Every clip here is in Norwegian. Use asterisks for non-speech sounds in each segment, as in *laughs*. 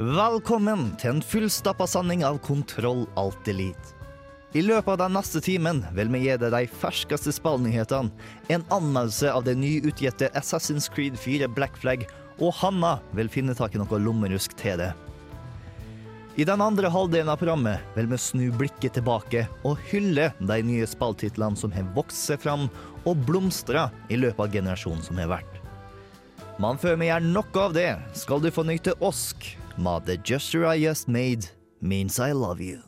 Velkommen til en fullstappa sending av Kontroll Alt Elite. I løpet av den neste timen vil vi gi deg de ferskeste spillnyhetene, en anmeldelse av det nyutgitte Assassin's Creed 4 Black Flag, og Hanna vil finne tak i noe lommerusk til det. I den andre halvdelen av programmet vil vi snu blikket tilbake og hylle de nye spilltitlene som har vokst seg fram og blomstra i løpet av generasjonen som har vært. Men før vi gjør noe av det, skal du få nyte Osk med The Gesture I Just Made Means I Love You.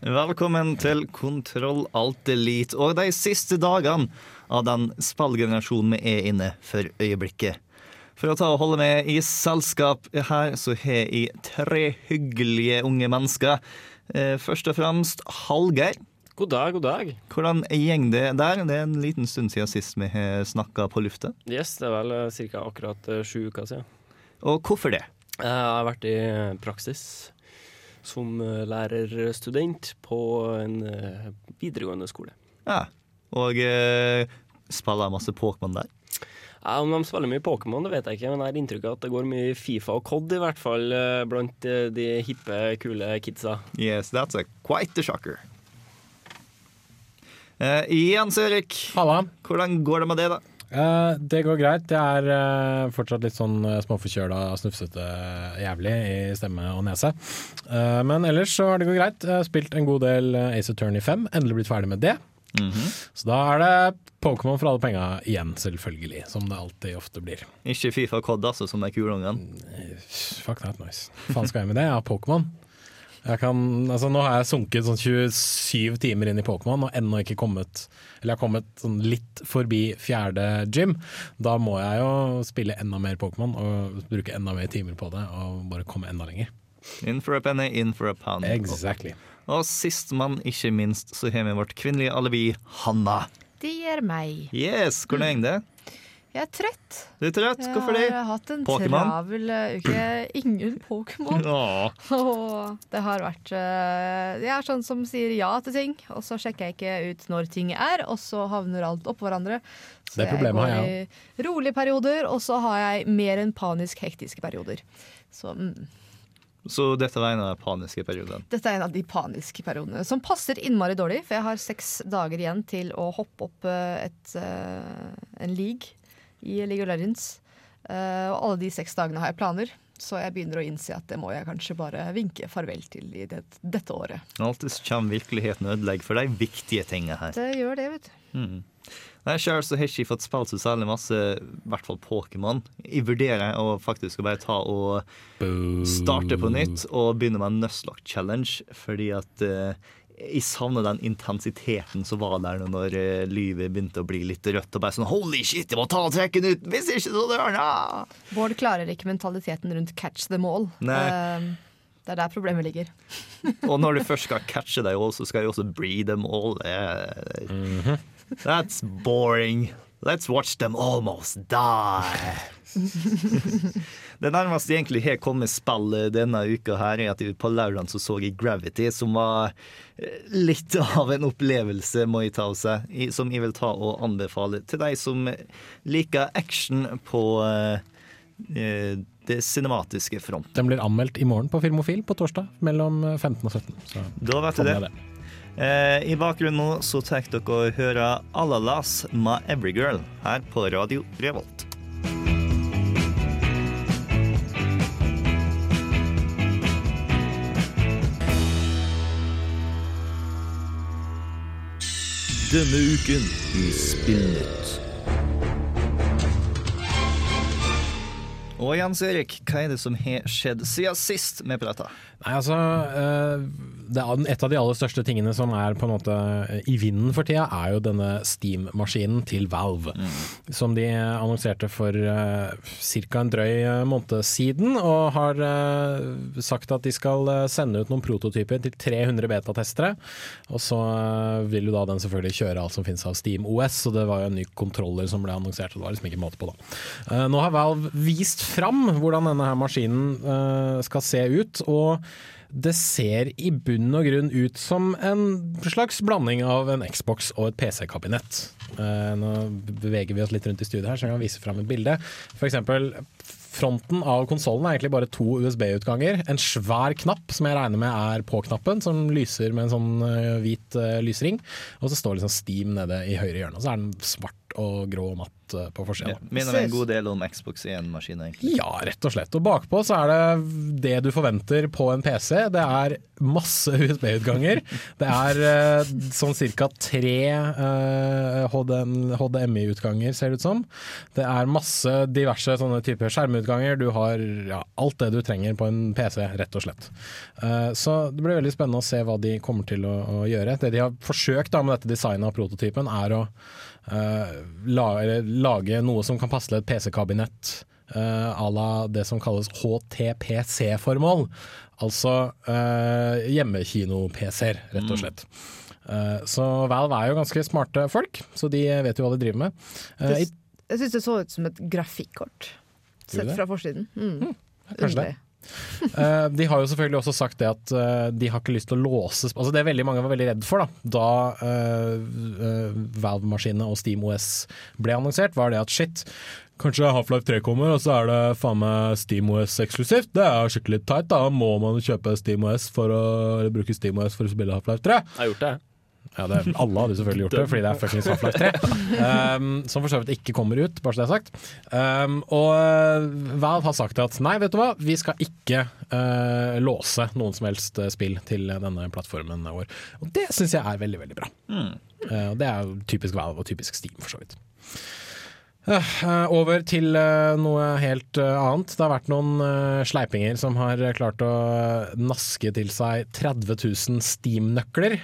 Velkommen til Kontroll Alt Elite og de siste dagene av den spillgenerasjonen vi er inne for øyeblikket. For å ta og holde med i selskap her, så har jeg tre hyggelige unge mennesker. Eh, Først og fremst Hallgeir. God dag, god dag. Hvordan gjeng det der? Det er en liten stund siden sist vi har snakka på lufta. Yes, det er vel ca. akkurat eh, sju uker siden. Og hvorfor det? Jeg har vært i praksis som eh, lærerstudent på en eh, videregående skole. Ja, Og eh, spiller masse Pokémon der. Ja, om de spiller mye Pokémon, det vet jeg ikke, men jeg har inntrykk av at det går mye Fifa og COD, i hvert fall eh, blant eh, de hippe, kule kidsa. Yes, that's a quite a shocker. Eh, Jens Erik, Halla. hvordan går det med det, da? Uh, det går greit. Jeg er uh, fortsatt litt sånn uh, småforkjøla, snufsete jævlig i stemme og nese. Uh, men ellers så har det gått greit. Jeg har spilt en god del Ace Attorney 5. Endelig blitt ferdig med det. Så da er det Pokémon for alle penga igjen, selvfølgelig. Som det alltid ofte blir. Ikke Fifa Cod, altså, som er kulungen? Fuck that noise. Faen skal jeg med det? Jeg har Pokémon. Jeg kan, altså nå har jeg sunket sånn 27 timer inn i Pokémon og ennå ikke kommet Eller jeg har kommet sånn litt forbi fjerde gym. Da må jeg jo spille enda mer Pokémon og bruke enda mer timer på det og bare komme enda lenger. In for a penny, in for a pound. Exactly. Og sist, men ikke minst, så har vi vårt kvinnelige alibi, Hanna. Det gjør meg. Yes, hvordan går det? Jeg er trøtt. Du er trøtt? Hvorfor det? Jeg har hatt en Pokemon? travel eh, uke. *clears throat* Ingen Pokémon. Og det har vært eh, Jeg er sånn som sier ja til ting, og så sjekker jeg ikke ut når ting er, og så havner alt oppå hverandre. Så Det problemet har jeg går i rolige perioder, og så har jeg mer enn panisk hektiske perioder. Så mm, Så dette var en av de paniske periodene. dette er en av de paniske periodene, som passer innmari dårlig, for jeg har seks dager igjen til å hoppe opp eh, et, en league i League of Legends. Uh, og alle de seks dagene har jeg planer, så jeg begynner å innse at det må jeg kanskje bare vinke farvel til i det, dette året. Alltid kommer virkeligheten og ødelegger for de viktige tingene her. Det gjør det, vet du. Mm. Nei, Selv så har jeg ikke fått spilt så særlig masse, i hvert fall Pokémon. Jeg vurderer å faktisk bare ta og starte på nytt og begynne med en Nuzlocke Challenge, fordi at eh, jeg savner den intensiteten som var der når eh, livet begynte å bli litt rødt. Og bare sånn Holy shit, jeg må ta og trekke den ut! Hvis ikke, så dør den! Bård klarer ikke mentaliteten rundt catch them all. Nei. Eh, det er der problemet ligger. *laughs* Og når du først skal catche deg all, så skal du også breed them all. Det er- That's boring. Let's watch them almost die. Det nærmeste egentlig har kommet spill denne uka, her er at på lørdag så så jeg Gravity, som var eh, litt av en opplevelse, må jeg ta av seg, som jeg vil ta og anbefale til de som liker action på eh, eh, det cinematiske front. Den blir anmeldt i morgen på Filmofil på torsdag mellom 15 og 17. Så Da vet du det. det. Eh, I bakgrunnen nå så tar dere å høre Alalas every girl her på Radio Revolt. Denne uken i Spillnytt. Og Jens Erik, hva er det som har skjedd siden sist vi prata? Nei, altså eh, Et av de aller største tingene som er på en måte i vinden for tida, er jo denne Steam-maskinen til Valve. Som de annonserte for uh, ca. en drøy eh, måned siden, og har eh, sagt at de skal eh, sende ut noen prototyper til 300 betatestere. Og så eh, vil jo da den selvfølgelig kjøre alt som finnes av Steam OS, og det var jo en ny kontroller som ble annonsert, og det var liksom ikke måte på da. Eh, nå har Valve vist fram hvordan denne her maskinen eh, skal se ut, og det ser i bunn og grunn ut som en slags blanding av en Xbox og et PC-kabinett. Eh, nå beveger vi oss litt rundt i studiet her, så jeg kan vise fram et bilde. For eksempel, fronten av konsollen er egentlig bare to USB-utganger. En svær knapp som jeg regner med er på-knappen, som lyser med en sånn eh, hvit eh, lysring. Og så står liksom Steam nede i høyre hjørne. Og så er den svart og grå og matt eh, på forsida. Ja, minner en god del om Xbox i en maskin, egentlig. Ja, rett og slett. Og bakpå så er det det du forventer på en PC. Det er masse USB-utganger. Det er eh, sånn ca. tre eh, HDMI-utganger, ser det ut som. Det er masse diverse sånne typer skjermutganger. Du har ja, alt det du trenger på en PC, rett og slett. Eh, så det blir veldig spennende å se hva de kommer til å, å gjøre. Det de har forsøkt da med dette designet av prototypen, er å eh, la, lage noe som kan passe til et PC-kabinett uh, à la det som kalles HTPC-formål. Altså uh, hjemmekino-PC-er, rett og slett. Uh, så Valve er jo ganske smarte folk, så de vet jo hva de driver med. Eh, Det, jeg syns det så ut som et grafikkort, sett fra forsiden. Mm. kanskje det. Eh, de har jo selvfølgelig også sagt det at eh, de har ikke lyst til å låse Altså Det veldig mange var veldig redd for da Da eh, Valve-maskinene og SteamOS ble annonsert, var det at shit Kanskje Half-Life 3 kommer, og så er det faen meg SteamOS eksklusivt. Det er skikkelig teit. Da må man kjøpe SteamOS for å bruke SteamOS for å spille Half-Life 3. Jeg har gjort det. Ja, det, alle hadde selvfølgelig gjort det, fordi det er fuckings Half-Life 3. Um, som for så vidt ikke kommer ut, bare så det er sagt. Um, og uh, Valve har sagt at nei, vet du hva, vi skal ikke uh, låse noen som helst uh, spill til denne plattformen vår. Og det syns jeg er veldig, veldig bra. Uh, det er typisk Valve og typisk Steam, for så vidt. Uh, over til uh, noe helt uh, annet. Det har vært noen sleipinger som har klart å naske til seg 30 000 Steam-nøkler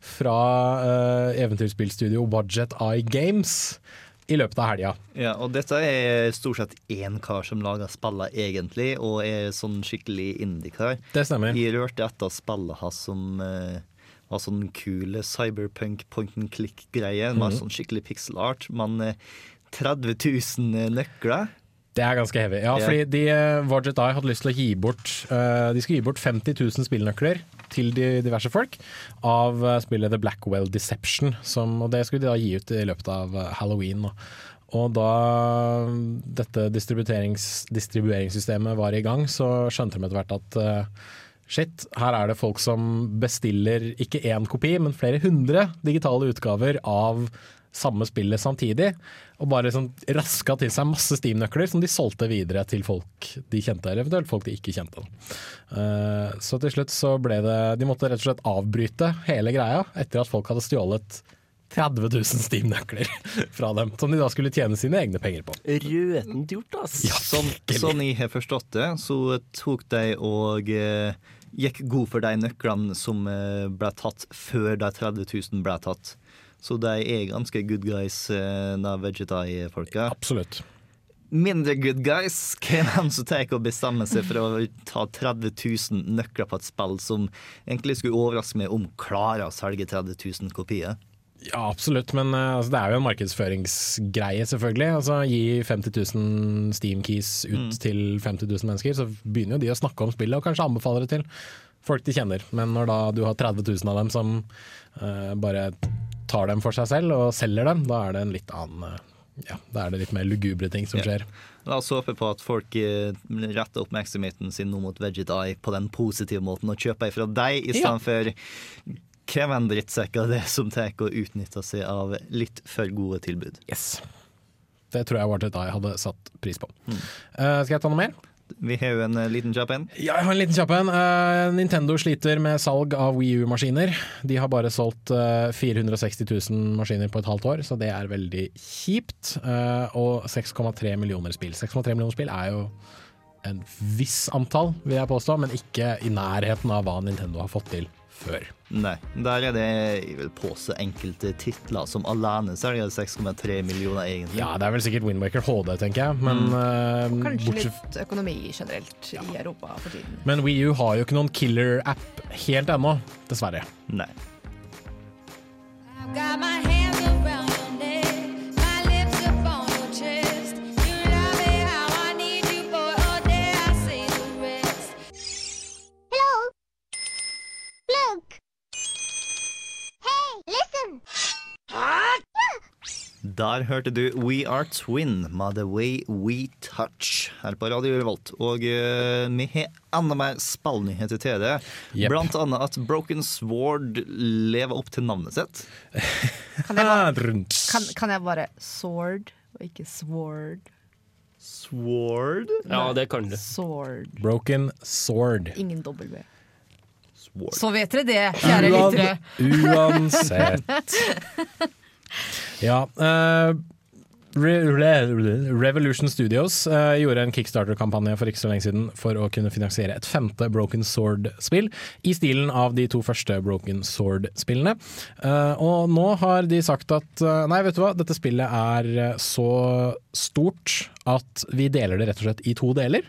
fra uh, eventyrspillstudio Budget Eye Games i løpet av helga. Ja, og dette er stort sett én kar som lager spillene egentlig, og er sånn skikkelig indie-kar. Det stemmer. Vi rørte etter spillet hans som uh, var sånn kule cyberpunk point and click-greie. Mm. var Mhm. sånn skikkelig pixel art, men uh, 30 000 nøkler Det er ganske heavy. Ja, fordi de, Varget Eye hadde lyst til å gi bort uh, De skulle gi bort 50 000 spillnøkler til de diverse folk av uh, spillet The Blackwell Deception. Som, og det skulle de da gi ut i løpet av halloween. Og da dette distribuerings, distribueringssystemet var i gang, så skjønte de etter hvert at shit, her er det folk som bestiller ikke én kopi, men flere hundre digitale utgaver av samme spillet samtidig. Og bare sånn raska til seg masse Steam-nøkler som de solgte videre til folk de kjente, eller eventuelt folk de ikke kjente. Uh, så til slutt så ble det De måtte rett og slett avbryte hele greia etter at folk hadde stjålet 30 000 Steam-nøkler *laughs* fra dem, som de da skulle tjene sine egne penger på. Røtent gjort, ass. Ja, Sånn, sånn jeg har forstått det, så tok de og eh, gikk god for de nøklene som eh, ble tatt før de 30 000 ble tatt. Så de er ganske good guys, da de Vegetai-folka. Absolutt. Mindre good guys, *laughs* hvem er som tar og bestemmer seg for å ta 30 000 nøkler på et spill som egentlig skulle overraske meg om klarer å selge 30 000 kopier? Ja, absolutt, men eh, altså, det er jo en markedsføringsgreie, selvfølgelig. Altså, gi 50 000 Steam-keys ut til 50 000 mennesker, så begynner jo de å snakke om spillet og kanskje anbefaler det til folk de kjenner. Men når da du har 30 000 av dem som uh, bare tar dem for seg selv og selger dem, da er det en litt annen eh, ja, da er det litt mer lugubre ting som Ja. skjer. La oss håpe på at folk eh, retter oppmerksomheten sin nå mot Vegetai på den positive måten, og kjøper fra deg i stedet for krevende drittsekker det som tar og utnytter seg av litt for gode tilbud. Yes. Det tror jeg var det da jeg hadde satt pris på. Eh, skal jeg ta noe mer? Vi har jo en eh, liten kjapp en. Ja, jeg har en liten kjapp en. Eh, Nintendo sliter med salg av Wii U-maskiner. De har bare solgt eh, 460 000 maskiner på et halvt år, så det er veldig kjipt. Eh, og 6,3 millioner spill. 6,3 millioner spill er jo en viss antall, vil jeg påstå, men ikke i nærheten av hva Nintendo har fått til før. Nei. Der er det jeg vil påse enkelte titler som alene selger 6,3 millioner, egentlig. Ja, det er vel sikkert Windmaker HD, tenker jeg, men eh, Kanskje bortsett litt økonomi generelt i Europa for tiden. Men Wii U har jo ikke noen killer-app helt ennå, dessverre. Nei. Got my Der hørte du We Are Twin med The Way We Touch her på Radio Revolt. Og uh, vi har enda mer spillnyheter til det. Yep. Blant annet at Broken Sword lever opp til navnet sitt. Kan jeg bare, *laughs* kan, kan jeg bare sword og ikke sword? Sword? Ja, det kan du. Sword. Broken Sword. Ingen W. Sword. Så vet dere det, kjære lyttere. Uansett. *laughs* Ja. Uh, Re Re Revolution Studios uh, gjorde en kickstarter-kampanje for ikke så lenge siden for å kunne finansiere et femte Broken Sword-spill, i stilen av de to første Broken Sword-spillene. Uh, og nå har de sagt at uh, nei, vet du hva, dette spillet er så stort at vi deler det rett og slett i to deler.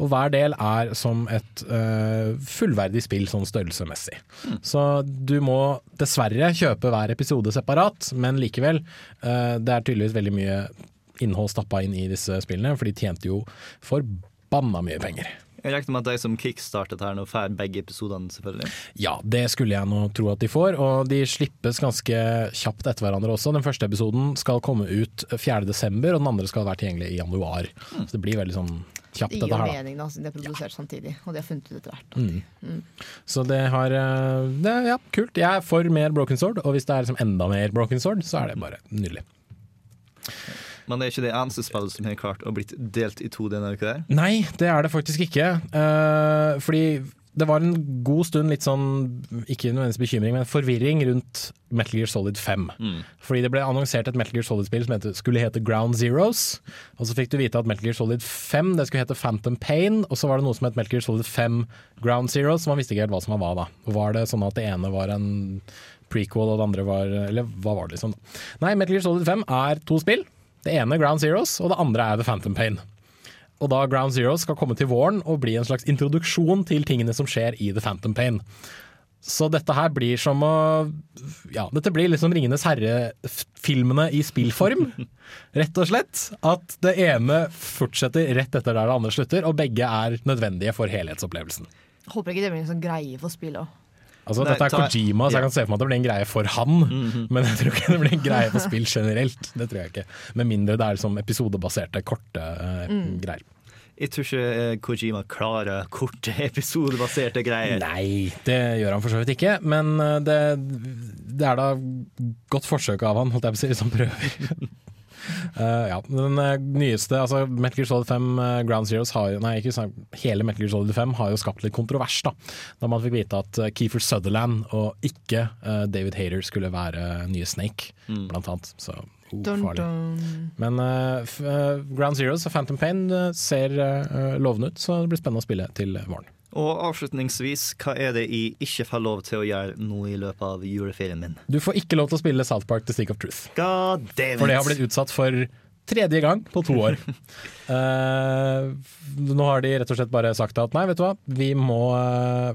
Og hver del er som et uh, fullverdig spill sånn størrelsesmessig. Så du må dessverre kjøpe hver episode separat, men likevel. Uh, det er tydeligvis veldig mye innhold stappa inn i disse spillene, for de tjente jo forbanna mye penger. Jeg regner med at de som kickstartet her nå, får begge episodene, selvfølgelig. Ja, det skulle jeg nå tro at de får, og de slippes ganske kjapt etter hverandre også. Den første episoden skal komme ut 4.12, og den andre skal være tilgjengelig i januar. Så det blir veldig sånn kjapt Det gir dette jo her, mening, da, siden de er produsert samtidig. Og de har funnet ut etter hvert. Så det har eh, det, Ja, kult. Jeg er for mer Broken Sword, og hvis det er liksom enda mer Broken Sword, så er det bare nydelig. Men det er ikke det eneste spillet som har klart å blitt delt i to denne uka. der. Nei, det er det faktisk ikke. Uh, fordi det var en god stund litt sånn, ikke nødvendigvis bekymring, men forvirring rundt Metal Gear Solid 5. Fordi det ble annonsert et Metal Gear Solid-spill som skulle hete Ground Zeroes. Og så fikk du vite at Metal Gear Solid 5 det skulle hete Phantom Pain, og så var det noe som het Metal Gear Solid 5 Ground Zeroes, så man visste ikke helt hva som var hva da. Var det sånn at det ene var en prequel og det andre var Eller hva var det liksom? Nei, Metal Gear Solid 5 er to spill. Det ene Ground Zeroes, og det andre er The Phantom Pain. Og da Ground Zeros skal komme til våren og bli en slags introduksjon til tingene som skjer i The Phantom Pain. Så dette her blir som å Ja, dette blir liksom Ringenes herre-filmene i spillform. *laughs* Rett og slett. At det ene fortsetter rett etter der det andre slutter, og begge er nødvendige for helhetsopplevelsen. Håper ikke det blir en sånn greie for spill òg. Altså, Nei, dette er ta- Kojima, så jeg ja. kan se for meg at det blir en greie for han. Men jeg tror ikke det blir en greie for spill generelt. Det tror jeg ikke. Med mindre det er liksom episodebaserte, korte mm. greier. Jeg tror ikke eh, Kojima klarer korte *laughs* episodebaserte greier. Nei, det gjør han for så vidt ikke. Men eh, det, det er da godt forsøk av han, holdt jeg på å si, hvis han prøver. *laughs* Eh, ja, den eh, nyeste, altså Metal Gear Solid 5 eh, Ground Zeroes har jo Nei, ikke sånn, hele Metal Gear Solid 5 har jo skapt litt kontrovers, da. Da man fikk vite at Kiefer Sutherland og ikke uh, David Hayter skulle være nye Snake, blant annet. Så oh, Dun, farlig. dun. Men uh, f Ground Zeroes og Phantom Pain ser lovende ut, så det blir spennende å spille til våren. Og avslutningsvis, hva er det jeg ikke får lov til å gjøre nå i løpet av juleferien min? Du får ikke lov til å spille South Park The Stick of Truth. God damn it! For det har blitt utsatt for tredje gang på to år. uh, *laughs* nå har de rett og slett bare sagt at nei, vet du hva, vi må, eh,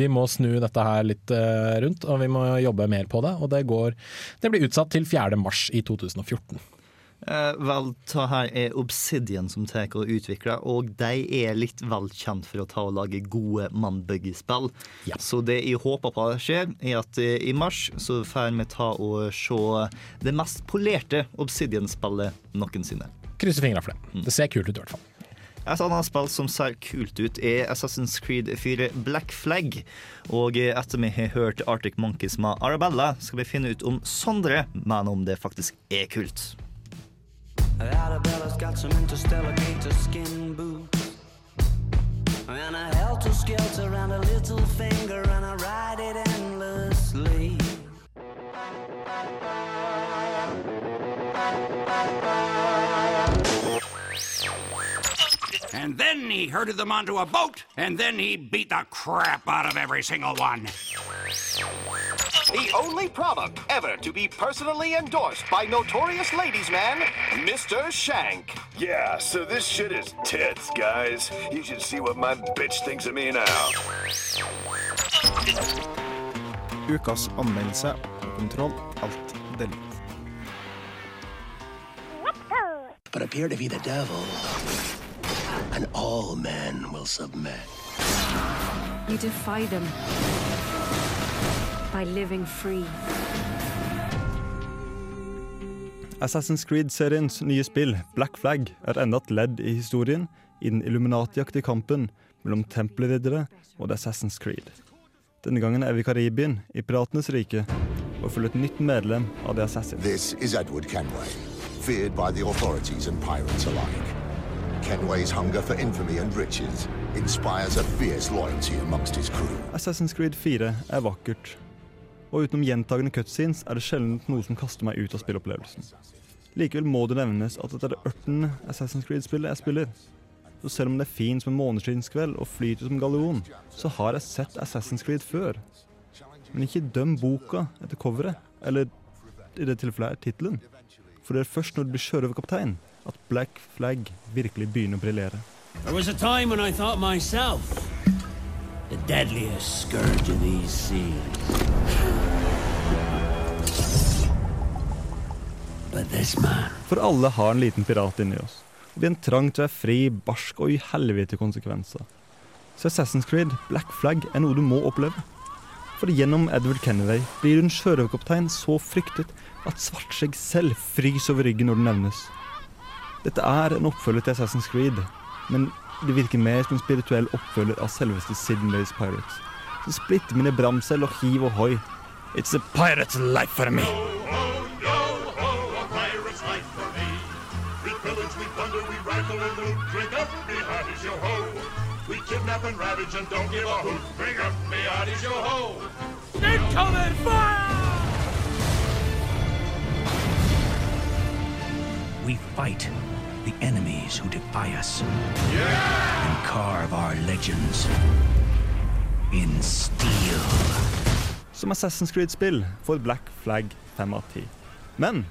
vi må snu dette her litt eh, rundt, og vi må jobbe mer på det. Og det, går, det blir utsatt til 4. mars i 2014. Eh, vel, ta her er Obsidian som tar og utvikler, og de er litt vel kjent for å ta og lage gode mannbyggespill. Ja. Så det jeg håper på skjer, er at eh, i mars så får vi ta og se det mest polerte Obsidian-spillet noensinne. Krysser fingra for det. Det ser kult ut i hvert fall. Et annet spill som ser kult ut, er Assassin's Creed 4 Black Flag. Og etter vi har hørt Arctic Monkeys med Arabella, skal vi finne ut om Sondre mener om det faktisk er kult. Arabella's got some interstellar gator skin boots. And a helter skelter around a little finger, and I ride it endlessly. And then he herded them onto a boat, and then he beat the crap out of every single one. The only product ever to be personally endorsed by notorious ladies man, Mr. Shank. Yeah, so this shit is tits, guys. You should see what my bitch thinks of me now. Ukas anmeldelse og kontroll alt delete. but appear to be the devil, and all men will submit. You defy them by living free. Assassin's Creed-seriens nye spill, Black Flag, er enda et ledd i historien i den Illuminati-aktige kampen mellom tempelriddere og The Assassin's Creed. Denne gangen er vi i Karibien, i Piratenes rike, og følger et nytt medlem av The Assassins. This is Edward Kenway, feared by the authorities and pirates alike. Kenway's hunger for infamy and riches inspires a fierce loyalty amongst his crew. Assassin's Creed 4 er vakkert, og utenom gjentagende cutscenes er det sjelden noe som kaster meg ut av spillopplevelsen. Likevel må det nevnes at dette er det ørtende Assassin's Creed-spillet jeg spiller. Så selv om det er fint som en måneskinnskveld og flyter som gallion, så har jeg sett Assassin's Creed før. Men ikke døm boka etter coveret, eller i det tilfellet er tittelen. For det er først når du blir sjørøverkaptein at Black Flag virkelig begynner å briljere. There was a time when I thought myself the deadliest scourge of these seas. But this man, For alle har en liten pirat inni oss. Og vi har en trang til å være fri, barsk og i helvete konsekvenser. Så Assassin's Creed, Black Flag, er noe du må oppleve. For gjennom Edward Kennedy blir du en sjørøverkaptein så fryktet at Svartskjegg selv fryser over ryggen når det nevnes. Dette er en oppfølger til Assassin's Creed, men det virker mer som en spirituell oppfølger av selveste Sidney's Pirates. Så splitter mine bramsel og hiv og hoi. It's a pirate's life for me. pirate's life for me. We pillage, we plunder, we rifle and loot. Drink up, me hearties, yo ho. We kidnap and ravage and don't give a hoot. Bring up, me yo ho. Incoming fire! We fight the enemies who defy us and carve our legends in steel. Som Assassin's Creed-spill får Black Flag 5 av 10. Men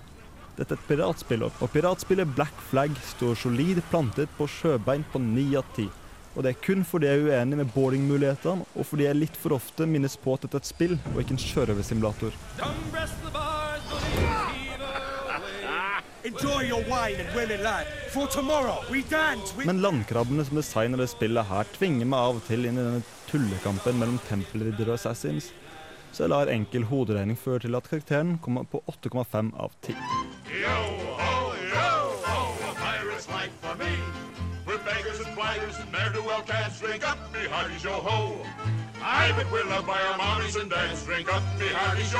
dette er et piratspill, og piratspillet Black Flag står solid plantet på sjøbein på 9 av 10. Og det er kun fordi jeg er uenig med boardingmulighetene, og fordi jeg litt for ofte minnes på at dette er et spill og ikke en sjørøversimulator. Men landkrabbene som designer det spillet her, tvinger meg av og til inn i denne tullekampen mellom tempelriddere og assassins. Så jeg lar enkel hoderegning føre til at karakteren kommer på 8,5 av 10. Yo ho, yo ho, a pirate's life for me. We're beggars and blaggers and ne'er-do-well cats. Drink up, me hearties, yo ho. I bet we're loved by our mommies and dads. Drink up, me hearties, yo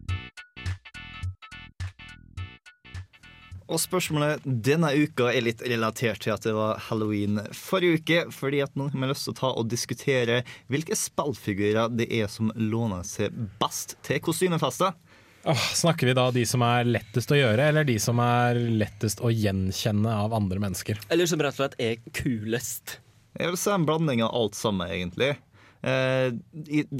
Og spørsmålet denne uka er litt relatert til at det var halloween forrige uke. Fordi at nå har vi lyst til å ta og diskutere hvilke spillfigurer det er som låner seg best til kostymefester. Oh, snakker vi da de som er lettest å gjøre, eller de som er lettest å gjenkjenne av andre mennesker? Eller som rett og slett er kulest. Jeg vil si en blanding av alt sammen, egentlig. Eh,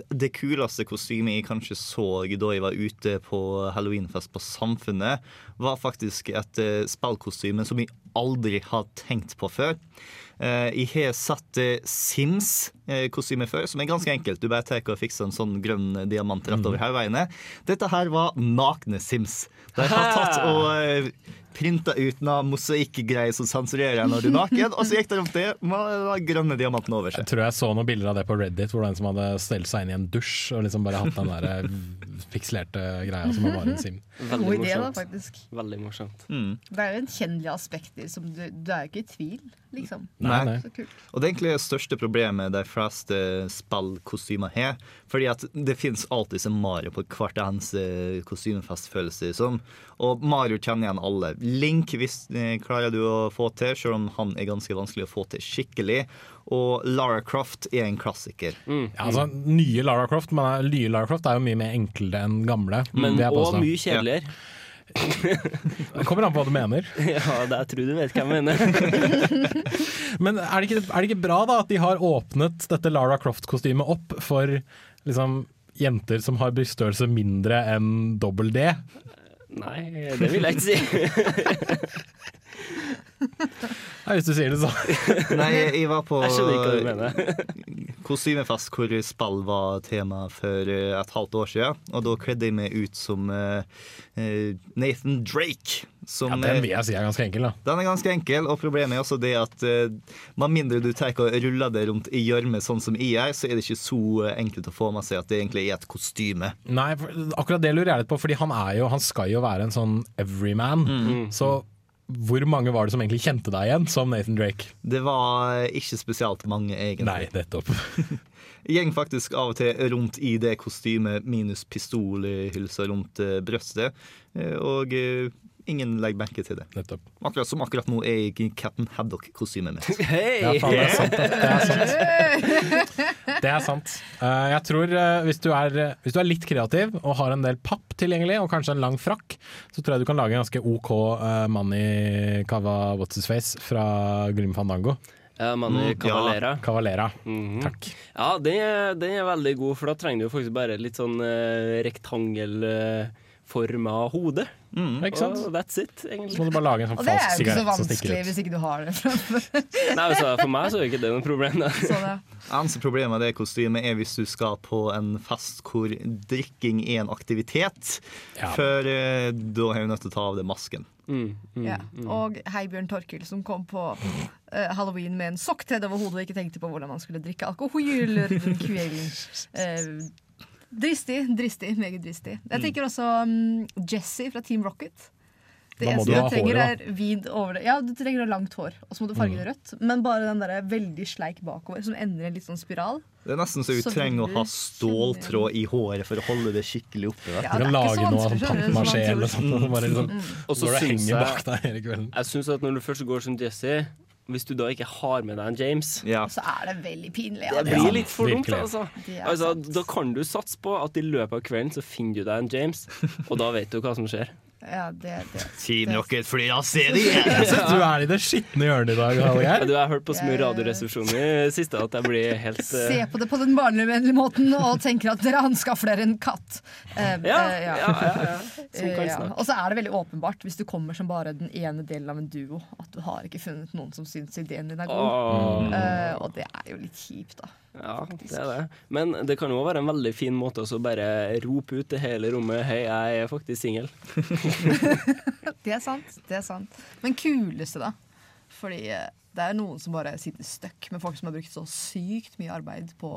det kuleste kostymet jeg kanskje så da jeg var ute på halloweenfest på Samfunnet, var faktisk et eh, spillkostyme som jeg aldri har tenkt på før. Eh, jeg har sett eh, Sims-kostyme før, som er ganske enkelt. Du bare tar og fikser en sånn grønn diamant rett over hodet. Dette her var nakne Sims. De har tatt og eh, printa ut noe mosaikkgreier som sensurerer deg når du er naken, og så gikk det opp det med grønne diamanten over seg. Jeg tror jeg så noen bilder av det på Reddit, hvor det var en som hadde stelt seg inn i en dusj og liksom bare hatt den der eh, pikselerte greia som var en sim. *laughs* Veldig God idé, da, faktisk. Veldig morsomt. Det er jo gjenkjennelige aspekter som du, du er jo ikke i tvil, liksom. Nei. Så Nei. Og det er egentlig det største problemet de fleste spillkostymer har. Fordi at det finnes alltid Så Mario på hvert eneste kostymefest, føles det som. Og Mario kjenner igjen alle. Link hvis, eh, klarer du å få til, selv om han er ganske vanskelig å få til skikkelig. Og Lara Croft er en klassiker. Ja, altså, nye Lara Croft men eh, nye Lara Croft er jo mye mer enkle enn gamle. Men og mye kjedeligere. Det kommer an på hva du mener. *laughs* Ja, da jeg tror du vet hva jeg mener. *laughs* Men er det, ikke, er det ikke bra da at de har åpnet dette Lara Croft-kostymet opp for liksom, jenter som har bryststørrelse mindre enn dobbel D? Nei, det vil jeg ikke si. *laughs* Nei, hvis du sier det sånn. *laughs* Nei, jeg var på Jeg skjønner ikke hva du mener. kostymefest hvor spill var tema for eh, et halvt år siden. Og da kledde jeg meg ut som eh, eh, Nathan Drake. Som Ja, den vil jeg si er ganske enkel, da. Den er ganske enkel, og problemet er også det at uh, med mindre du tar og ruller det rundt i gjørme sånn som jeg er, så er det ikke så eh, enkelt å få med seg at det egentlig er et kostyme. Nei, akkurat det lurer jeg litt på, fordi han, er jo, han skal jo være en sånn everyman. Mm. Så hvor mange var det som egentlig kjente deg igjen som Nathan Drake? Det var ikke spesielt mange, egentlig. Nei, nettopp. *laughs* Gjeng faktisk av og til rundt i det kostymet minus pistolhylsa rundt eh, brøstet, eh, og eh, ingen legger merke til det. Nettopp. Akkurat som akkurat nå er jeg i Captain Haddock-kostymet mitt. *laughs* Hei! Ja, faen, det er sant. Det, er sant. Det er sant. Eh, jeg tror eh, hvis, du er, eh, hvis du er litt kreativ og har en del papp tilgjengelig, og kanskje en lang frakk, så tror jeg du kan lage en ganske OK uh, Manny Cava What's His Face fra Grim Fandango. Ja, Manu Cavalera. Cavalera. Mhm. Takk. Ja, den er, den er veldig god, for da trenger du faktisk bare litt sånn uh, rektangelforma hode. Ikke sant? Og that's it, Så må du bare lage en sånn Og det er jo ikke så sigarett som stikker vanskelig hvis ikke du har det fra før. *laughs* Nei, altså, For meg så er jo ikke det noe problem. Da. Sånn. Eneste problemet med det kostymet er hvis du skal på en fest hvor drikking er en aktivitet. Ja. For eh, da er du nødt til å ta av deg masken. Mm, mm, Ja. mm. Og Heibjørn Torkil som kom på uh, halloween med en sokk tredd over hodet og ikke tenkte på hvordan man skulle drikke alkohol den kvelden. *laughs* Eh, dristig, dristig, meget dristig. Jeg tenker også um, Jesse fra Team Rocket. Det Da må eneste du du ha trenger, håret, er vid over det. Ja, du trenger langt hår, og så må du farge det rødt. Men bare den der veldig sleik bakover, som ender i en litt sånn spiral. Det er nesten så vi Så trenger å ha ståltråd i håret for å holde det skikkelig oppe. Ja, Du kan lage noe du, pappmasjé eller sånt. og Bare liksom, Og så det henger bak deg hele kvelden. Jeg syns at når du først går som Jesse, hvis du da ikke har med deg en James Så er det veldig pinlig. Ja, Det blir litt for dumt, altså. Altså. Da kan du satse på at i løpet av kvelden så finner du deg en James, og da vet du hva som skjer. Ja, det, det. Team Rocket flyr av sted igjen! *laughs* Jeg synes du er i det skitne hjørnet i dag, Ja, Hallgeir. du har hørt på så mye Radioresepsjonen i det siste at jeg blir helt uh... Se på det på den barnevennlige måten og tenker at dere anskaffer dere en katt. Uh, Ja, uh, ja, ja, ja. Eh, ja. Og så er det veldig åpenbart, hvis du kommer som bare den ene delen av en duo, at du har ikke funnet noen som syns ideen din er god. Oh. Eh, og det er jo litt kjipt, da. Ja, det er det. Men det kan jo være en veldig fin måte å bare rope ut til hele rommet Hei, jeg er faktisk singel. *laughs* *laughs* Det er sant. det er sant Men kuleste, da. Fordi eh, det er noen som bare sitter stuck med folk som har brukt så sykt mye arbeid på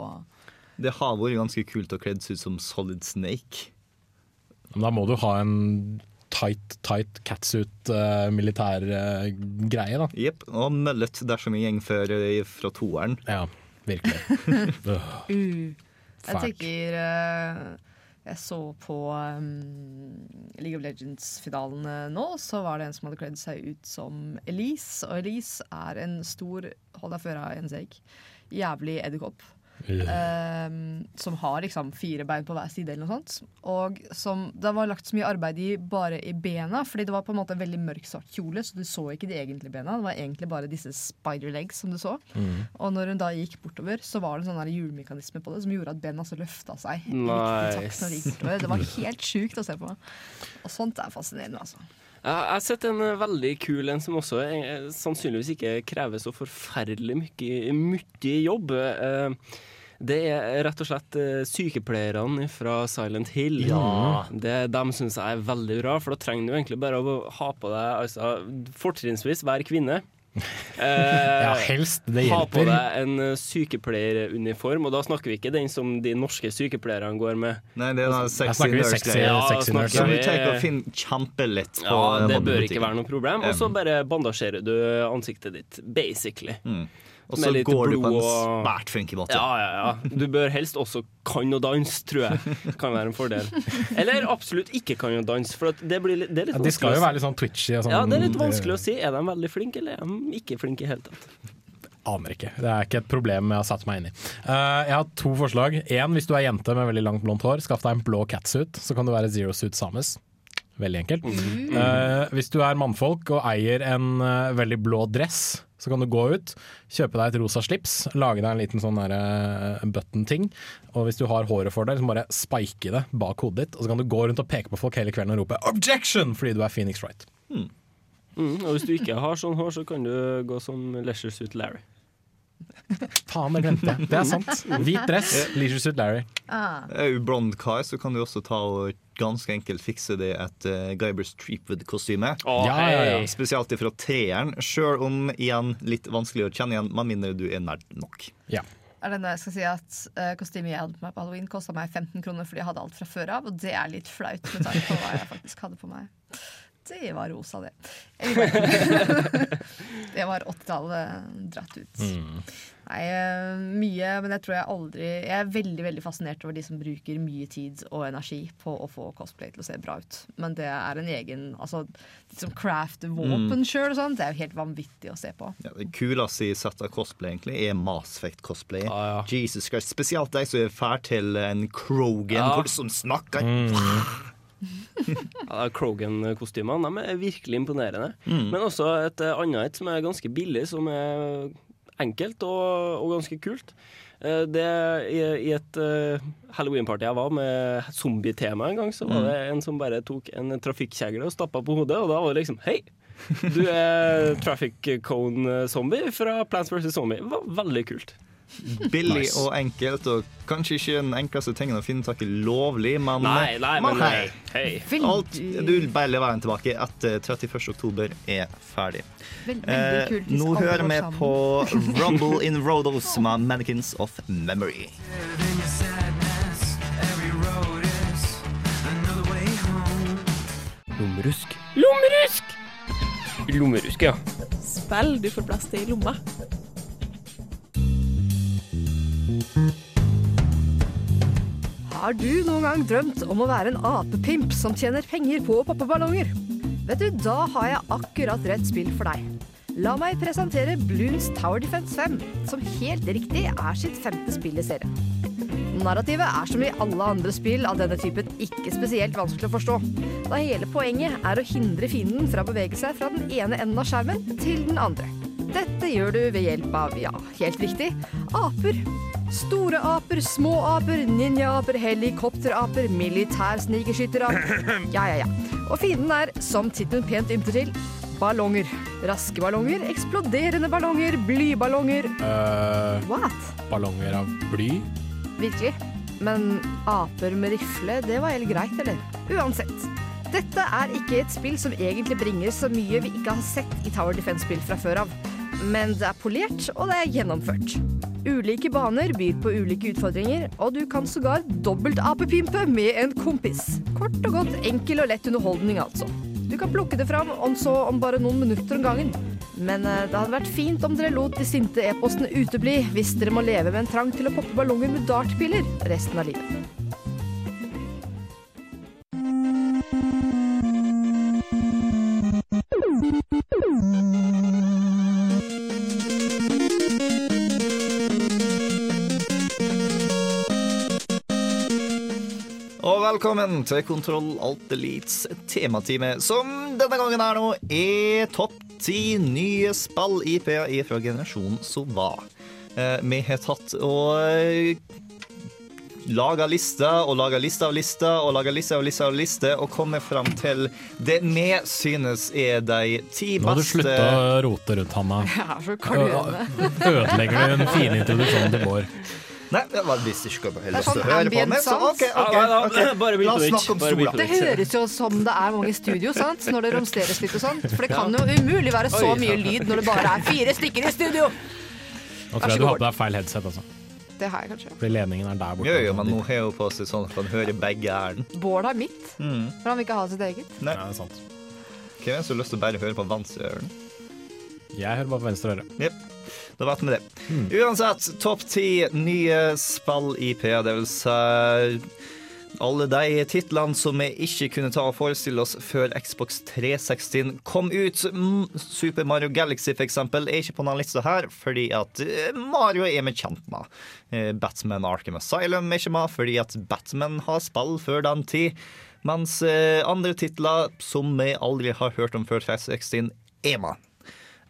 Det har vært ganske kult å kledd seg ut som Solid Snake. Men da må du ha en tight, tight catsuit uh, militær uh, greie, da. Jepp. Og møllet dersom jeg går for, fra toeren. Ja, virkelig. *laughs* Uh. Jeg tenker eh, Jeg så på um, League of Legends-finalen eh, nå, så var det en som hadde kledd seg ut som Elise. Og Elise er en stor Hold deg før av en seig. Jævlig edderkopp. Um, som har liksom fire bein på hver side, eller noe sånt. Og som det var lagt så mye arbeid i bare i bena, fordi det var på en måte en veldig mørk svart kjole, så du så ikke de egentlige bena. Det var egentlig bare disse spider legs som du så. Og når hun da gikk bortover, så var det en sånn hjulmekanisme på det som gjorde at bena så løfta seg. Nice. takt når de gikk bortover. Det var helt sjukt å se på. Og sånt er fascinerende, altså. Jeg har sett en eh, veldig kul en som også er, sannsynligvis ikke krever så forferdelig mye, mye jobb. Eh, Det er rett og slett eh, sykepleierne fra Silent Hill. Ja. Det, dem syns jeg er veldig bra, for da trenger du egentlig bare å ha på deg altså, Fortrinnsvis hver kvinne. *laughs* Eh, Ja, helst. Det hjelper. Ha på deg en eh, sykepleieruniform, og da snakker vi ikke den som de norske sykepleierne går med. Nei, det er sexy nurse-greia. Ja, sexy nurse. Som vi- du å finne kjempe kjempelett på Ja, det bør ikke være noe problem. Og så Um, bare bandasjerer du ansiktet ditt, basically. Mm. Og så går du på en svært funky måte. Ja, ja, ja. Du bør helst også kan å danse, tror jeg. Kan være en fordel. *laughs* Eller absolutt ikke kan å danse, for det, blir litt, det er litt Ja, de skal jo være litt sånn twitchy og sånn. Ja, det er litt vanskelig å si. Er de veldig flinke, eller er de ikke flinke i hele tatt? Aner ikke. Det er ikke et problem jeg har satt meg inn i. Uh, jeg har to forslag. Én, hvis du er jente med veldig langt blondt hår, skaff deg en blå catsuit, så kan du være zero suit Samus. Veldig enkelt. Eh, hvis du er mannfolk og eier en uh, veldig blå dress, så kan du gå ut, kjøpe deg et rosa slips, lage deg en liten sånn der, eh, button-ting, og hvis du har håret for deg, så bare spike det bak hodet ditt, og så kan du gå rundt og peke på folk hele kvelden og rope 'objection' fordi du er Phoenix Wright. Mm, og hvis du ikke har sånn hår, så kan du gå som Leisure Suit Larry. *laughs* Faen, det glemte jeg. Det er sant. Hvit dress, Leisure Suit Larry. Ah. Er du blond kar, så kan du også ta og ganske enkelt fikse det et uh, Guybers Treepwood-kostyme. Oh, Ja, ja, ja. Spesielt fra treeren, sjøl om igjen litt vanskelig å kjenne igjen, med mindre du er nerd nok. Ja. Er det når jeg skal si at uh, kostymet jeg hadde på meg på halloween, kosta meg 15 kroner fordi jeg hadde alt fra før av, og det er litt flaut med tanke på hva jeg faktisk hadde på meg. Det var rosa, det. *laughs* Det var 80-tallet dratt ut. Mm. Nei, eh, mye, men jeg tror jeg aldri Jeg er veldig veldig fascinert over de som bruker mye tid og energi på å få cosplay til å se bra ut. Men det er en egen Altså, de som crafter våpen Mm. sjøl og sånn, det er jo helt vanvittig å se på. Ja, det kuleste i sett av cosplay egentlig er Mass Effect-cosplay. Jesus Christ, Spesielt de som er fær til en Krogan, Ja. hvor som snakker *laughs* Ja, Krogan-kostymene er virkelig imponerende. Mm. Men også et eh, annet et som er ganske billig, som er enkelt og, og ganske kult. Eh, Det, i, I et uh, Halloween-party jeg var med zombietema en gang, så var Mm. det en som bare tok en trafikkjegle og stappa på hodet, og da var det liksom Hei! Du er *laughs* traffic cone-zombie fra Plants vs. Zombie. Det var veldig kult. Billig Nice. og enkelt, og kanskje ikke den enkleste tingen å finne tak i lovlig, men Nei, nei, men, hei. hei. Alt du vil bare levere den tilbake etter 31. oktober er ferdig. Veld- Eh, nå hører vi på Rumble in Rodos med Mannequins of Memory. Lommerusk. Lommerusk! Lommerusk, ja. Spill du får plass til i lomma. Har du noen gang drømt om å være en apepimp som tjener penger på pappaballonger? Vet du, da har jeg akkurat rett spill for deg. La meg presentere Bloons Tower Defense 5, som helt riktig er sitt femte spill i serien. Narrativet er som i alle andre spill av denne typen ikke spesielt vanskelig å forstå, da hele poenget er å hindre fienden fra å bevege seg fra den ene enden av skjermen til den andre. Dette gjør du ved hjelp av, ja, helt riktig, aper. Store aper, små aper, ninjaaper, helikopteraper, militærsnigeskytteraper. *clears throat* Ja, ja, ja. Og fienden er, som tittelen pent ymter til, ballonger. Raske ballonger, eksploderende ballonger, blyballonger. Eh, What? ballonger av bly. Virkelig. Men aper med rifle, det var helt greit, eller? Uansett. Dette er ikke et spill som egentlig bringer så mye vi ikke har sett i Tower Defense-spill fra før av. Men det er polert, og det er gjennomført. Ulike baner byr på ulike utfordringer, og du kan sågar dobbelt-apepimpe med en kompis. Kort og godt enkel og lett underholdning, altså. Du kan plukke det fram om så om bare noen minutter om gangen. Men eh, det hadde vært fint om dere lot de sinte e-postene utebli hvis dere må leve med en trang til å poppe ballonger med dartpiller resten av livet. Velkommen til Kontroll Alt Elites tematime, som denne gangen er nå er topp ti nye spill-IP-er fra generasjonen som var. Eh, vi har tatt og laga lister og laga liste av lister og laga liste av liste av lister og kommer fram til det vi synes er de ti beste Nå har du slutta å rote rundt, Hanna. Klønete. Ø- Ødelegger du en fin introduksjon til vår. Nei, det var visste ikke har lyst til å sånn høre på. Men så. OK, okay, bare La oss snakke om sola. Det høres jo som det er mange i studio, sant? når det romsteres litt og sånt. For det kan jo umulig være så mye lyd når det bare er fire stykker i studio. Nå tror jeg du har på deg feil headset, altså. Det har jeg kanskje. Fordi ledningen er der borte. Jo, jo, men nå har hun på seg sånn at man hører begge ærend. Bård har mitt, Mm. for han vil ikke ha sitt eget. Nei. Ja, det er sant. Hvem er det som har lyst til å bare høre på venstre øre? Jeg hører bare på venstre øre. Jep. Da vet vi det. Uansett, topp ti nye spill-IP, det vil si alle de titlene som vi ikke kunne ta og forestille oss før Xbox 360 kom ut. Mm, Super Mario Galaxy for eksempel er ikke på denne lista her, fordi at eh, Mario er vi kjent med. Eh, Batman Arkham Asylum er ikke med, fordi at Batman har spill før den tid. Mens eh, andre titler som vi aldri har hørt om før 360, er med.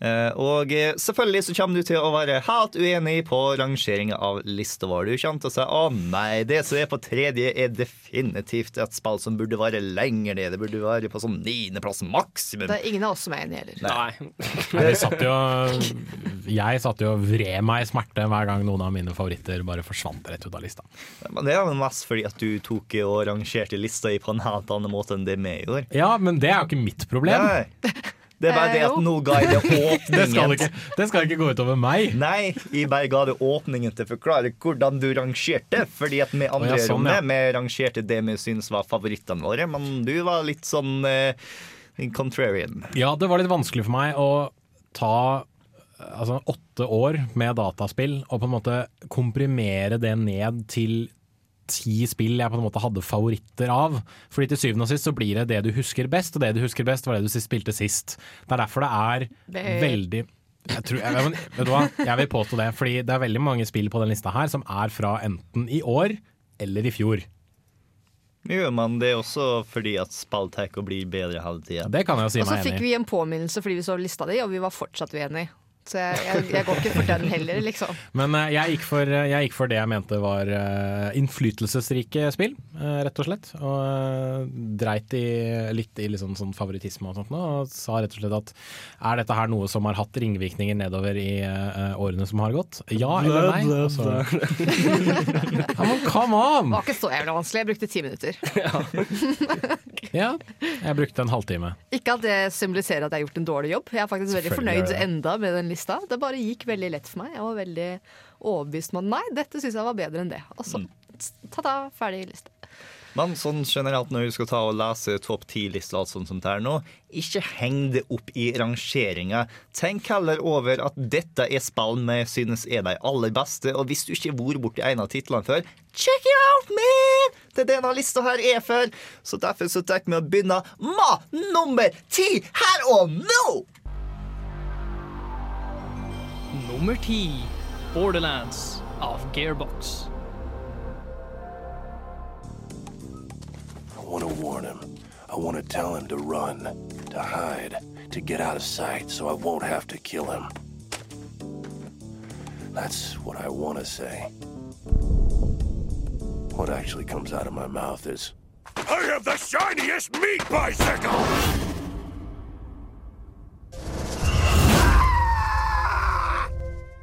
Eh, Og eh, selvfølgelig så kommer du til å være helt uenig på rangeringa av lista vår. Du kommer til å si å nei, det som er på tredje er definitivt et spill som burde være lenger ned. Det burde være på sånn niendeplass maksimum. Det er ingen av oss som er enige heller. Nei. Nei, Jeg satt jo, jeg satt jo og vred meg i smerte hver gang noen av mine favoritter bare forsvant rett ut av lista. Men det er jo mest fordi at du tok og rangerte lista i på en helt annen måte enn det vi gjorde. Ja, men det er jo ikke mitt problem. Nei. *laughs* Det er bare det at nå ga jeg det *laughs* åpningen. Det skal ikke, det skal ikke gå utover meg. Nei, jeg bare ga det åpningen til å forklare hvordan du rangerte. Fordi at vi andre oh, ja, sånn, ja. vi rangerte det vi syntes var favorittene våre. Men du var litt sånn eh, contrarian. Ja, det var litt vanskelig for meg å ta altså, åtte år med dataspill og på en måte komprimere det ned til ti spill jeg på en måte hadde favoritter av. Fordi til syvende og sist så blir det det du husker best, og det du husker best var det du spilte sist. Det er derfor det er Det- veldig jeg tror, jeg, vet du hva? Jeg vil påstå det, fordi det er veldig mange spill på den lista her som er fra enten i år eller i fjor. Jo, men det er også fordi at spilltech blir bedre hele tida. Det kan jeg jo si Og så fikk vi en påminnelse fordi vi så lista di, og vi var fortsatt uenige. Så jeg, jeg, jeg går ikke for den heller, liksom. *laughs* Men eh, jeg, gikk for, jeg gikk for det jeg mente var eh, innflytelsesrike spill, eh, rett og slett. Og eh, dreit i, litt i liksom sånn favoritisme og sånt nå, og sa rett og slett at er dette her noe som har hatt ringvirkninger nedover i eh, årene som har gått? Ja eller nei? Og så- *laughs* Ja, men come Det on! var ikke så jævlig vanskelig. Jeg brukte ti minutter. *laughs* Ja, jeg brukte en halvtime. Ikke at det symboliserer at jeg har gjort en dårlig jobb. Jeg er faktisk veldig fornøyd enda med den lista. Det bare gikk veldig lett for meg. Jeg var veldig overbevist om at nei, dette syns jeg var bedre enn det. Og så ta-ta, ferdig liste. Men sånn generelt når du skal ta og lese topp ti-lista sånt som det er nå, ikke heng det opp i rangeringa. Tenk heller over at dette er spill vi synes er de aller beste, og hvis du ikke har vært borti en av titlene før, check it out, man! Det er det denne lista her er for. Så derfor så tar vi og begynner med nummer ti her og nå! Nummer ti Borderlands av Gearbox. I want to warn him. I want to tell him to run, to hide, to get out of sight so I won't have to kill him. That's what I want to say. What actually comes out of my mouth is I have the shiniest meat bicycle!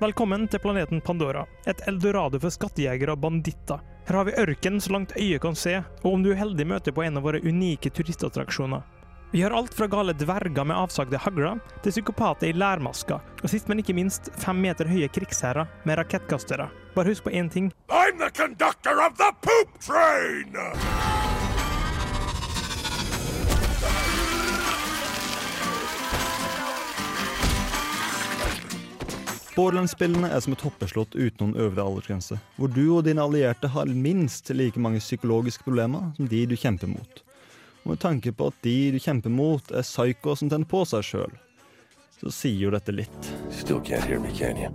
Velkommen til planeten Pandora, et eldorado for skattejegere og banditter. Her har vi ørken så langt øyet kan se, og om du er heldig møter på en av våre unike turistattraksjoner. Vi har alt fra gale dverger med avsagde hagler, til psykopater i lærmasker, og sist, men ikke minst, fem meter høye krigsherrer med rakettkastere. Bare husk på én ting. I'm the conductor of the poop train! Borderlands-spillene er som et hoppeslott uten noen øvre aldersgrense, hvor du og dine allierte har minst like mange psykologiske problemer som de du kjemper mot. Og med tanke på at de du kjemper mot, er psyko som tenner på seg sjøl, så sier jo dette litt. Still can't hear me, can you?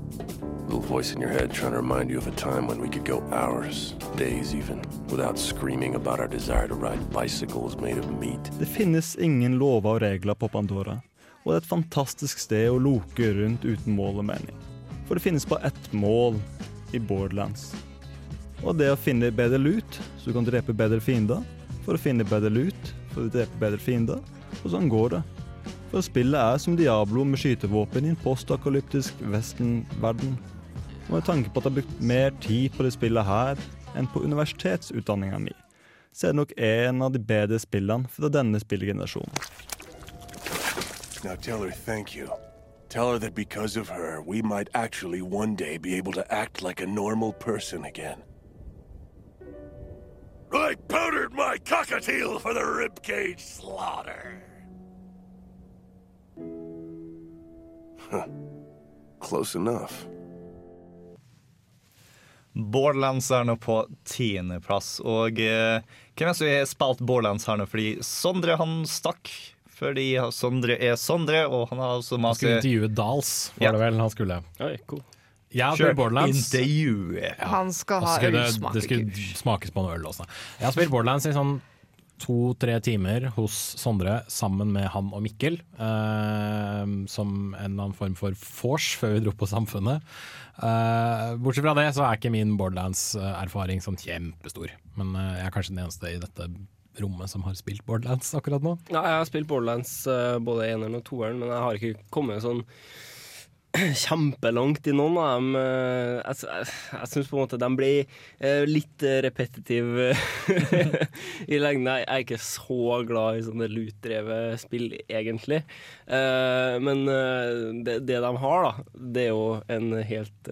Little voice in your head trying to remind you of a time when we could go hours, days even, without screaming about our desire to ride bicycles made of meat. Det finnes ingen lover og regler på Pandora, og det er et fantastisk sted å loke rundt uten mål og mening. For det finnes bare ett mål i Borderlands. Og det å finne bedre lut, så du kan drepe bedre fiender. For å finne bedre lut, for å drepe bedre fiender. Og sånn går det. For spillet er som Diablo med skytevåpen i en postakolyptisk Vesten-verden. Og med tanke på at jeg har brukt mer tid på det spillet her enn på universitetsutdanninga mi, så er det nok en av de bedre spillene fra denne spillgenerasjonen. Now tell her thank you. Tell her that because of her, we might actually one day be able to act like a normal person again. I powdered my cockatiel for the ribcage slaughter. Huh. Close enough. Borderlands er nå på tiendeplass. Og eh, hvem er det som har spilt Borderlands her nå? Fordi Sondre han stakk. Fordi Sondre er Sondre, og han har også Han skulle intervjue Dals, var Ja. det vel han skulle. Oi, cool. Jeg har Borderlands. intervjuet. Han skal ha skulle det, skulle smakes på noe øl også. Jeg har spilt Borderlands i sånn to-tre timer hos Sondre sammen med han og Mikkel. eh, som en eller annen form for vors før vi dro på Samfunnet. Eh, bortsett fra det så er ikke min Borderlands-erfaring sånn kjempestor. Men eh, jeg er kanskje den eneste i dette rommet som har spilt Borderlands akkurat nå. Ja, jeg har spilt Borderlands eh, både eneren og toeren, men jeg har ikke kommet sånn *clears throat* kjempelangt i noen av dem. Eh, Jeg, jeg, jeg syns på en måte de blir eh, litt repetitive *laughs* i lengden. Jeg er ikke så glad i sånne loot-drevet spill, egentlig. Men det, det de har, da, det er jo en helt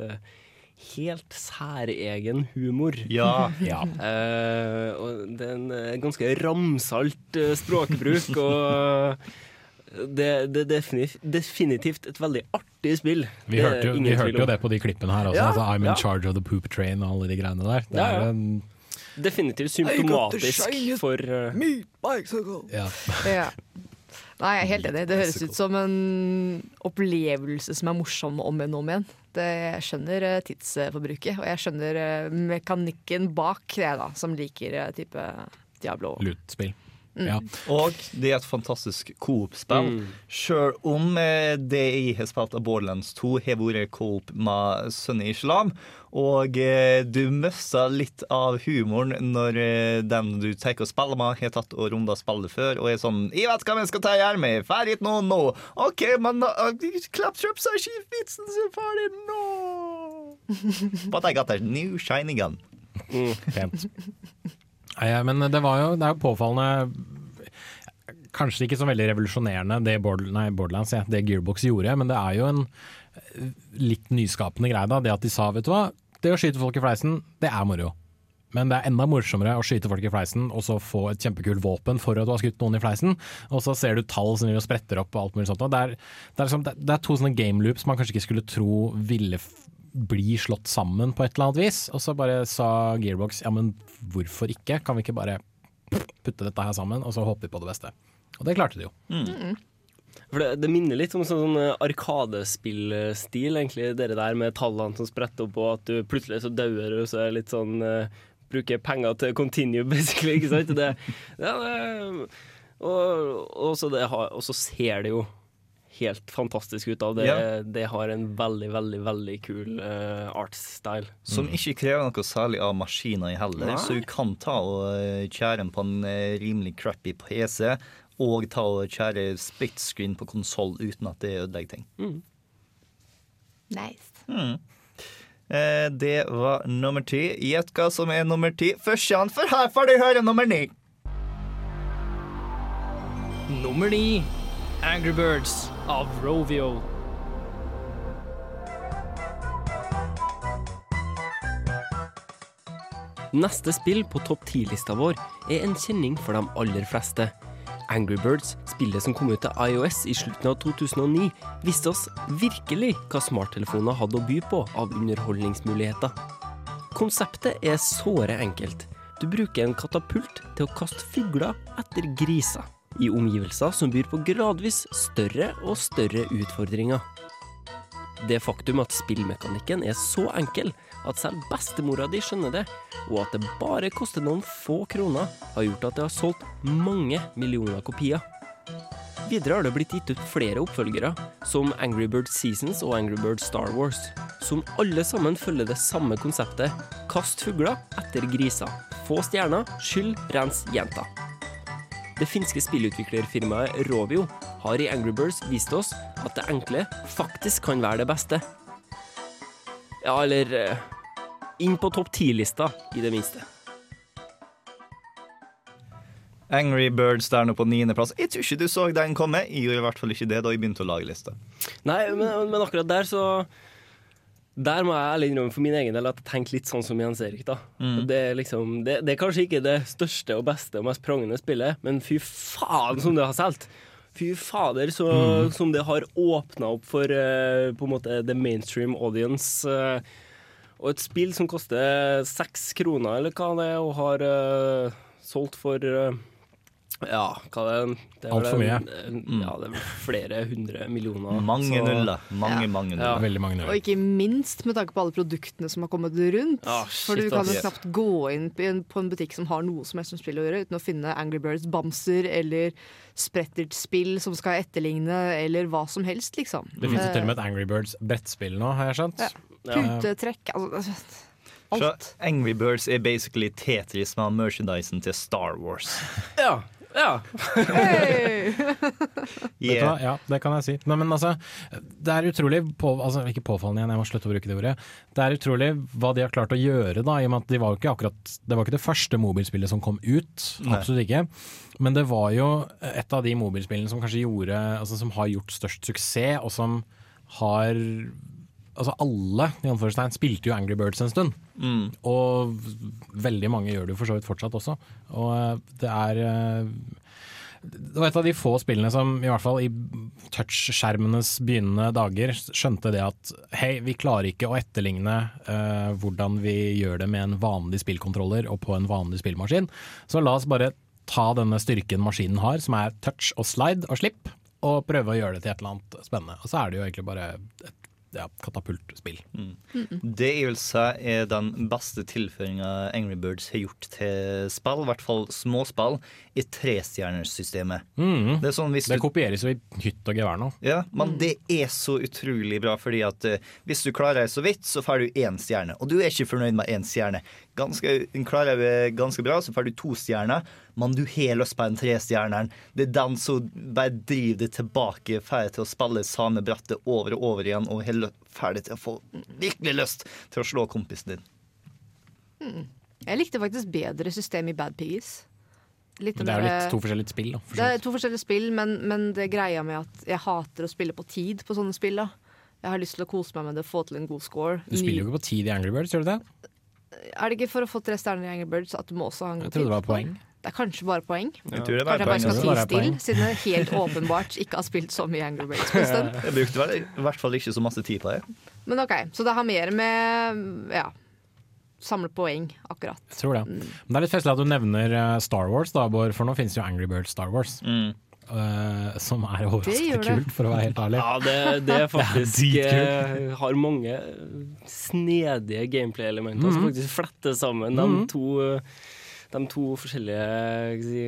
Helt særegen humor. Ja. *laughs* Ja. Eh, og det er en eh, ganske ramsalt eh, språkbruk, og det, det er definitivt, et veldig artig spill. Vi hørte, jo, vi hørte jo det på de klippene her også. Ja, altså, I'm in ja. charge of the poop train og alle de greiene der. Det Ja, ja. er en Definitivt symptomatisk for eh, ja. *laughs* Ja. Nei, jeg er helt enig. Det høres ut som en opplevelse som er morsom om igjen og om igjen. Det, jeg skjønner eh, tidsforbruket, og jeg skjønner eh, mekanikken bak det, da, som liker eh, type Diablo. Loot-spill. Mm. Ja. Og det er et fantastisk coop-spill. Mm. Sjøl om eh, det jeg har spilt av Borderlands 2, har vært coop med Sunny Islam. Og eh, du mister litt av humoren når eh, den du tar og spiller med, har tatt og runda spillet før og er sånn 'Jeg vet hva vi skal ta i ermet. med. Ferdig nå, nå.' OK, men uh, Claptrap sa ikke vitsen så ferdig nå. But I got a new shiny gun. Mm. Nei, ja, men det jo, det er jo påfallende Kanskje ikke så veldig revolusjonerende det ja, det Gearbox gjorde, men det er jo en eh, litt nyskapende greie. da, Det at de sa vet du hva, det å skyte folk i fleisen, det er moro. Men det er enda morsommere å skyte folk i fleisen og så få et kjempekult våpen for at du har skutt noen i fleisen, og så ser du tall som spretter opp og alt mulig sånt. Det, er, det, er liksom, det er to sånne game loops man kanskje ikke skulle tro ville bli slått sammen på et eller annet vis. Og så bare sa Gearbox ja, men hvorfor ikke? Kan vi ikke bare putte dette her sammen, og så håper vi på det beste? Og det klarte de jo. For det, det minner litt om sånn, sånn arkadespillstil, egentlig. Dere der med tallene som spretter opp, og at du plutselig så dauer og så er litt sånn uh, Bruker penger til continue, *laughs* basically. Ikke sant? Det, ja, det, og, og, så det og så ser det jo helt fantastisk ut. av det, Ja. det har en veldig, veldig veldig kul uh, art-style. Som ikke krever noe særlig av maskiner i heller. Nei. Så du kan ta og eh, kjære den på en eh, rimelig crappy PC, og ta og kjære split screen på konsoll uten at det ødelegger ting. Mm. Nice. Mm. Eh, det var nummer ti. Gjett hva som er nummer ti. Førstean, for her får du høre nummer ni. Nummer ni Angry Birds av Rovio. Neste spill på topp 10-lista vår er en kjenning for de aller fleste. Angry Birds, spillet som kom ut til iOS i slutten av 2009, viste oss virkelig hva smarttelefoner hadde å by på av underholdningsmuligheter. Konseptet er såre enkelt. Du bruker en katapult til å kaste fugler etter griser, i omgivelser som byr på gradvis større og større utfordringer. Det faktum at spillmekanikken er så enkel at selv bestemora di skjønner det, og at det bare koster noen få kroner, har gjort at det har solgt mange millioner kopier. Videre har det blitt gitt ut flere oppfølgere, som Angry Bird Seasons og Angry Bird Star Wars, som alle sammen følger det samme konseptet kast fugler etter griser. Få stjerner, skyld, rens, gjenta. Det finske spillutviklerfirmaet Rovio har i Angry Birds vist oss at det enkle faktisk kan være det beste. Ja, eller eh, inn på topp ti-lista, i det minste. Angry Birds der nå på niendeplass. Jeg tror ikke du så den komme. Jeg gjorde i hvert fall ikke det da jeg begynte å lage lista. Nei, men, men akkurat der så Der må jeg ærlig innrømme for min egen del at jeg tenker litt sånn som Jens Erik. da Mm. det, er liksom, det, det er kanskje ikke det største og beste og mest prangende spillet, men fy faen som det har solgt! Fy fader, så, Mm. som det har åpna opp for uh, på en måte the mainstream audience. Uh, og et spill som koster seks kroner, eller hva det er, og har uh, solgt for ja, hva det er det er Alt for mye. en- Ja, det er flere hundre millioner. Mange så- nuller. Mange, Ja. mange nuller. Ja. Veldig mange Og ikke minst med tanke på alle produktene som har kommet rundt. Ah, For du kan jo knapt gå inn på en, butikk som har noe som helst med spill å gjøre, uten å finne Angry Birds-bamser eller sprettertspill som skal etterligne, eller hva som helst, liksom. Det finnes jo til og med et Angry Birds brettspill nå, har jeg skjønt. Ja. Putetrekk altså, Så Angry Birds er basically Tetris med merchandisen til Star Wars. Ja. Ja. Hey. *laughs* yeah. Ja, det kan jeg si. Nei, men altså, det er utrolig på, altså, Ikke påfallende igjen, jeg må slutte å bruke det ordet. Det er utrolig hva de har klart å gjøre, da, i og med at de var ikke akkurat Det var ikke det første mobilspillet som kom ut, Nei. absolutt ikke. Men det var jo et av de mobilspillene som kanskje gjorde Altså som har gjort størst suksess, og som har Altså alle i anførselstegn spilte jo Angry Birds en stund. Mm. Og veldig mange gjør det jo for så vidt fortsatt også. Og eh, det er eh, det var et av de få spillene som i hvert fall i touchskjermenes begynnende dager skjønte det at hei, vi klarer ikke å etterligne uh, hvordan vi gjør det med en vanlig spillkontroller og på en vanlig spillmaskin. Så la oss bare ta denne styrken maskinen har, som er touch og slide og slipp, og prøve å gjøre det til et eller annet spennende. Og så er det jo egentlig bare et ja, katapultspill. Det jeg vil si er den beste tilføringa Angry Birds har gjort til spill, i hvert fall små spill, i trestjernersystemet. Mm. Det er sånn hvis Det du kopieres jo i hytt og gevær nå. Ja, men det er så utrolig bra, fordi at uh, hvis du klarer deg så vidt, så får du én stjerne. Og du er ikke fornøyd med én stjerne. Ganske, klarer det ganske bra, så får du to stjerner, men du har lyst på en trestjerneren. Det er den som bare driver deg tilbake, får til å spille samme brettet over og over igjen, og er ferdig til å få virkelig lyst til å slå kompisen din. Mm. Jeg likte faktisk bedre system i Bad Piggies. Litt det er jo litt to forskjellige spill, da. for Det er to forskjellige spill, men, men det greia med at jeg hater å spille på tid på sånne spill. da Jeg har lyst til å kose meg med det, få til en god score. Du spiller jo ikke på tid i Angry Birds, gjør du det? Er det ikke for å få tre stjerner i Angry Birds at du må også ha en Jeg trodde det var poeng. Det er kanskje bare poeng. Jeg tror det er Kanskje jeg bare skal tie stille, siden jeg helt åpenbart ikke har spilt så mye Angry Birds på en stund. Jeg brukte vel, i hvert fall ikke så masse tid på det. Men OK, så det har mer med ja, samle poeng, akkurat. Jeg tror det. Men det er litt festlig at du nevner eh, Star Wars, da, Bård, for nå finnes jo Angry Birds Star Wars. Eh, som er overraskende kult, for å være helt ærlig. Ja, det, det *laughs* er faktisk det er Har mange snedige gameplay-elementer som Mhm. faktisk fletter sammen de Mhm. to eh, De to forskjellige si,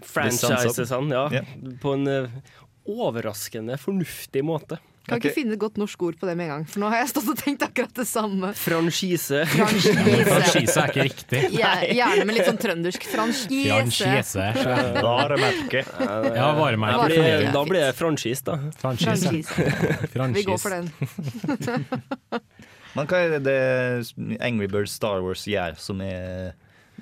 franchisene ja, yeah. på en eh, overraskende fornuftig måte. Kan ikke finne et godt norsk ord på det med en gang, for nå har jeg stått og tenkt akkurat det samme. Franchise. Franchise. *laughs* Franchise er ikke riktig. Ja, gjerne med litt sånn trøndersk franchise. Franchise. Varemerke. Ja, varemerke. Da blir det- Da blir det franchise, da. Franchise. Vi går for den. *laughs* Men hva er det Angry Birds Star Wars gjør som er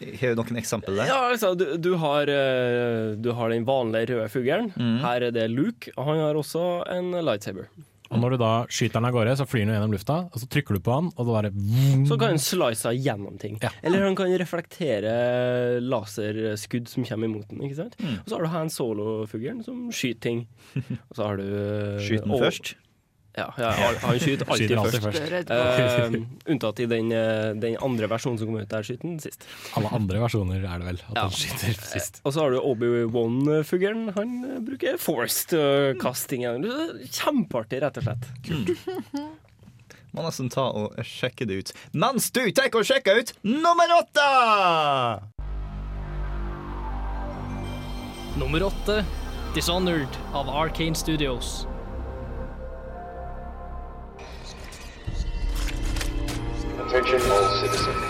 Har du noen eksempel der? Ja, altså, du, du, har, eh, du har den vanlige røde fuglen. Mm. Her er det Luke. og Han har også en lightsaber. Og når du da skyter den av gårde, så flyr den gjennom lufta, og så trykker du på den, og det bare Så kan han slice av gjennom ting. Eller han kan reflektere laserskudd som kommer imot den. ikke sant? Mm. Og så har du Han Solo-fuglen som skyter ting. *laughs* Og så har du eh, Skyter den først? Ja, ja, han skyter alltid, Skyter alltid først. først. Uh, unntatt i den, eh, den andre versjonen som kom ut der, skyter han sist. Alle andre versjoner er det vel at Ja. han skyter sist. Og så har du Obi-Wan-fuglen. Han eh, bruker forced til å kaste ting. igjen. Kjempeartig, rett og slett. *laughs* Må nesten ta og sjekke det ut. Mens du tar og sjekker ut nummer åtte! Nummer åtte, Dishonored av Arcane Studios. Attention all citizens.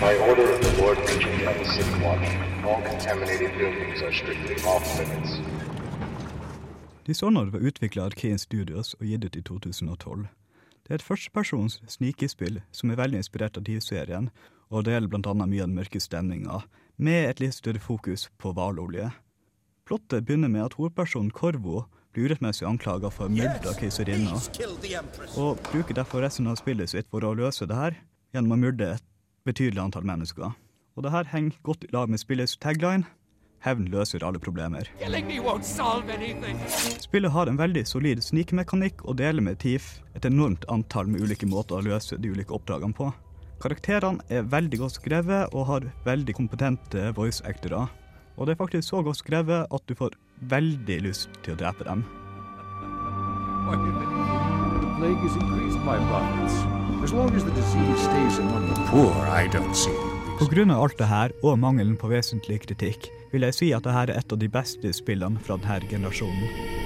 By order of the Lord Regent of the City Watch, all contaminated buildings are strictly off limits. Dishonored var utvikla av Kane Studios og gitt ut i 2012. Det er et førstepersons snikespill som er veldig inspirert av TV-serien, og det gjelder blant mye av den mørke stemninga, med et litt større fokus på hvalolje. Plottet begynner med at hovedpersonen Korvo urettmessig anklaga for å myrde keiserinna, og bruker derfor resten av spillet sitt for å løse det her gjennom å myrde et betydelig antall mennesker. Og det her henger godt i lag med spillets tagline Hevn løser alle problemer. Spillet har en veldig solid snikemekanikk og deler med TIF et enormt antall med ulike måter å løse de ulike oppdragene på. Karakterene er veldig godt skrevet og har veldig kompetente voice actorer. Og det er faktisk så godt skrevet at du får veldig lyst til å drepe dem. Av alt det her, og mangelen på vesentlig kritikk, vil jeg si at dette er et av de beste spillene fra denne generasjonen.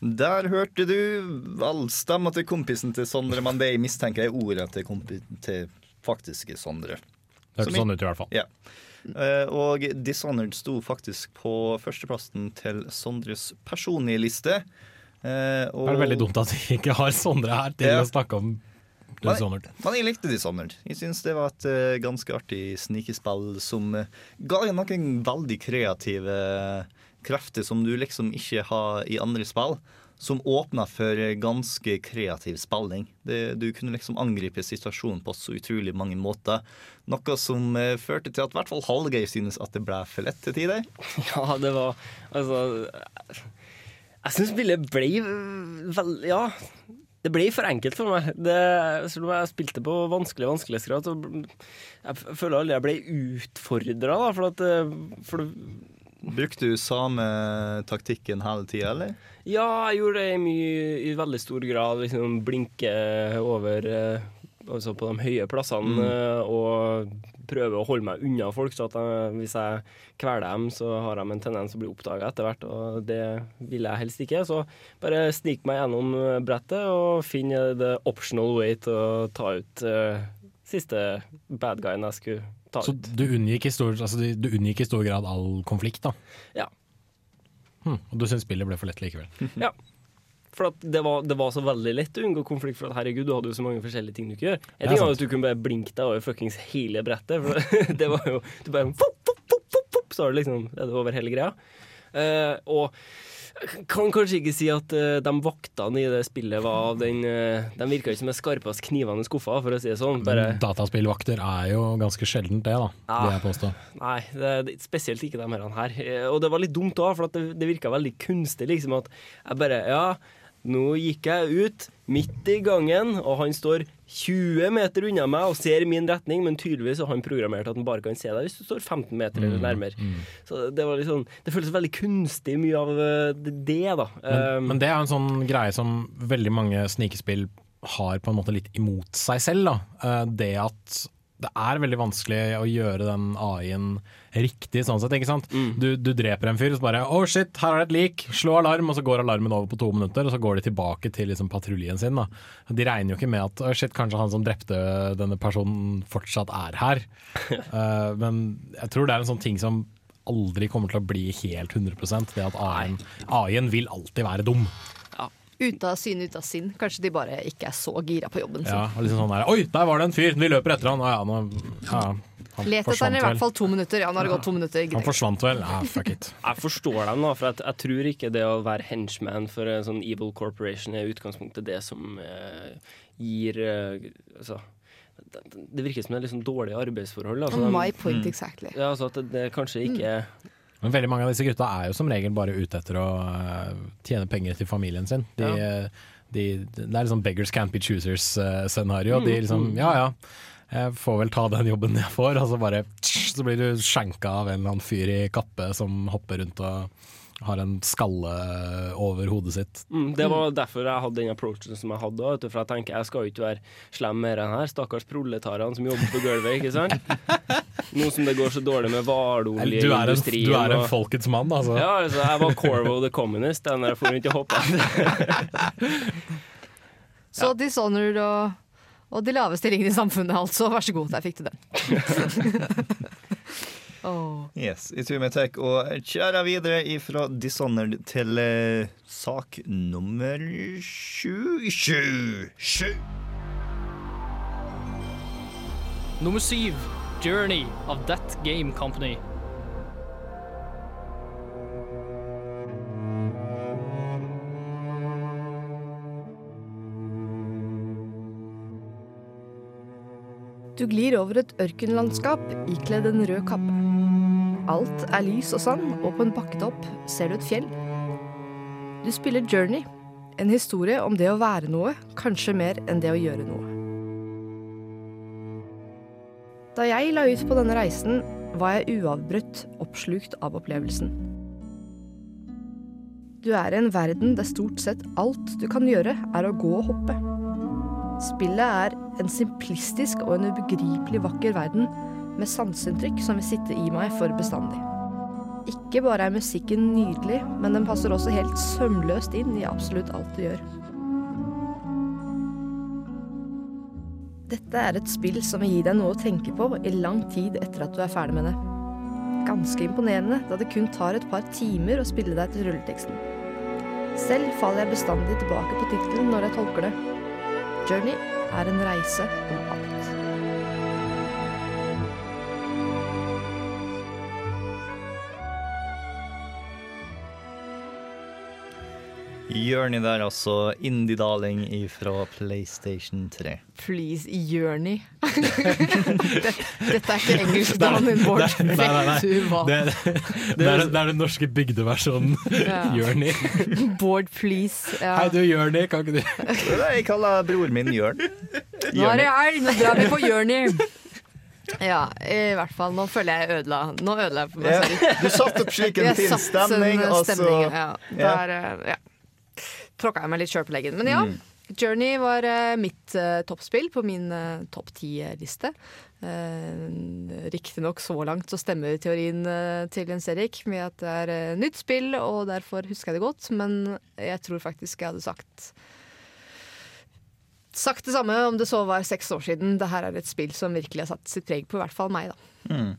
Der hørte du vel til kompisen til Sondre, men det jeg mistenker er ordet til, til faktiske Sondre. Hørtes Som i- sånn ut i hvert fall. Ja. Eh, og Dishonored sto faktisk på førsteplassen til Sondres personlige liste. Eh, og... Det er veldig dumt at vi ikke har Sondre her til Ja. å snakke om Dishonored. Men jeg likte Dishonored. Jeg syns det var et eh, ganske artig snikespill som eh, ga noen veldig kreative krefter som du liksom ikke har i andre spill. Som åpna for ganske kreativ spilling. Du kunne liksom angripe situasjonen på så utrolig mange måter. Noe som eh, førte til at i hvert fall Hallgeir synes at det ble for lett til tider. *laughs* Ja, det var Altså Jeg syns spillet ble vel Ja. Det ble for enkelt for meg. Det, selv om jeg spilte på vanskelig vanskelighetsgrad, så jeg føler aldri jeg ble utfordra. For at eh, for det, Brukte du samme taktikken hele tida, eller? Ja, jeg gjorde det i, mye, i veldig stor grad. Liksom blinke over eh, altså på de høye plassene Mm. eh, og prøve å holde meg unna folk. Så at jeg, hvis jeg kveler dem, så har de en tendens til å bli oppdaga etter hvert, og det vil jeg helst ikke. Så bare snik meg gjennom eh, brettet og finne the optional way til å ta ut uh, siste bad guyen jeg skulle ta Så ut. du unngikk, stor, altså, du unngikk i stor grad all konflikt, da? Ja. Hm, og du syns spillet ble for lett likevel? *laughs* Ja. For det, var, det var så veldig lett å unngå konflikt, for at herregud, du hadde jo så mange forskjellige ting du kunne gjøre. En er ting var at du kunne bare blinke deg over fuckings hele brettet, for *laughs* det var jo Du bare fop, fop, fop, fop, fop, så er det liksom er det over hele greia. Uh, og kan kanskje ikke si at uh, de vaktene i det spillet var av den uh, De virka ikke som de skarpeste knivene i skuffa, for å si det sånn. Bare Men dataspillvakter er jo ganske sjeldent det, da. Ja. Vil jeg påstå. Nei, det, spesielt ikke de her. her. Eh, Og det var litt dumt òg, for at det, det virka veldig kunstig. liksom At jeg bare Ja, nå gikk jeg ut midt i gangen, og han står 20 meter unna meg og ser i min retning, men tydeligvis har han programmert at han bare kan se deg hvis du står 15 meter eller Mm, nærmere. mm. Så det var sånn Det føltes veldig kunstig mye av eh, det, da. Men, Um, men det er en sånn greie som veldig mange snikespill har på en måte litt imot seg selv. Da. Eh, Det at det er veldig vanskelig å gjøre den AI-en riktig, sånn sett. ikke sant? Du, du dreper en fyr, og så bare oh shit, her er det et lik, slå alarm, og så går alarmen over på to minutter, og så går de tilbake til liksom, patruljen sin. da. De regner jo ikke med at oh shit, kanskje han som drepte denne personen fortsatt er her. uh, *laughs* men jeg tror det er en sånn ting som aldri kommer til å bli helt 100 det at AI-en AI-en vil alltid være dum. Ute av syne, ute av sinn. Kanskje de bare ikke er så gira på jobben sin. Ja, og liksom sånn der, Oi, der var det en fyr! Vi løper etter han. Å ja, nå, ja, han Let etter den i hvert fall to minutter. Ja, nå har det gått to minutter. Han forsvant vel? Ah, fuck it. *laughs* Jeg forstår dem, da, for jeg, jeg tror ikke det å være henchman for en sånn evil corporation er utgangspunktet det som eh, gir eh, Altså det, det virker som det er liksom dårlige arbeidsforhold. Altså, My point point exactly. Ja, altså at det, det kanskje ikke mm. Men veldig mange av disse gutta er jo som regel bare ute etter å eh, tjene penger til familien sin. De, de, det er liksom beggars can't be choosers-scenario. de Mm, liksom, mm. ja ja, jeg får vel ta den jobben jeg får, og så bare så blir du skjenka av en eller annen fyr i kappe som hopper rundt og har en skalle over hodet sitt. mm, Det var derfor jeg hadde den approachen som jeg hadde. vet du, For jeg tenker jeg skal jo ikke være slem mer den her. Stakkars proletarene som jobber på gulvet, ikke sant? *laughs* Nå som det går så dårlig med Du er en, hvalolje-industrien. du er en folkets mann, altså. Ja, altså, jeg var Corvo the Communist den der jeg for rundt og hoppa. Så Dishonored og, og de lave stillingene i samfunnet, altså. Vær så god, der fikk du den. *laughs* Yes, i tur med tek og kjære videre ifra Dishonored til eh, sak nummer sju. Sju! Sju! Nummer syv, Journey of That Game Company. Du glir over et ørkenlandskap ikledd en rød kappe. Alt er lys og sand, og på en bakketopp ser du et fjell. Du spiller Journey, en historie om det å være noe, kanskje mer enn det å gjøre noe. Da jeg la ut på denne reisen, var jeg uavbrutt oppslukt av opplevelsen. Du er i en verden der stort sett alt du kan gjøre, er å gå og hoppe. Spillet er en simplistisk og en ubegripelig vakker verden med sanseinntrykk som vil sitte i meg for bestandig. Ikke bare er musikken nydelig, men den passer også helt sømløst inn i absolutt alt du gjør. Dette er et spill som vil gi deg noe å tenke på i lang tid etter at du er ferdig med det. Ganske imponerende, da det kun tar et par timer å spille deg til rulleteksten. Selv faller jeg bestandig tilbake på tittelen når jeg tolker det. Journey er en reise om Journey der, altså. Indie-darling fra PlayStation 3. Please, Journey. *laughs* Dette er ikke engelsk, da, min Bård. Nei, nei, nei. Vet du? Det, *laughs* det, er, det er den norske bygdeversjonen. Jørni. Journey. *laughs* Bård, please. Ja. Hei du, Journey, kan ikke du Jeg kaller broren min Jørn. Nå er det helg, nå drar vi på Journey. Ja, i hvert fall. Nå føler jeg ødela Nå ødela jeg for meg Ja, selv. du satte opp slik en Jeg fin stemning, og så- altså. ja. Ja. Der, eh, ja. Tråkka jeg meg litt sjøl på leggen. Men ja, Mm. Journey var eh, mitt uh, toppspill på min uh, topp ti-liste. Uh, Riktignok så langt så stemmer teorien eh, til Jens Erik med at det er eh, nytt spill, og derfor husker jeg det godt, men jeg tror faktisk jeg hadde sagt Sagt det samme om det så var seks år siden. Det her er et spill som virkelig har satt sitt preg på i hvert fall meg, da. Mm.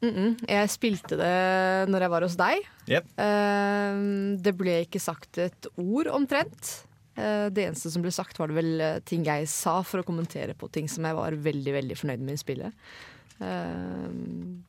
Mm -mm. Jeg spilte det når jeg var hos deg. Yep. Uh, det ble ikke sagt et ord omtrent. Uh, det eneste som ble sagt, var det vel eh, ting jeg sa for å kommentere på ting som jeg var veldig veldig fornøyd med i spillet. Uh,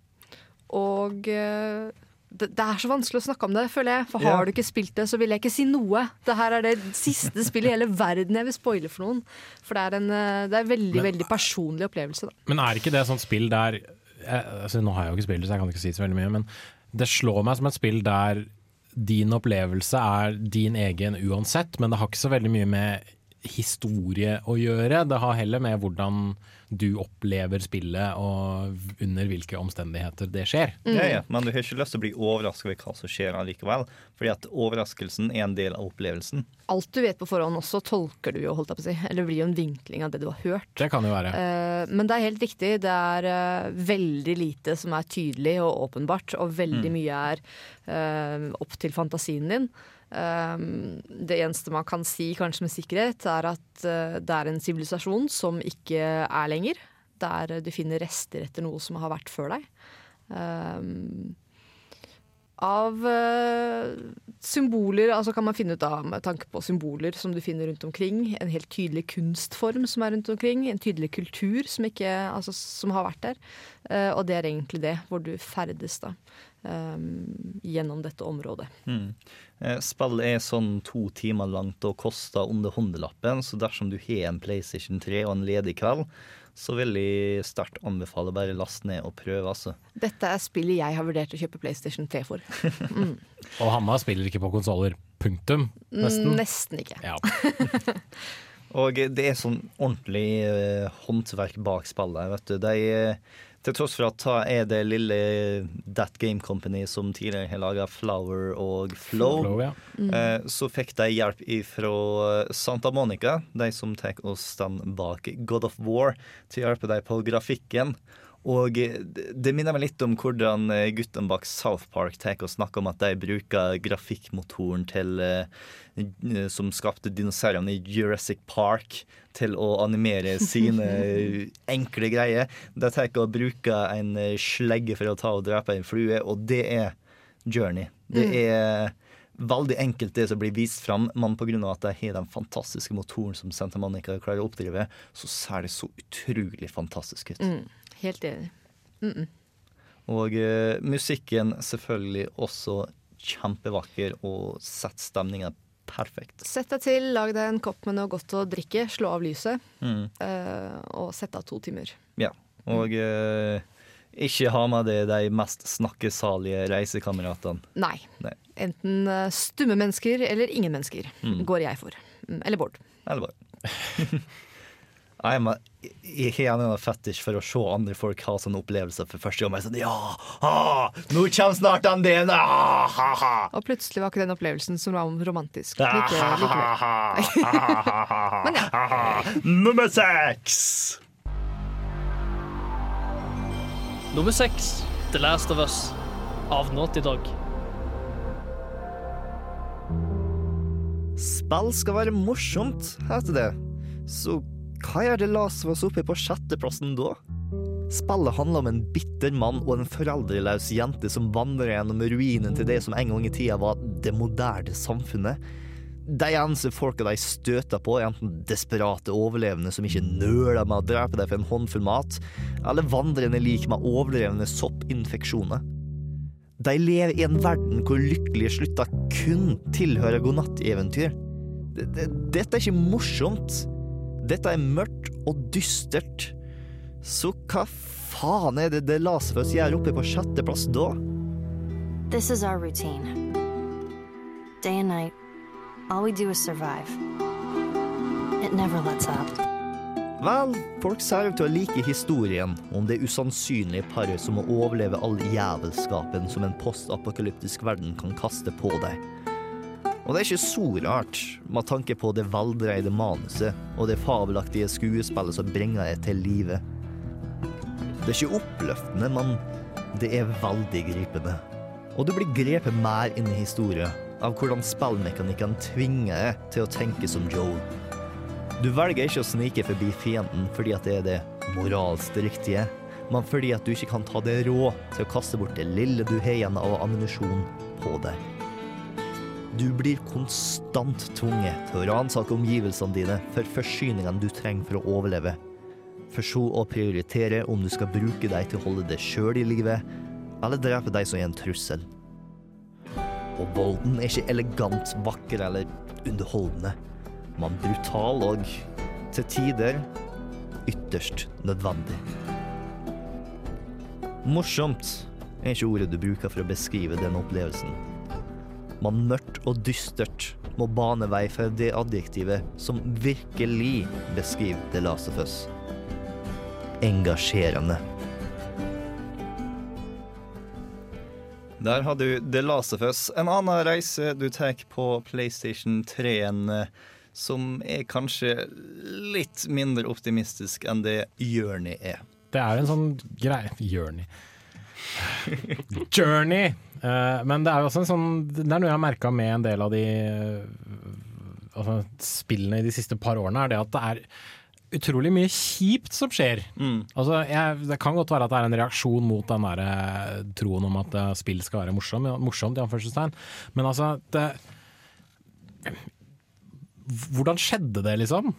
og eh, det, det er så vanskelig å snakke om det, føler jeg. For har har du ikke spilt det, så vil jeg ikke si noe. Det her er det siste spillet i hele verden jeg vil spoile for noen. For det er en det er en veldig, Men- veldig personlig opplevelse. Da. Men er ikke det sånt spill der altså Nå har jeg jo ikke spilt det, så jeg kan ikke si så veldig mye, men det slår meg som et spill der din opplevelse er din egen uansett, men det har ikke så veldig mye med historie å gjøre. Det har heller med hvordan du opplever spillet og under hvilke omstendigheter det skjer. Mm. Ja, ja, men du har ikke lyst til å bli overrasket over hva som skjer allikevel. Fordi at overraskelsen er en del av opplevelsen. Alt du vet på forhånd også, tolker du jo, holdt jeg på å si. Eller blir jo en vinkling av det du har hørt. Det kan jo være. Eh, men det er helt riktig. Det er eh, veldig lite som er tydelig og åpenbart, og veldig Mm. mye er eh, opp til fantasien din. Eh, det eneste man kan si kanskje med sikkerhet, er at eh, det er en sivilisasjon som ikke er lenger. Der du finner rester etter noe som har vært før deg. Eh, av uh, symboler, altså kan man finne ut av med tanke på symboler som du finner rundt omkring. En helt tydelig kunstform som er rundt omkring. En tydelig kultur som, ikke, altså, som har vært der. Uh, og det er egentlig det, hvor du ferdes da. Um, gjennom dette området. Mm. Spillet er sånn to timer langt og koster under håndelappen, så dersom du har en PlayStation 3 og en ledig kveld, så vil jeg sterkt anbefale bare last ned og prøve, altså. Dette er spillet jeg har vurdert å kjøpe PlayStation 3 for. *laughs* Mm. Og Hanna spiller ikke på konsoller. Punktum. Nesten. Mm, Nesten ikke. Ja. *laughs* Og det er sånn ordentlig eh, håndverk bak spillet. Vet du. De, eh, til tross for at da er det lille That Game Company som tidligere har laga Flower og Flow, Flow, ja. Mm. eh, så fikk de hjelp fra Santa Monica, de som tar oss den bak God of War, til å hjelpe dem på grafikken. Og eh, det minner meg litt om hvordan eh, guttene bak South Park tar og snakker om at de bruker grafikkmotoren til eh, som skapte dinosaurene i Jurassic Park, til å animere sine *laughs* enkle greier. De tar og bruker en slegge for å ta og drepe en flue, og det er Journey. Det Mm. er veldig enkelt det som blir vist fram, men pga. at de har den fantastiske motoren som Santa Monica klarer å oppdrive, så ser det så utrolig fantastisk ut. Mm, helt enig. Mm -mm. Og eh, musikken selvfølgelig også kjempevakker og setter stemninga perfekt. Sett deg til, lag deg en kopp med noe godt å drikke, slå av lyset, Mm. eh, og sett av to timer. Ja. Og eh, ikke ha med deg de mest snakkesalige reisekameratene. Nei. Nei. Enten eh, stumme mennesker eller ingen mennesker, Mm. går jeg for. Mm, Eller Bård. Eller bare *laughs* Nei, men Jeg har gjerne en fetisj for å se andre folk ha sånne opplevelser for første gang. Jeg er Sånn, ja, ah, nå kommer snart den delen! Ah, ha, ha. Og plutselig var ikke den opplevelsen som var romantisk. Like, Like, ha, *laughs* Men ja. Nummer seks! Nummer seks, The Last of Us, av Naughty Dog. Spill skal være morsomt, heter det. Så hva gjør det Last of Us oppe på sjetteplassen da? Spillet handler om en bitter mann og en foreldreløs jente som vandrer gjennom ruinen til det som en gang i tida var det moderne samfunnet. De eneste folka de støter på, er enten desperate overlevende som ikke nøler med å drepe deg for en håndfull mat, eller vandrende lik med overlevende soppinfeksjoner. De lever i en verden hvor lykkelige slutter kun tilhører godnatteventyr. Det- det- Dette er ikke morsomt. Dette er mørkt og dystert. Så hva faen er det det Last of Us gjør oppe på sjetteplass da? This is our routine. Day and night, all we do is survive. It never lets up. Vel, folk ser ut til å like historien om det usannsynlige paret som må overleve all jævelskapen som en postapokalyptisk verden kan kaste på deg. Og det er ikke så rart, med tanke på det veldreide manuset og det fabelaktige skuespillet som bringer det til live. Det er ikke oppløftende, men det er veldig gripende. Og du blir grepet mer inn i historien av hvordan spillmekanikken tvinger deg til å tenke som Joel. Du velger ikke å snike forbi fienden fordi at det er det moralsk riktige, men fordi at du ikke kan ta deg råd til å kaste bort det lille du har igjen av ammunisjon på deg. Du blir konstant tvunget til å ransake omgivelsene dine for forsyningene du trenger for å overleve, for så å prioritere om du skal bruke dem til å holde deg sjøl i live, eller drepe deg som er en trussel. Og volden er ikke elegant, vakker eller underholdende, men brutal og til tider ytterst nødvendig. Morsomt er ikke ordet du bruker for å beskrive den opplevelsen. Men mørkt og dystert må bane vei for det adjektivet som virkelig beskriver The Last of Us. Engasjerende. Der har du The Last of Us. En annen reise du tar på PlayStation 3-en som er kanskje litt mindre optimistisk enn det Journey er. Det er en sånn greie Journey. Journey! Eh, men det er jo også en sånn Det er noe jeg har merka med en del av de eh, altså, spillene i de siste par årene, er det at det er utrolig mye kjipt som skjer. Altså, jeg, det kan godt være at det er en reaksjon mot den der eh, troen om at spill skal være morsom, ja, morsomt, i anførselstegn. Men altså det, Hvordan skjedde det, liksom?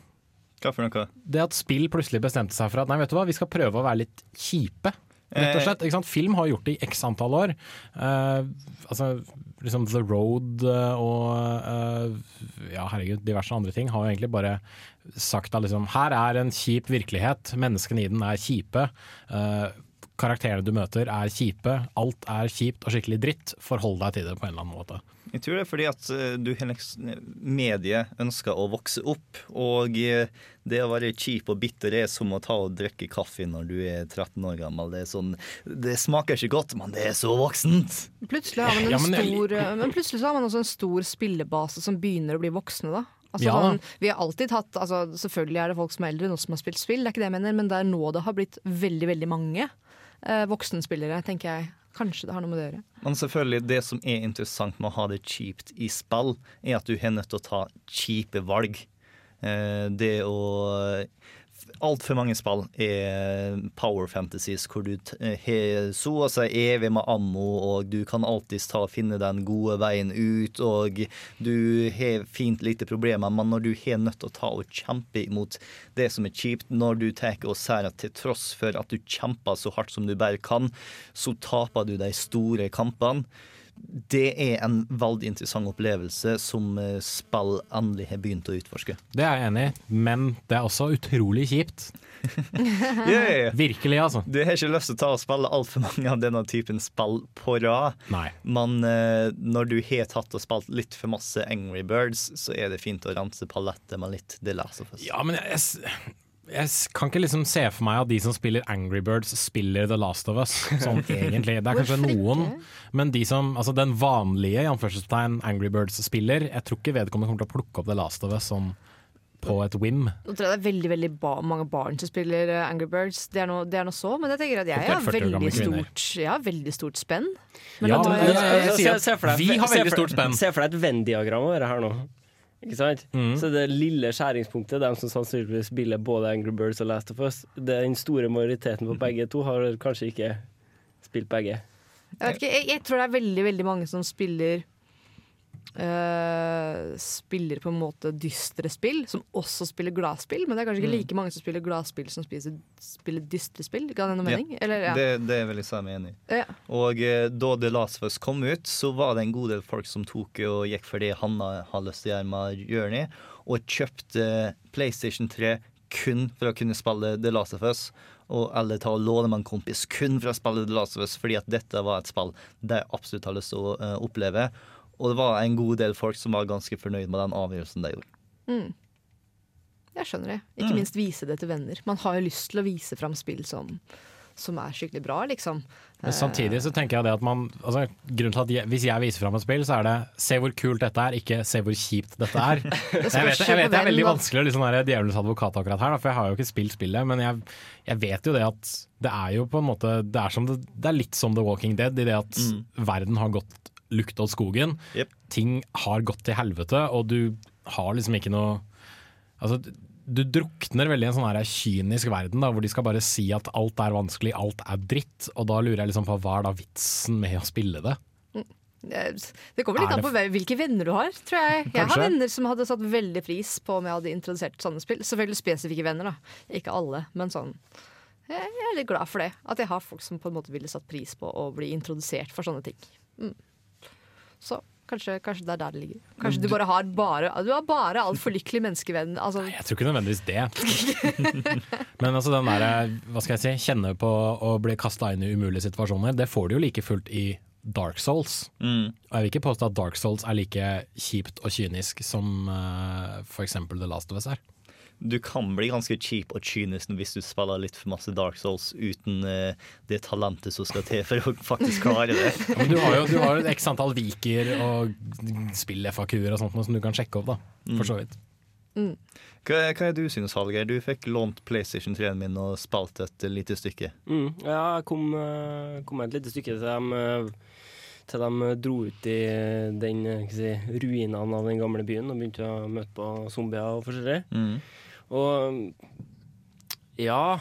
Hva for noe? Det at spill plutselig bestemte seg for at nei, vet du hva, vi skal prøve å være litt kjipe. Rett og Eh. slett? Film har gjort det i x antall år. Uh, altså, liksom The Road eh, og uh, ja, herregud, diverse andre ting har jo egentlig bare sagt at liksom, her er en kjip virkelighet, menneskene i den er kjipe. eh, karakterene du møter er kjipe, alt er kjipt og skikkelig dritt. Forhold deg til det på en eller annen måte. Jeg tror det er fordi at eh, du liksom, mediet ønsker å vokse opp, og eh, det å være kjip og bitter er som å ta og drikke kaffe når du er 13 år gammel. Det, er sånn, det smaker ikke godt, men det er så voksent. Plutselig har man en Ja, men stor, men plutselig så har man også en stor spillebase som begynner å bli voksne, da. Altså, Ja sånn, vi har alltid hatt altså, Selvfølgelig er det folk som er eldre nå som har spilt spill, det er ikke det jeg mener, men det er nå det har blitt veldig veldig mange eh, voksenspillere, tenker jeg. Kanskje det har noe med det å gjøre. Men selvfølgelig, det som er interessant med å ha det kjipt i spill, er at du er nødt til å ta kjipe valg. Eh, Det å Altfor mange spill er power fantasies hvor du eh, har så å si evig med ammo, og du kan alltids ta finne den gode veien ut, og du har fint lite problemer, men når du har nødt til å ta og kjempe imot det som er kjipt, når du tar og ser at til tross for at du kjemper så hardt som du bare kan, så taper du de store kampene. Det er en veldig interessant opplevelse som eh, spill endelig har begynt å utforske. Det er jeg enig i, men det er også utrolig kjipt. *laughs* Yeah. Virkelig, altså. Du har ikke lyst til å ta og spille altfor mange av denne typen spill på rad. Nei. Men uh, når du har tatt og spilt litt for masse Angry Birds, så er det fint å rense palettet med litt The Last of Us. Ja, men jeg, jeg, kan ikke liksom se for meg at de som spiller Angry Birds, spiller The Last of Us. Sånn *laughs* egentlig. Det er kanskje noen, men de som, altså den vanlige anførselstegn Angry Birds-spiller, jeg tror ikke vedkommende kommer til å plukke opp The Last of Us sånn på et whim. Nå tror jeg det er veldig veldig ba mange barn som spiller eh, Angry Birds. Det er noe, det er noe så, men jeg tenker at jeg har 40 år gamle veldig stort, jeg har veldig stort spenn. Ja, men jeg- jeg- jeg vi har veldig stort spenn. Se for deg et Venn-diagram over det her nå. Ikke sant? Mm. Så det lille skjæringspunktet, de som sannsynligvis spiller både Angry Birds og Last of Us, den store majoriteten på begge to har kanskje ikke spilt begge. Jeg vet ikke, jeg, jeg tror det er veldig veldig mange som spiller eh, Spiller på en måte dystre spill, som også spiller gladspill. Men det er kanskje ikke Mm. like mange som spiller gladspill som spiser, spiller dystre spill. Ga det noe Ja, mening? Eller, ja. det, det vil jeg si enig i. Ja. Og uh, da The Last of Us kom ut, så var det en god del folk som tok og gikk for det Hanna har lyst til å gjøre med Journey, og kjøpte PlayStation 3 kun for å kunne spille The Last of Us. Og, eller ta og låne med en kompis kun for å spille The Last of Us, fordi at dette var et spill de absolutt har lyst til å eh, oppleve. Og det var en god del folk som var ganske fornøyd med den avgjørelsen de gjorde. Mm. Jeg skjønner det. Ikke Mm. minst vise det til venner. Man har jo lyst til å vise fram spill som, som er skikkelig bra, liksom. Men samtidig så tenker jeg det at man altså, Grunnen til at jeg, Hvis jeg viser fram et spill, så er det 'se hvor kult dette er', ikke 'se hvor kjipt dette er'. *laughs* jeg, spørs vet, jeg vet det er veldig vanskelig å liksom være djevelens advokat akkurat her, da, for jeg har jo ikke spilt spillet. Men jeg, jeg vet jo det at det er jo på en måte Det er, som det, det er litt som The Walking Dead, i det at Mm. verden har gått lukt åt skogen. Ting har gått til helvete, og du har liksom ikke noe Altså, du drukner veldig i en sånn her kynisk verden da, hvor de skal bare si at alt er vanskelig, alt er dritt. Og da lurer jeg liksom på hva er da vitsen med å spille det? Det det kommer litt an på hvilke venner du har, tror jeg. Jeg har venner som hadde satt veldig pris på om jeg hadde introdusert sånne spill. Selvfølgelig spesifikke venner, da. Ikke alle, men sånn. Jeg jeg er litt glad for det. At jeg har folk som på en måte ville satt pris på å bli introdusert for sånne ting. Mm. Så kanskje, kanskje det er der det ligger. Kanskje du bare har bare Du har bare altfor lykkelig menneskevenn. Altså, Jeg tror ikke nødvendigvis det. *laughs* Men altså den der, hva skal jeg si, kjenne på å bli kasta inn i umulige situasjoner, det får du jo like fullt i Dark Souls. Mm. Og jeg vil ikke påstå at Dark Souls er like kjipt og kynisk som uh, f.eks. The Last of Us er. Du kan bli ganske kjip og kynisk hvis du spiller litt for masse Dark Souls uten eh, det talentet som skal til for å faktisk klare det. *laughs* Ja, men du har jo du har et x antall viker og spill-FAQ-er og sånt noe som du kan sjekke opp, da. For så vidt. Mm. Hva, hva er du synes, Hallgeir? Du fikk lånt PlayStation 3-en min og spilt et lite stykke. Mm, ja, jeg kom, eh, kom et lite stykke til dem eh, til de dro ut i den si, ruinene av den gamle byen og begynte å møte på zombier og forskjellig. Mm. Og ja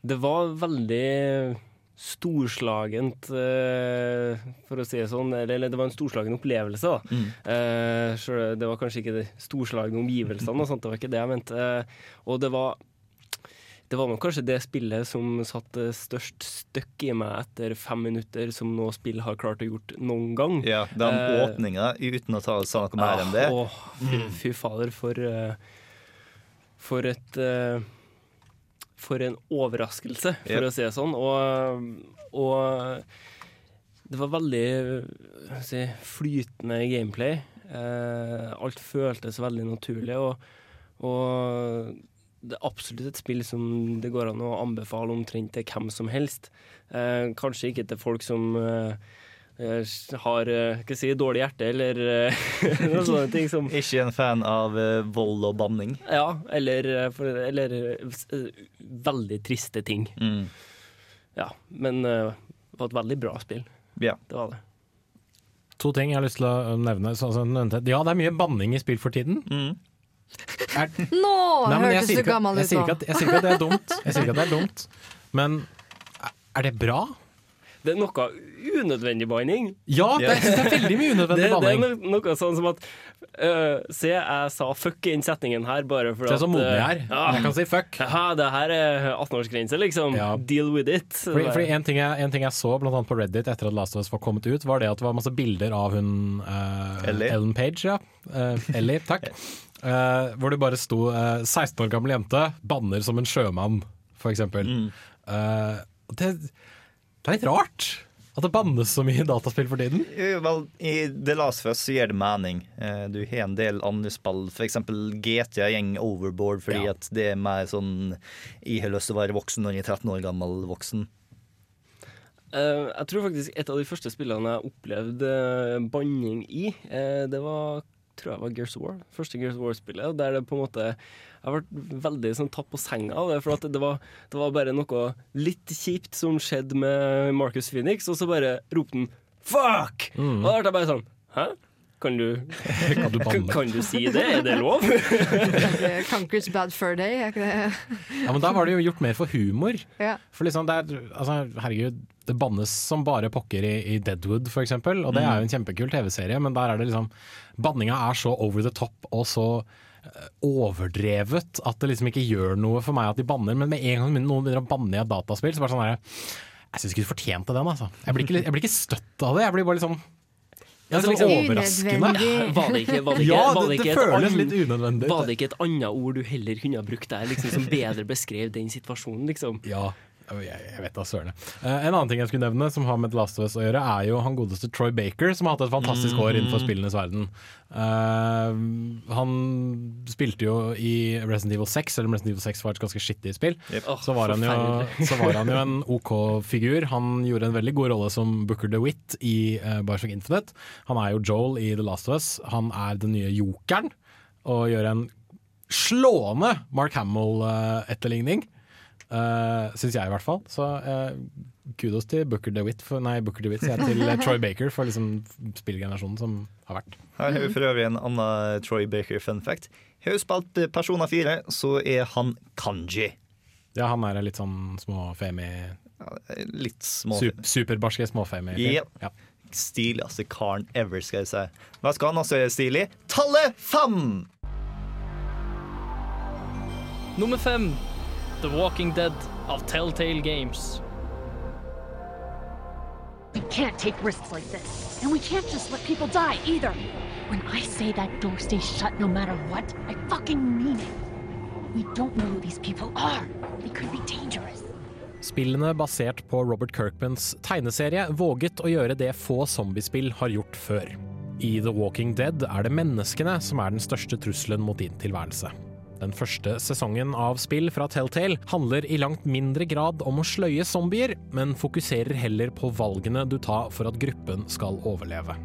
Det var veldig storslagent, eh, for å si det sånn. Eller, det var en storslagen opplevelse, da. Mm. Eh, det var kanskje ikke de storslagne omgivelsene, og sånt, det var ikke det jeg mente. Eh, og det var det var nok kanskje det spillet som satte størst støkk i meg etter fem minutter, som noe spill har klart å gjort noen gang. Ja, Den Eh, åpninga, uten å ta sa noe mer enn det. Åh, fy, fy fader, for eh, For et eh, For en overraskelse, for Yep. å si det sånn. Og, og det var veldig si, flytende gameplay. Eh, alt føltes veldig naturlig, og, og det er absolutt et spill som det går an å anbefale omtrent til hvem som helst. Eh, kanskje ikke til folk som eh, har eh, hva si, dårlig hjerte eller eh, *laughs* noen sånne ting som Ikke en fan av eh, vold og banning. Ja, eller, eh, for, eller eh, eh, veldig triste ting. Mm. Ja, men eh, det var et veldig bra spill. Ja. Det var det. To ting jeg har lyst til å nevne. Som. Ja, det er mye banning i spill for tiden. Er, Nå jeg hørtes du ikke- gammel ut nå. ikke at- Jeg sier ikke at det er dumt, Jeg sier ikke at det er dumt. men er det bra? Det er noe unødvendig banning. Ja, det, det er veldig mye unødvendig det, det er no, noe sånn som at uh, Se, jeg sa fuck i den setningen her bare for Se at så moden jeg er. øh, Jeg kan si fuck. Ja, det her er 18-årsgrense, liksom. Deal with it. Fordi, fordi en, ting jeg, en ting jeg så blant annet på Reddit etter at Last of Us var kommet ut, var det at det var masse bilder av hun uh, Ellie. Ellen Page, ja. Uh, Ellie, takk. *laughs* Eh, hvor det bare sto eh, 16 år gammel jente banner som en sjømann, for eksempel. Mm. Eh, det, det er litt rart at det bannes så mye i dataspill for tiden. Vel, I The Last Fuzz gir det mening. Eh, Du har en del andre spill, f.eks. GTA gjeng overboard fordi at det er mer sånn Jeg har lyst til å være voksen når jeg er 13 år gammel voksen. Eh, jeg tror faktisk et av de første spillene jeg opplevde banning i, eh, det var tror jeg var Gears of War. Første Gears of War-spillet. Der det på en måte Jeg har vært veldig sånn tatt på senga av det. For det var, det var bare noe litt kjipt som skjedde med Marcus Phoenix, og så bare ropte han 'fuck'! Mm. Og da ble jeg bare sånn Hæ? Kan du, Kan du kan, du si det? Er det lov? Conquers Bad Fur Day, er ikke det? Ja, men Da var det jo gjort mer for humor. Ja. For liksom det er, altså, herregud, det bannes som bare pokker i, i Deadwood, eksempel. Og det er jo en kjempekul TV-serie, men der er det liksom Banninga er så over the top og så eh, overdrevet at det liksom ikke gjør noe for meg at de banner. Men med en gang noen begynner å banne i et dataspill, så bare sånn der Jeg syns ikke du fortjente den, altså. Jeg blir ikke, jeg blir ikke støtt av det. Jeg blir bare liksom ja, Altså, sånn liksom- overraskende. Var det ikke, var det ikke, *laughs* Ja, det- det føles litt unødvendig. Var det ikke et annet ord du heller kunne ha brukt der, liksom, som bedre beskrev den situasjonen, liksom? Ja, jeg, vet da søren. Eh, en annen ting jeg skulle nevne som har med The Last of Us å gjøre, er jo han godeste Troy Baker, som har hatt et fantastisk år innenfor spillenes verden. Uh, han spilte jo i Resident Evil 6, selv om Resident Evil 6 var et ganske skittig spill. Åh, så, var han jo, så var han jo en OK figur. Han gjorde en veldig god rolle som Booker DeWitt i uh, Bioshock Infinite. Han er jo Joel i The Last of Us. Han er den nye jokeren og gjør en slående Mark Hamill-etterligning. Uh, Syns jeg, i hvert fall. Så uh, kudos til Booker DeWitt, for, nei, Booker DeWitt sier jeg til eh, Troy Baker for liksom spillgenerasjonen som har vært. Her har vi for øvrig en annen Troy Baker fun fact. Har du spilt eh, Persona 4, så er han kanji. Ja, han er litt sånn småfemi Litt små Sup Superbarske småfemi. Yep. Ja. Stiligste karen ever, skal jeg si. Hva skal han også gjøre stilig? Tallet fem! Nummer fem The Walking Dead av Telltale Games. We can't take risks like this. And we can't just let people die either. When I say that door stays shut no matter what, I fucking mean it. We don't know who these people are. They could be dangerous. Spillene basert på Robert Kirkmans tegneserie våget å gjøre det få zombiespill har gjort før. I The Walking Dead er det menneskene som er den største trusselen mot din tilværelse. Den første sesongen av spill fra Telltale handler i langt mindre grad om å sløye zombier, men fokuserer heller på valgene du tar for at gruppen skal overleve.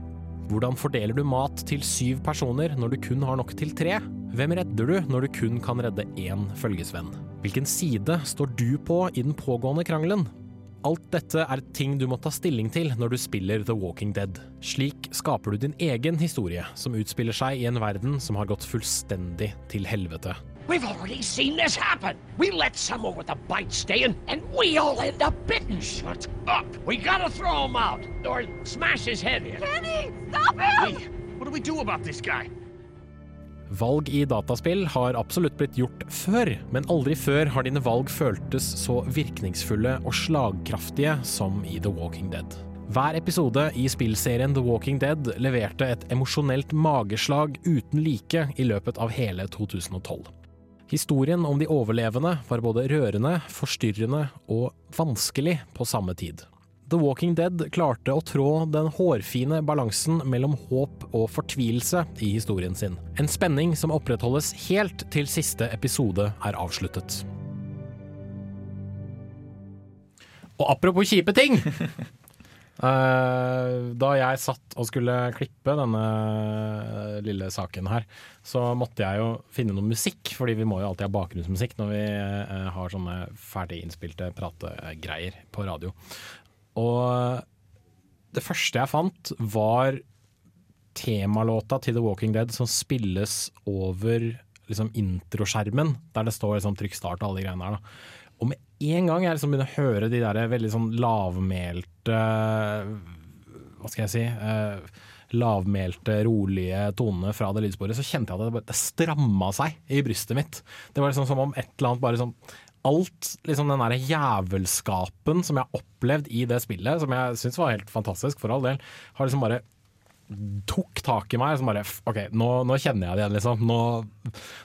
Hvordan fordeler du mat til syv personer når du kun har nok til tre? Hvem redder du når du kun kan redde én følgesvenn? Hvilken side står du på i den pågående krangelen? Alt dette er ting du må ta stilling til når du spiller The Walking Dead. Slik skaper du din egen historie, som utspiller seg i en verden som har gått fullstendig til helvete. We've already seen this happen. We let someone with a bite stay in, and we all end up bitten. Shut up. We gotta throw him out, or smash his head in. Kenny, stop him! Hey, what do we do about this guy? Valg i dataspill har absolutt blitt gjort før, men aldri før har dine valg føltes så virkningsfulle og slagkraftige som i The Walking Dead. Hver episode i spillserien The Walking Dead leverte et emosjonelt mageslag uten like i løpet av hele 2012. Historien om de overlevende var både rørende, forstyrrende og vanskelig på samme tid. The Walking Dead klarte å trå den hårfine balansen mellom håp og fortvilelse i historien sin. En spenning som opprettholdes helt til siste episode er avsluttet. Og apropos kjipe ting! *laughs* Eh, da jeg satt og skulle klippe denne lille saken her, så måtte jeg jo finne noe musikk, fordi vi må jo alltid ha bakgrunnsmusikk når vi eh, har sånne ferdig innspilte prategreier på radio. Og det første jeg fant, var temalåta til The Walking Dead som spilles over liksom introskjermen, der det står liksom trykk start og alle de greiene der. Da. Og med en gang jeg liksom begynner å høre de der veldig sånn lavmælte Hva skal jeg si? Uh, lavmælte, rolige tonene fra det lydsporet, så kjente jeg at det, det stramma seg i brystet mitt. Det var liksom som om et eller annet bare sånn Alt liksom den der jævelskapen som jeg har opplevd i det spillet, som jeg syns var helt fantastisk, for all del, har liksom bare tok tak i meg. Som bare, OK, nå, nå kjenner jeg det igjen, liksom. Nå,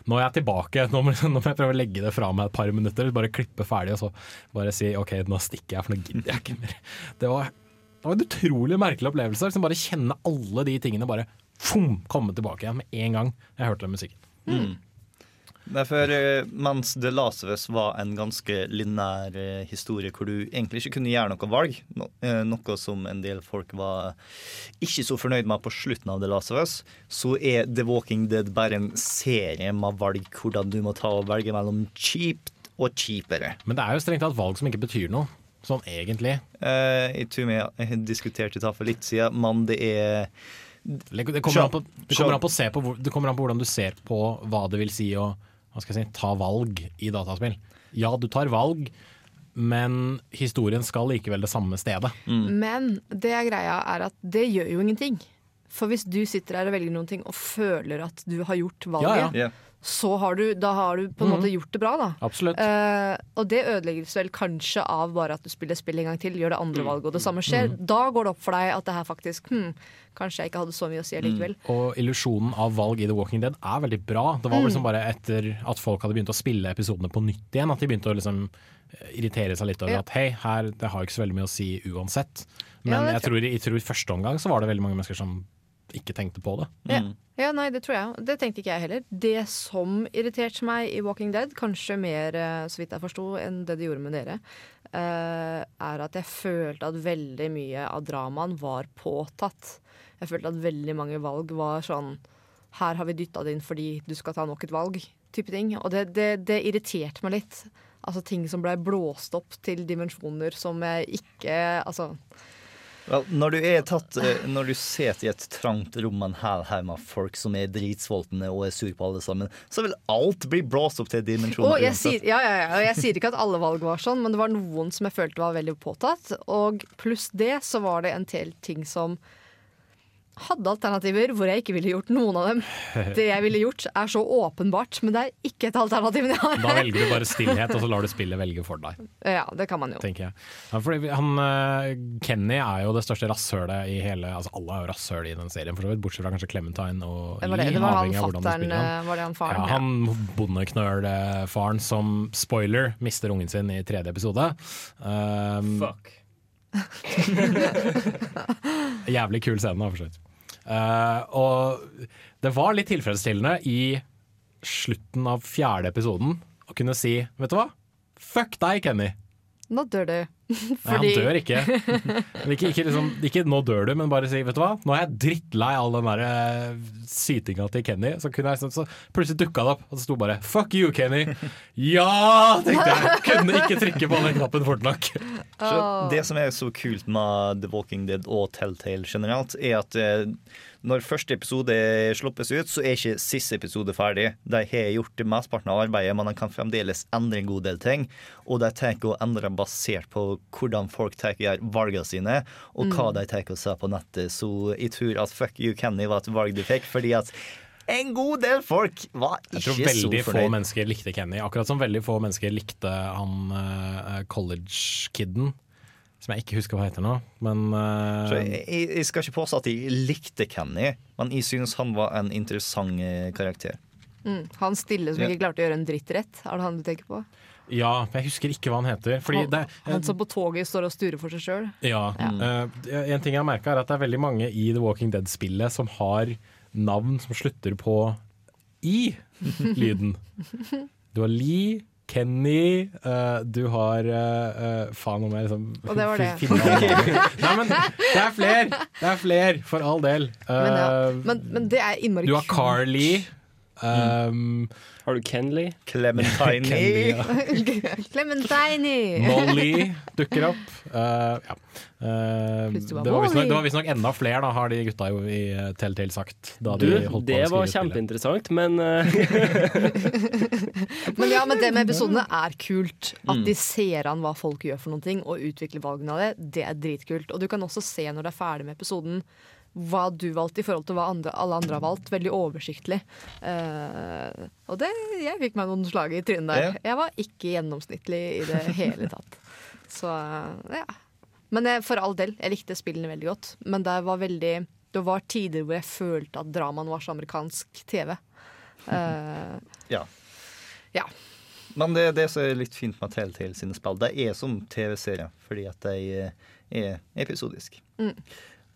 nå er jeg tilbake. Nå må, *laughs* nå må jeg prøve å legge det fra meg et par minutter. Bare klippe ferdig, og så bare si OK, nå stikker jeg, for nå gidder jeg ikke mer. Det var, det var en utrolig merkelig opplevelse. Liksom bare kjenne alle de tingene bare fum, komme tilbake igjen med en gang jeg hørte den musikken. Mm. Derfor, for mens The Last of Us var en ganske lineær eh, historie hvor du egentlig ikke kunne gjøre noe valg, eh, noe som en del folk var ikke så fornøyd med på slutten av The Last of Us, så er The Walking Dead bare en serie med valg hvordan du må ta og velge mellom kjipt og kjipere. Men det er jo strengt tatt valg som ikke betyr noe, sånn egentlig. Eh, jeg tror vi har diskutert det for litt siden, men det er Det kommer, på, det, kommer an på se på, det kommer an på hvordan du ser på hva det vil si å hva skal jeg si, ta valg i dataspill. Ja, du tar valg, men historien skal likevel det samme stedet. Men det er greia er at det gjør jo ingenting. For hvis du sitter her og velger noen ting og føler at du har gjort valget, Ja, ja. Så har du, da har du på en Mhm. måte gjort det bra, da. Absolutt. Eh, og det ødelegges vel kanskje av bare at du spiller spill en gang til, gjør det andre valget, og det samme skjer. Mhm. Da går det opp for deg at det her faktisk hm, Kanskje jeg ikke hadde så mye å si allikevel. Og illusjonen av valg i The Walking Dead er veldig bra. Det var vel liksom bare etter at folk hadde begynt å spille episodene på nytt igjen, at de begynte å liksom irritere seg litt over Ja. at hei, her, det har ikke så veldig mye å si uansett. Men ja, jeg tror tror, jeg tror i første omgang så var det veldig mange mennesker som ikke tenkte på det. Ja. Ja, nei, det tror jeg. Det tenkte ikke jeg heller. Det som irriterte meg i Walking Dead, kanskje mer, eh, så vidt jeg forsto, enn det det gjorde med dere, eh, er at jeg følte at veldig mye av dramaen var påtatt. Jeg følte at veldig mange valg var sånn Her har vi dytta det inn fordi du skal ta nok et valg, type ting. Og det, det, det irriterte meg litt. Altså ting som blei blåst opp til dimensjoner som jeg ikke Altså Vel, når, du er tatt, eh, når du sitter i et trangt rom med en hel haug med folk som er dritsultne og er sur på alle sammen, så vil alt bli blåst opp til dimensjoner. Oh, jeg, sier, ja, ja, ja, jeg sier ikke at alle valg var sånn, men det var noen som jeg følte var veldig påtatt. Og pluss det så var det en del ting som hadde alternativer hvor jeg ikke ville gjort noen av dem. *laughs* Det jeg ville gjort, er så åpenbart, men det er ikke et alternativ jeg har. Da velger du bare *laughs* stillhet, og så lar du spillet velge for deg. Ja, det kan man jo. tenker jeg. Ja, fordi han, eh, Kenny er jo det største rasshølet i hele Altså Alle er jo rasshøl i den serien, for så vidt, bortsett fra kanskje Clementine og Det var, det, det var han fatteren, han. eh, var det han faren? Ja, han bondeknølfaren som, spoiler, mister ungen sin i tredje episode. Um, Fuck. *laughs* Jævlig kul scene, for så vidt. Uh, og det var litt tilfredsstillende i slutten av fjerde episoden å kunne si Vet du hva? Fuck deg, Kenny. Nå dør du. Nei, han dør ikke. *laughs* Ikke, ikke, liksom, ikke 'nå dør du', men bare si 'vet du hva, nå er jeg drittlei all den der eh, sytinga til Kenny'. Så, kunne jeg, så, så plutselig dukka det opp, og det sto bare 'fuck you, Kenny'. *laughs* Ja! tenkte jeg. Kunne ikke trykke på den knappen fort nok. Så det som er så kult med The Walking Dead og Telltale generelt, er at eh, når første episode sluppes ut, så er ikke siste episode ferdig. De har gjort mesteparten av arbeidet, men de kan fremdeles endre en god del ting. Og de tar å endre basert på hvordan folk tar valgene sine, og hva Mm. de tar å se på nettet. Så jeg tror at Fuck you, Kenny var et valg du fikk, fordi at en god del folk var ikke så fornøyd. Jeg tror veldig få fornøyd. mennesker likte Kenny, akkurat som veldig få mennesker likte han uh, college-kiden. Som jeg ikke husker hva heter nå, men uh... Jeg, jeg skal ikke påstå at jeg likte Kenny, men jeg synes han var en interessant eh, karakter. Mm, han stille som Ja. ikke klarte å gjøre en dritt rett, er det han du tenker på? Ja, jeg husker ikke hva han heter. Fordi han, det, han som på toget står og sturer for seg sjøl? Ja. eh, en ting jeg har merka, er at det er veldig mange i The Walking Dead-spillet som har navn som slutter på i-lyden. *laughs* Du har Lee, Kenny, uh, du har eh, Faen om jeg liksom Og det var det. Nei, men det er fler! Det er fler, for all del. Men, ja. Men, men det er innmari kult. du har Carly. Um, har du Kenley? Clementine. *laughs* Kenley, ja. *laughs* Clementine! Molly dukker opp. Uh, ja. uh, var det var visstnok- det enda flere, da, har de gutta jo i eh, Telltale sagt. Da Du, de holdt det var kjempeinteressant, men *laughs* Men ja, men det med episodene er kult. At Mm. de ser an hva folk gjør for noen ting, og utvikler valgene av det. Det er dritkult. Og du kan også se når du er ferdig med episoden, hva du valgte i forhold til hva andre, alle andre har valgt. Veldig oversiktlig. Uh, og det, jeg fikk meg noen slag i trynet der. Ja. Jeg var ikke gjennomsnittlig i det hele tatt. Så ja. Men jeg, for all del, jeg likte spillene veldig godt. Men det var veldig Det var tider hvor jeg følte at dramaen var så amerikansk TV. Uh, Ja. ja. Men det, det som er litt fint med Telltale sine spill, det er som TV-serier, fordi at de eh, er episodiske. Mm.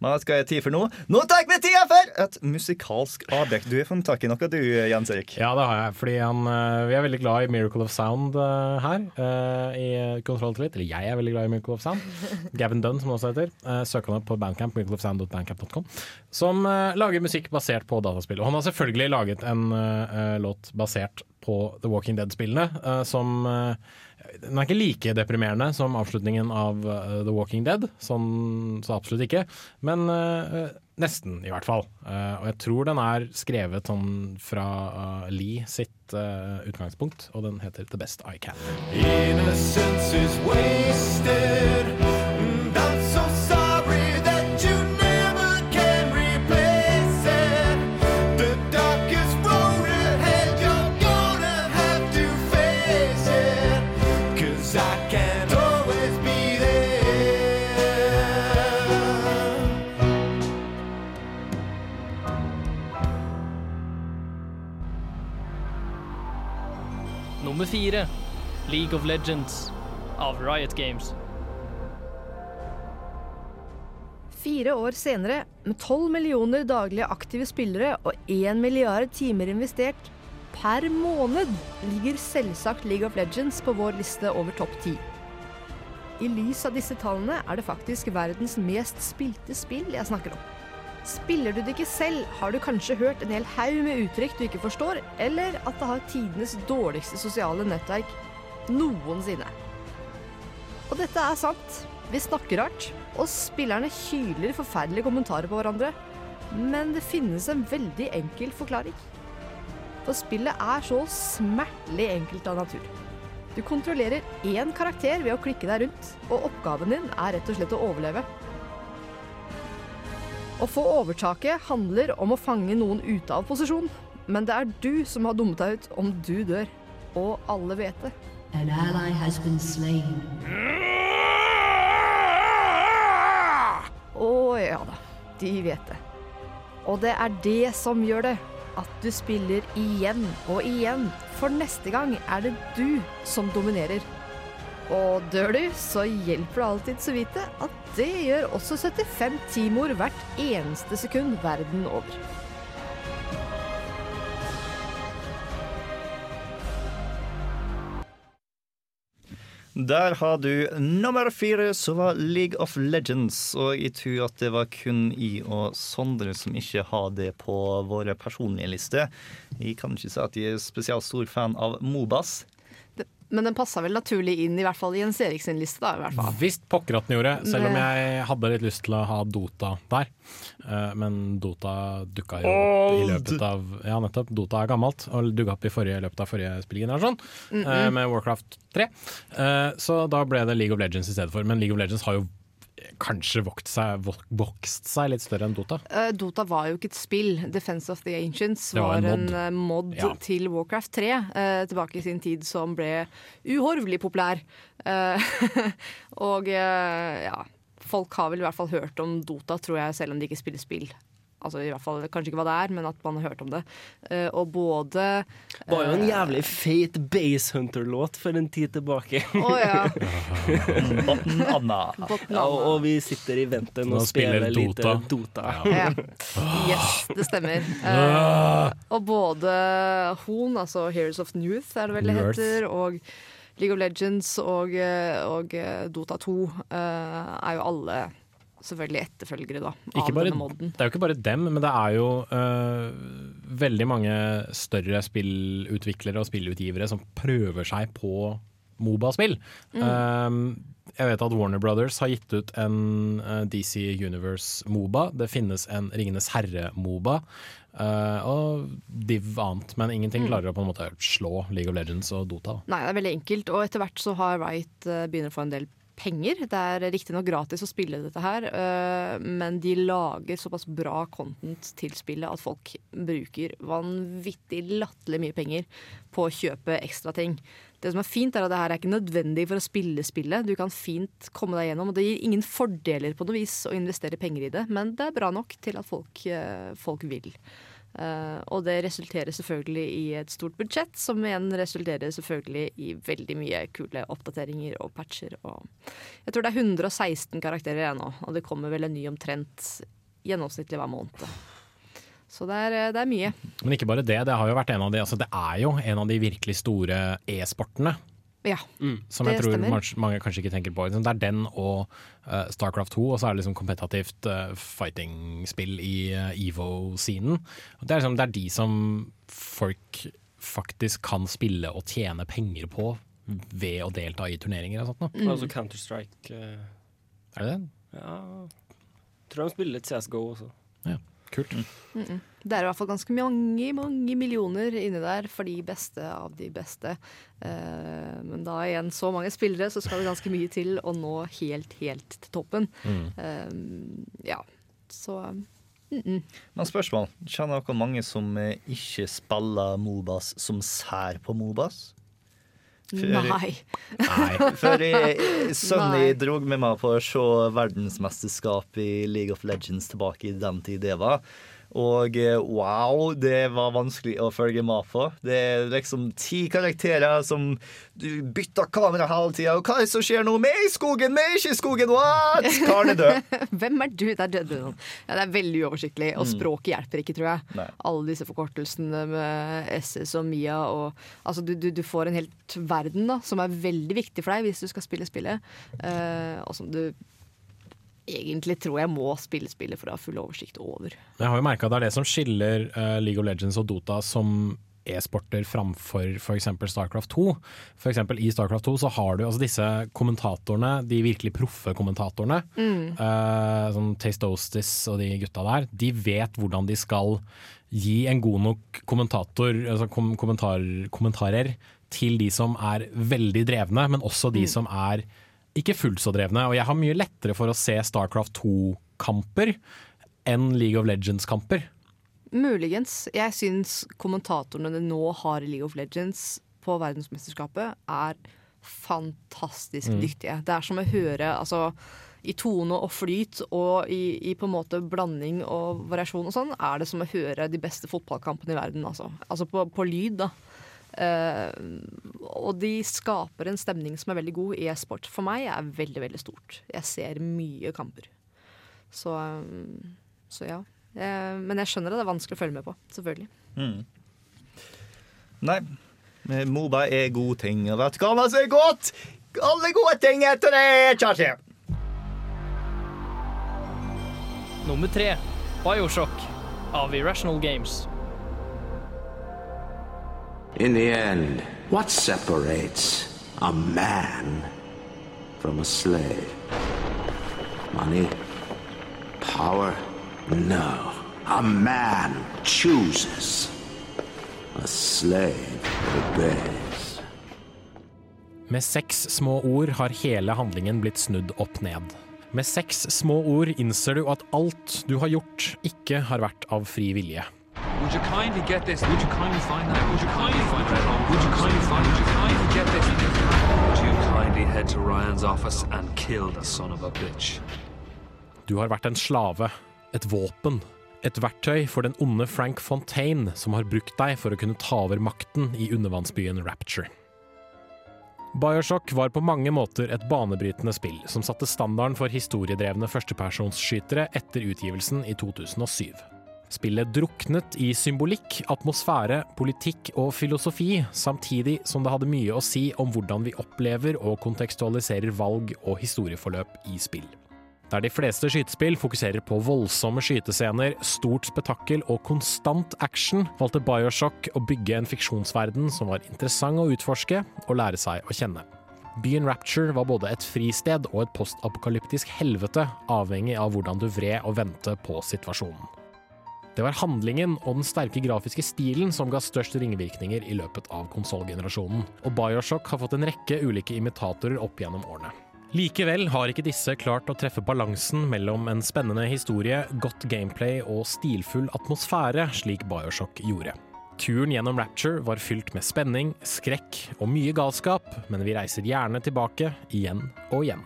Hva skal jeg tid for nå? Nå tar vi tida for et musikalsk avbrekk. Du har funnet tak i noe, du, Jens Erik? Ja, det har jeg. Fordi han, eh, vi er veldig glad i Miracle of Sound eh, her eh, i Kontroll Tillit. Eller jeg er veldig glad i Miracle of Sound. *laughs* Gavin Dunn, som det også heter. Søk han opp på Bandcamp, miracleofsound.bandcamp.com. Som lager musikk basert på dataspill. Og han har selvfølgelig laget en låt basert på The Walking Dead-spillene, som den er ikke like deprimerende som avslutningen av eh, The Walking Dead, sånn, så absolutt ikke. Men uh, nesten, i hvert fall. Uh, og jeg tror den er skrevet sånn fra uh, Lee sitt utgangspunkt, og den heter The Best I Can. Innocence is wasted. 4, League of Legends av Riot Games. Fire år senere, med 12 millioner daglige aktive spillere og 1 milliard timer investert per måned, ligger selvsagt League of Legends på vår liste over topp ti. I lys av disse tallene er det faktisk verdens mest spilte spill jeg snakker om. Spiller du det ikke selv, har du kanskje hørt en hel haug med uttrykk du ikke forstår, eller at det har tidenes dårligste sosiale nettverk noensinne. Og dette er sant. Vi snakker rart, og spillerne hyler forferdelige kommentarer på hverandre. Men det finnes en veldig enkel forklaring. For spillet er så smertelig enkelt av natur. Du kontrollerer én karakter ved å klikke deg rundt, og oppgaven din er rett og slett å overleve. Å få overtaket handler om å fange noen ute av posisjon, men det er du som har dummet deg ut om du dør. Og alle vet det. An ally has been slain. Å ja da, de vet det. Og det er det som gjør det. At du spiller igjen og igjen. For neste gang er det du som dominerer. Og dør du, så hjelper det alltid så vite at det gjør også 75 timor hvert eneste sekund verden over. Der har du nummer fire, som var League of Legends. Og jeg tror at det var kun i og Sondre som ikke har det på våre personlige lister. Jeg kan ikke si at jeg er spesielt stor fan av Mobas. Men den passa vel naturlig inn, i hvert fall i Jens Eriksen liste, da. i hvert fall. Visst pokker at den gjorde, selv om jeg hadde litt lyst til å ha Dota der. Eh, Men Dota dukka jo opp i løpet av Ja, nettopp. Dota er gammelt, og dukka opp i forrige, løpet av forrige spillgenerasjon, Mm, eh, mm. med Warcraft 3. Eh, Så da ble det League of Legends i stedet for. Men League of Legends har jo kanskje vokst seg, vokst seg litt større enn Dota. Uh, Dota var jo ikke et spill. Defense of the Ancients var var, en en mod. eh, mod Ja. til Warcraft 3 uh, tilbake i sin tid, som ble uhorvelig populær. Eh, *laughs* og eh, ja, folk har vel i hvert fall hørt om Dota, tror jeg, selv om de ikke spiller spill Altså i hvert fall kanskje ikke hva det er, men at man har hørt om det. Uh, og både Det var jo en eh, jævlig feit Base Hunter-låt for en tid tilbake. Å, ja. *laughs* Botten Anna. Botten Ja, og, og vi sitter i venten Nå og spiller, spiller litt Dota. Dota. Ja. Yes, det stemmer. Uh, og både Hon, altså Heroes of Newth er det vel det heter, og League of Legends og, eh, og eh, Dota 2 uh, er jo alle selvfølgelig etterfølgere da, av bare, denne moden. det er jo ikke bare dem, men det er jo uh, veldig mange større spillutviklere og spillutgivere som prøver seg på Moba-spill. Mm. Uh, jeg vet at Warner Brothers har gitt ut en uh, DC Universe Moba. Det finnes en Ringenes herre-Moba. uh, og div annet, men ingenting Mm. klarer å på en måte slå League of Legends og Dota. Nei, det er veldig enkelt, og etter hvert så har Wright uh, begynner å få en del penger. Det er riktignok gratis å spille dette her, eh, men de lager såpass bra content til spillet at folk bruker vanvittig latterlig mye penger på å kjøpe ekstra ting. Det som er fint, er at det her er ikke nødvendig for å spille spillet. Du kan fint komme deg gjennom, og det gir ingen fordeler på noe vis å investere penger i det, men det er bra nok til at folk, eh, folk vil. Eh, og det resulterer selvfølgelig i et stort budsjett, som igjen resulterer selvfølgelig i veldig mye kule oppdateringer og patcher. Og jeg tror det er 116 karakterer igjen nå, og det kommer vel en ny omtrent gjennomsnittlig hver måned. Så det er, det er mye. Men ikke bare det, det har jo vært en av de, altså det er jo en av de virkelig store e-sportene. Ja, Som jeg tror stemmer. mange, mange kanskje ikke tenker på. Liksom, Det er den og uh, Starcraft 2, og så er det liksom kompetativt uh, fighting-spill i uh, EVO-scenen. Det er, liksom, det er de som folk faktisk kan spille og tjene penger på ved å delta i turneringer og sånt. Mm. Altså Counter-Strike Uh, Er det det? Ja Tror de spiller litt CSGO også. Ja, kult. Mm -mm. Det er i hvert fall ganske mange mange millioner inni der for de beste av de beste. Eh, men da igjen så mange spillere, så skal det ganske mye til å nå helt, helt til toppen. Mm. Eh, ja, så mm -mm. Men spørsmål. Kjenner dere mange som ikke spiller Mobas, som sær på Mobas? Nei. Nei. Før Sonny *laughs* Nei. med meg på å se verdensmesterskap i League of Legends tilbake i den tid det var. Og eh, wow, det var vanskelig å følge med på. Det er liksom ti karakterer som du bytter kamera hele tida. Og hva er det som skjer nå? Vi er i skogen, vi er ikke i skogen! What? Karen er død. *laughs* Hvem er du? Der døde noen. Ja, det er veldig uoversiktlig, og Mm. språket hjelper ikke, tror jeg. Nei. Alle disse forkortelsene med SS og Mia og Altså, du, du, du får en helt verden da, som er veldig viktig for deg hvis du skal spille spillet, Uh, og som du egentlig tror jeg må spille spillet for å ha full oversikt over. Jeg har jo merka det er det som skiller uh, League of Legends og Dota som e-sporter framfor f.eks. Starcraft 2. For eksempel I Starcraft 2 så har du altså disse kommentatorene, de virkelig proffe kommentatorene. Mm. uh, som Taste Ostis og de gutta der. De vet hvordan de skal gi en god nok kommentator, altså kom kommentar kommentarer til de som er veldig drevne, men også de Mm. som er ikke fullt så drevne. Og jeg har mye lettere for å se Starcraft 2-kamper enn League of Legends-kamper. Muligens. Jeg syns kommentatorene det nå har i League of Legends på verdensmesterskapet, er fantastisk Mm. dyktige. Det er som å høre altså, i tone og flyt og i, i på en måte blanding og variasjon og sånn, er det som å høre de beste fotballkampene i verden. Altså, altså på, på lyd, da. Eh, og de skaper en stemning som er veldig god. i E-sport for meg er veldig, veldig stort. Jeg ser mye kamper. Så, eh, så ja. Eh, men jeg skjønner at det er vanskelig å følge med på. Selvfølgelig. Mm. Nei. Moba er god ting, og vet du hva som er godt? Alle gode ting etter det, Kjarti. Nummer tre, Bioshock av Irrational Games. In the end, what separates a man from a slave? Money? Power? No. A man chooses. A slave obeys. Med seks små ord har hele handlingen blitt snudd opp ned. Med seks små ord innser du at alt du har gjort, ikke har vært av fri vilje. Would you kindly get this? Would you kindly find that? Would you kindly find that? Would you kindly find? Would you kindly get this? Would you kindly head to Ryan's office and kill the son of a bitch? Du har vært en slave, et våpen, et verktøy for den onde Frank Fontaine, som har brukt deg for å kunne ta over makten i undervannsbyen Rapture. Bioshock var på mange måter et banebrytende spill som satte standarden for historiedrevne førstepersonsskytere etter utgivelsen i 2007. Spillet druknet i symbolikk, atmosfære, politikk og filosofi, samtidig som det hadde mye å si om hvordan vi opplever og kontekstualiserer valg og historieforløp i spill. Der de fleste skytespill fokuserer på voldsomme skytescener, stort spetakkel og konstant action, valgte Bioshock å bygge en fiksjonsverden som var interessant å utforske og lære seg å kjenne. Byen Rapture var både et fristed og et postapokalyptisk helvete, avhengig av hvordan du vred og vendte på situasjonen. Det var handlingen og den sterke grafiske stilen som ga størst ringvirkninger i løpet av konsollgenerasjonen, og Bioshock har fått en rekke ulike imitatorer opp gjennom årene. Likevel har ikke disse klart å treffe balansen mellom en spennende historie, godt gameplay og stilfull atmosfære, slik Bioshock gjorde. Turen gjennom Rapture var fylt med spenning, skrekk og mye galskap, men vi reiser gjerne tilbake igjen og igjen.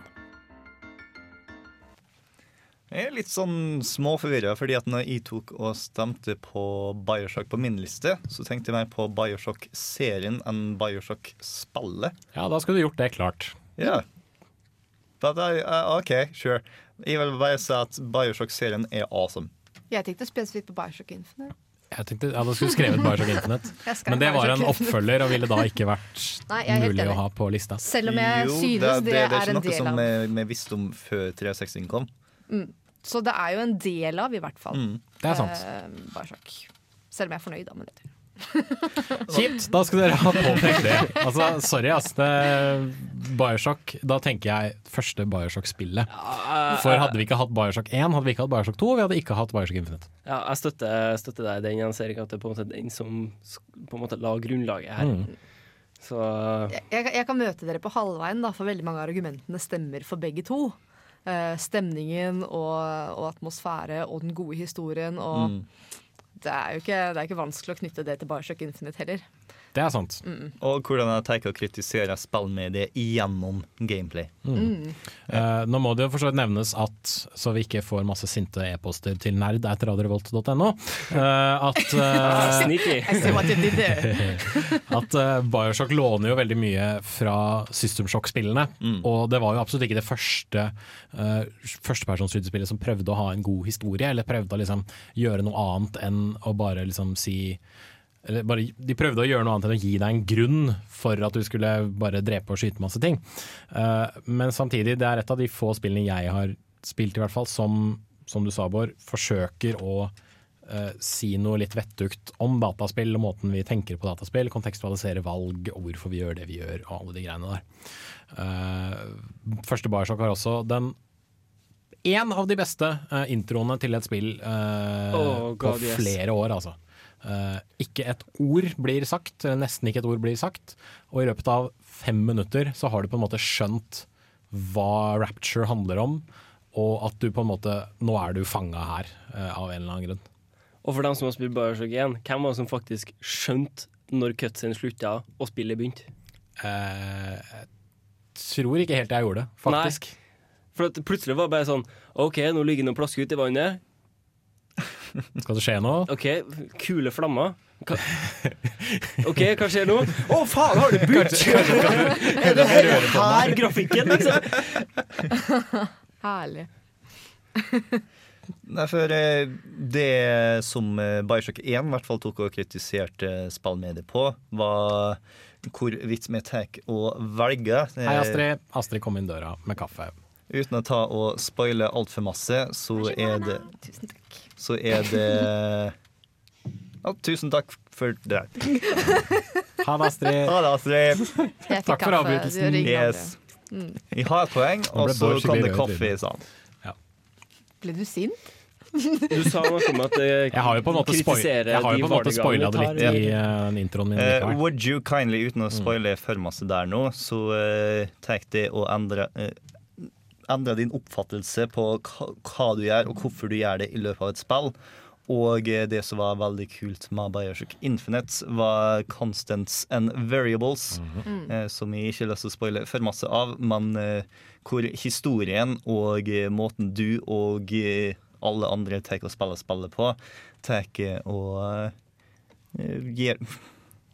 Jeg er litt sånn småforvirra, fordi at når jeg tok og stemte på Bioshock på min liste, så tenkte jeg mer på Bioshock-serien enn Bioshock-spillet. Ja, da skulle du gjort det klart. Ja. I, uh, OK, sure. Jeg vil bare si at Bioshock-serien er awesome. Jeg tenkte spesifikt på Bioshock Infinite. Jeg tenkte ja, da skulle du skrevet Bioshock Infinite, *laughs* men det var en oppfølger og ville da ikke vært *laughs* Nei, jeg er mulig å ha på lista. Selv om jeg Jo, synes det, det, er ikke en noe er som noe som vi visste om før 360 kom. Mm. Så det er jo en del av, i hvert fall. Mm. Det er sant. Eh, Bioshock. Selv om jeg er fornøyd da med *laughs* det. Kjipt! Da skal dere ha påpekt det. Altså, sorry, ass. Det, Bioshock, da tenker jeg første Bioshock-spillet. For hadde vi ikke hatt Bioshock 1, hadde vi ikke hatt Bioshock 2, vi hadde ikke hatt Bioshock Infinite. Ja, jeg støtter, støtter deg i den ikke at det er på en måte den som på en måte la grunnlaget her. Mm. Så Jeg, jeg, jeg kan møte dere på halvveien, da, for veldig mange av argumentene stemmer for begge to. Eh, stemningen og, og atmosfære og den gode historien. Og Mm. det, er ikke, det er ikke vanskelig å knytte det til Bioshock Infinite heller. Det er sant. Mm. Og hvordan jeg tenker å kritisere spillmediet gjennom gameplay. Mm. Eh, nå må det jo for så vidt nevnes at, så vi ikke får masse sinte e-poster til nerd etter radiorevolt.no, eh, at *laughs* eh, *laughs* at eh, Bioshock låner jo veldig mye fra System Shock-spillene. Og det var jo absolutt ikke det første uh, førstepersonsskytespillet som prøvde å ha en god historie, eller prøvde å liksom gjøre noe annet enn å bare liksom si bare, De prøvde å gjøre noe annet enn å gi deg en grunn for at du skulle bare drepe og skyte masse ting. Eh, men samtidig, det er et av de få spillene jeg har spilt, i hvert fall, som, som du sa, Bård, forsøker å eh, si noe litt vettugt om dataspill og måten vi tenker på dataspill, kontekstualisere valg og hvorfor vi gjør det vi gjør, og alle de greiene der. Eh, første Barsok har også den én av de beste introene til et spill oh, God, på flere yes. år, altså. Eh, ikke et ord blir sagt, eller nesten ikke et ord blir sagt. Og i løpet av fem minutter så har du på en måte skjønt hva Rapture handler om, og at du på en måte Nå er du fanga her, uh, av en eller annen grunn. Og for dem som har spilt Bioshock 1, hvem var det som faktisk skjønte når cutscene slutta og spillet begynte? Uh, jeg tror ikke helt jeg gjorde det, faktisk. Nei. For at plutselig var det bare sånn OK, nå ligger det noen plasker ute i vannet. Skal det skje noe? OK, kule flammer. Hva? OK, hva skjer nå? Å, faen, har du budt?! Er det her grafikken, liksom? *laughs* Herlig. Nei, for eh, det som eh, Bioshock 1 i hvert fall tok og kritiserte spillmediet på, var hvorvidt vi tar å velge eh, Hei, Astrid. Astrid kom inn døra med kaffe. Uten å ta og spoile altfor masse, så er det Tusen takk. Så er det ja, Tusen takk for det. Ha det, Astrid. Ha det, Astrid. Takk for avbrytelsen. du Yes. Mm. Jeg har et poeng, og så kom det kaffe i trynet. Ja. Ble du sint? Du sa noe om at eh, Jeg har jo på en måte, spoil jeg har jo på en måte spoila det litt i uh, introen min. Uh, would you kindly, uten å spoile for masse der nå, så uh, tar det å endre eh, Endre din oppfattelse på hva, du gjør, og hvorfor du gjør det i løpet av et spill. Og eh, det som var veldig kult med Bioshock Infinite, var constants and variables. Mm. eh, som jeg ikke har lyst til å spoile for masse av, men eh, hvor historien og eh, måten du og eh, alle andre tar og spiller spillet på, tar og gir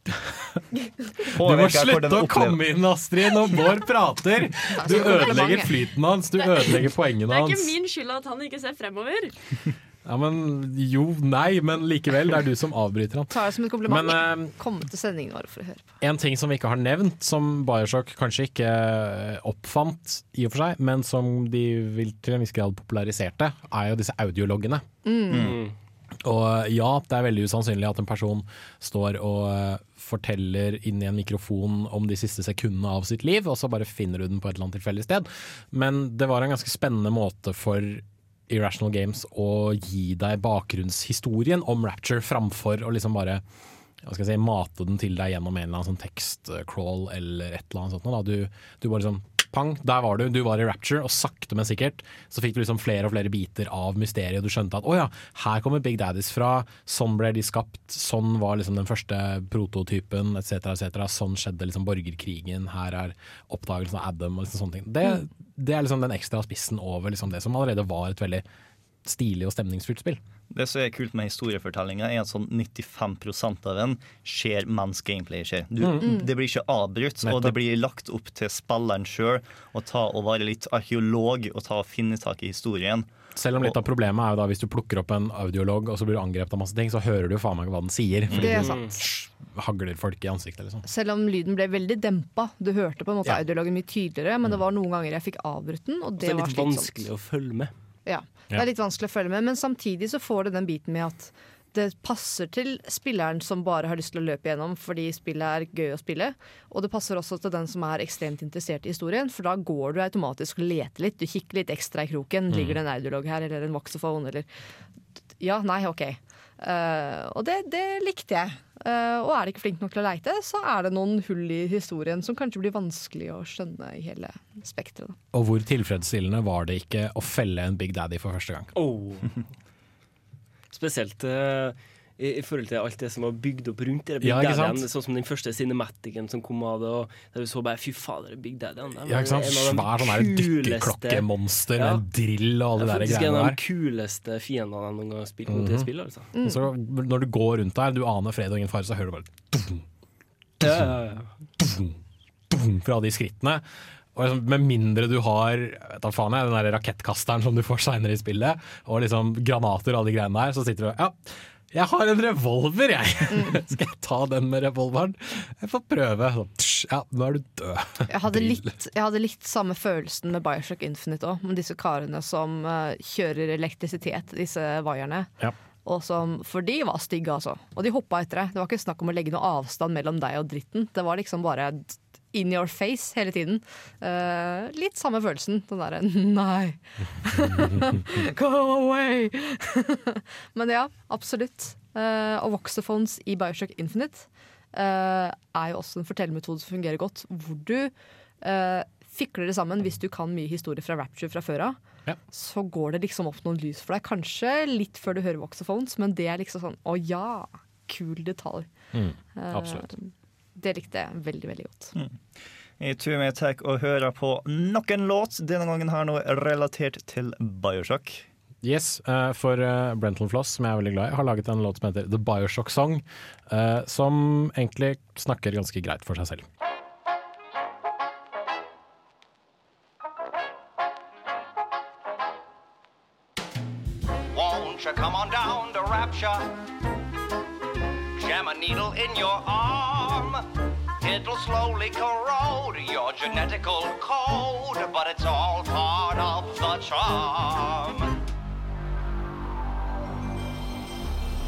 Du må slutte å komme inn, Astrid, når Bård prater! *laughs* Du ødelegger flyten hans, du ødelegger poengene hans. Det er ikke min skyld at han ikke ser fremover. *laughs* Ja, men Jo, nei, men likevel. Det er du som avbryter han. Ta det som et kompliment. Men, eh, Kom til sendingen vår for å høre på. En ting som vi ikke har nevnt, som Bioshock kanskje ikke eh, oppfant i og for seg, men som de vil til en viss grad populariserte, er jo disse audiologgene. Mm. Og ja, det er veldig usannsynlig at en person står og eh, forteller inn i en mikrofon om de siste sekundene av sitt liv, og så bare finner du den på et eller annet tilfeldig sted. Men det var en ganske spennende måte for Irrational Games å gi deg bakgrunnshistorien om Rapture framfor å liksom bare hva skal jeg si, mate den til deg gjennom en eller annen sånn tekstcrawl eller et eller annet sånt. Du, du bare sånn pang, der var du. Du var i Rapture, og sakte, men sikkert så fikk du liksom flere og flere biter av mysteriet. Du skjønte at å ja, her kommer Big Daddies fra, sånn ble de skapt, sånn var liksom den første prototypen, etc., etc. Sånn skjedde liksom borgerkrigen, her er oppdagelsen av Adam og liksom sånne ting. Det, det er liksom den ekstra spissen over liksom det som allerede var et veldig stilig og stemningsfullt spill. Det som er kult med historiefortellinga, er at sånn 95% av den skjer mens gameplay skjer. Du, Mm. Det blir ikke avbrutt, og det blir lagt opp til spilleren sjøl å ta og være litt arkeolog og ta og finne tak i historien. Selv om litt av problemet er jo da hvis du plukker opp en audiolog og så blir du angrepet av masse ting, så hører du jo faen meg hva den sier. Fordi Det er du sant. hagler folk i ansiktet, liksom. Selv om lyden ble veldig dempa. Du hørte på en måte Ja. audiologen mye tydeligere, men det var noen ganger jeg fikk avbrutt den, og Det det, er litt vanskelig å følge med. Ja, det er litt vanskelig å følge med, men samtidig så får det den biten med at det passer til spilleren som bare har lyst til å løpe gjennom fordi spillet er gøy å spille. Og det passer også til den som er ekstremt interessert i historien, for da går du automatisk og leter litt. Du kikker litt ekstra i kroken. Mm. Ligger det en audiolog her, eller en voxophone, eller Ja, nei, OK. Uh, og det, det likte jeg. Eh, og er de ikke flink nok til å leite, så er det noen hull i historien som kanskje blir vanskelig å skjønne i hele spekteret. Og hvor tilfredsstillende var det ikke å felle en Big Daddy for første gang? Oh. *laughs* Spesielt eh, i, forhold til alt det som var bygd opp rundt det. Big Ja, sånn som den første cinematicen som kom av det. Og der vi så bare fy fader, Big Daddy han det Ja, ikke sant? en av de Svær sånn der dykkerklokkemonster Ja. med drill og alle Det de greiene der faktisk en av de kuleste fiendene jeg noen gang har spilt mot mm -hmm. Mhm. spill. Altså. Mm. Så når du går rundt der, du aner fred og ingen fare, så hører du bare dum, Ja, ja, ja. dum, dum fra de skrittene. Liksom, med mindre du har vet da faen jeg, den der rakettkasteren som du får seinere i spillet, og liksom granater og alle de greiene der, så sitter du Ja, jeg har en revolver, jeg! *laughs* Skal jeg ta den med revolveren? Jeg får prøve. Ja, nå er du død. Jeg hadde, litt, jeg hadde litt samme følelsen med Bioshock Infinite òg, med disse karene som uh, kjører elektrisitet, disse vaierne. Ja. Som, for de var stygge, altså. Og de hoppa etter deg. Det var ikke snakk om å legge noe avstand mellom deg og dritten. Det var liksom bare in your face hele tiden. Uh, litt samme følelsen. Den derre nei. *laughs* Go away! *laughs* Men ja, absolutt. Uh, og voxophones i Bioshock Infinite uh, er jo også en fortellermetode som fungerer godt, hvor du fikler det sammen hvis du kan mye historie fra Rapture fra før av. Ja. Så går det liksom opp noen lys for deg. Kanskje litt før du hører voxophones, men det er liksom sånn å ja, kul detalj. Mm, absolutt. Det likte jeg veldig, veldig godt. Jeg tur med takk og hører på nok en låt, denne gangen har noe relatert til Bioshock. Yes, eh, for uh, Brenton Floss, som jeg er veldig glad i, har laget en låt som heter The Bioshock Song, eh, som egentlig snakker ganske greit for seg selv. Won't you come on down to Rapture? Needle in your arm. It'll slowly corrode your genetical code, but it's all part of the charm.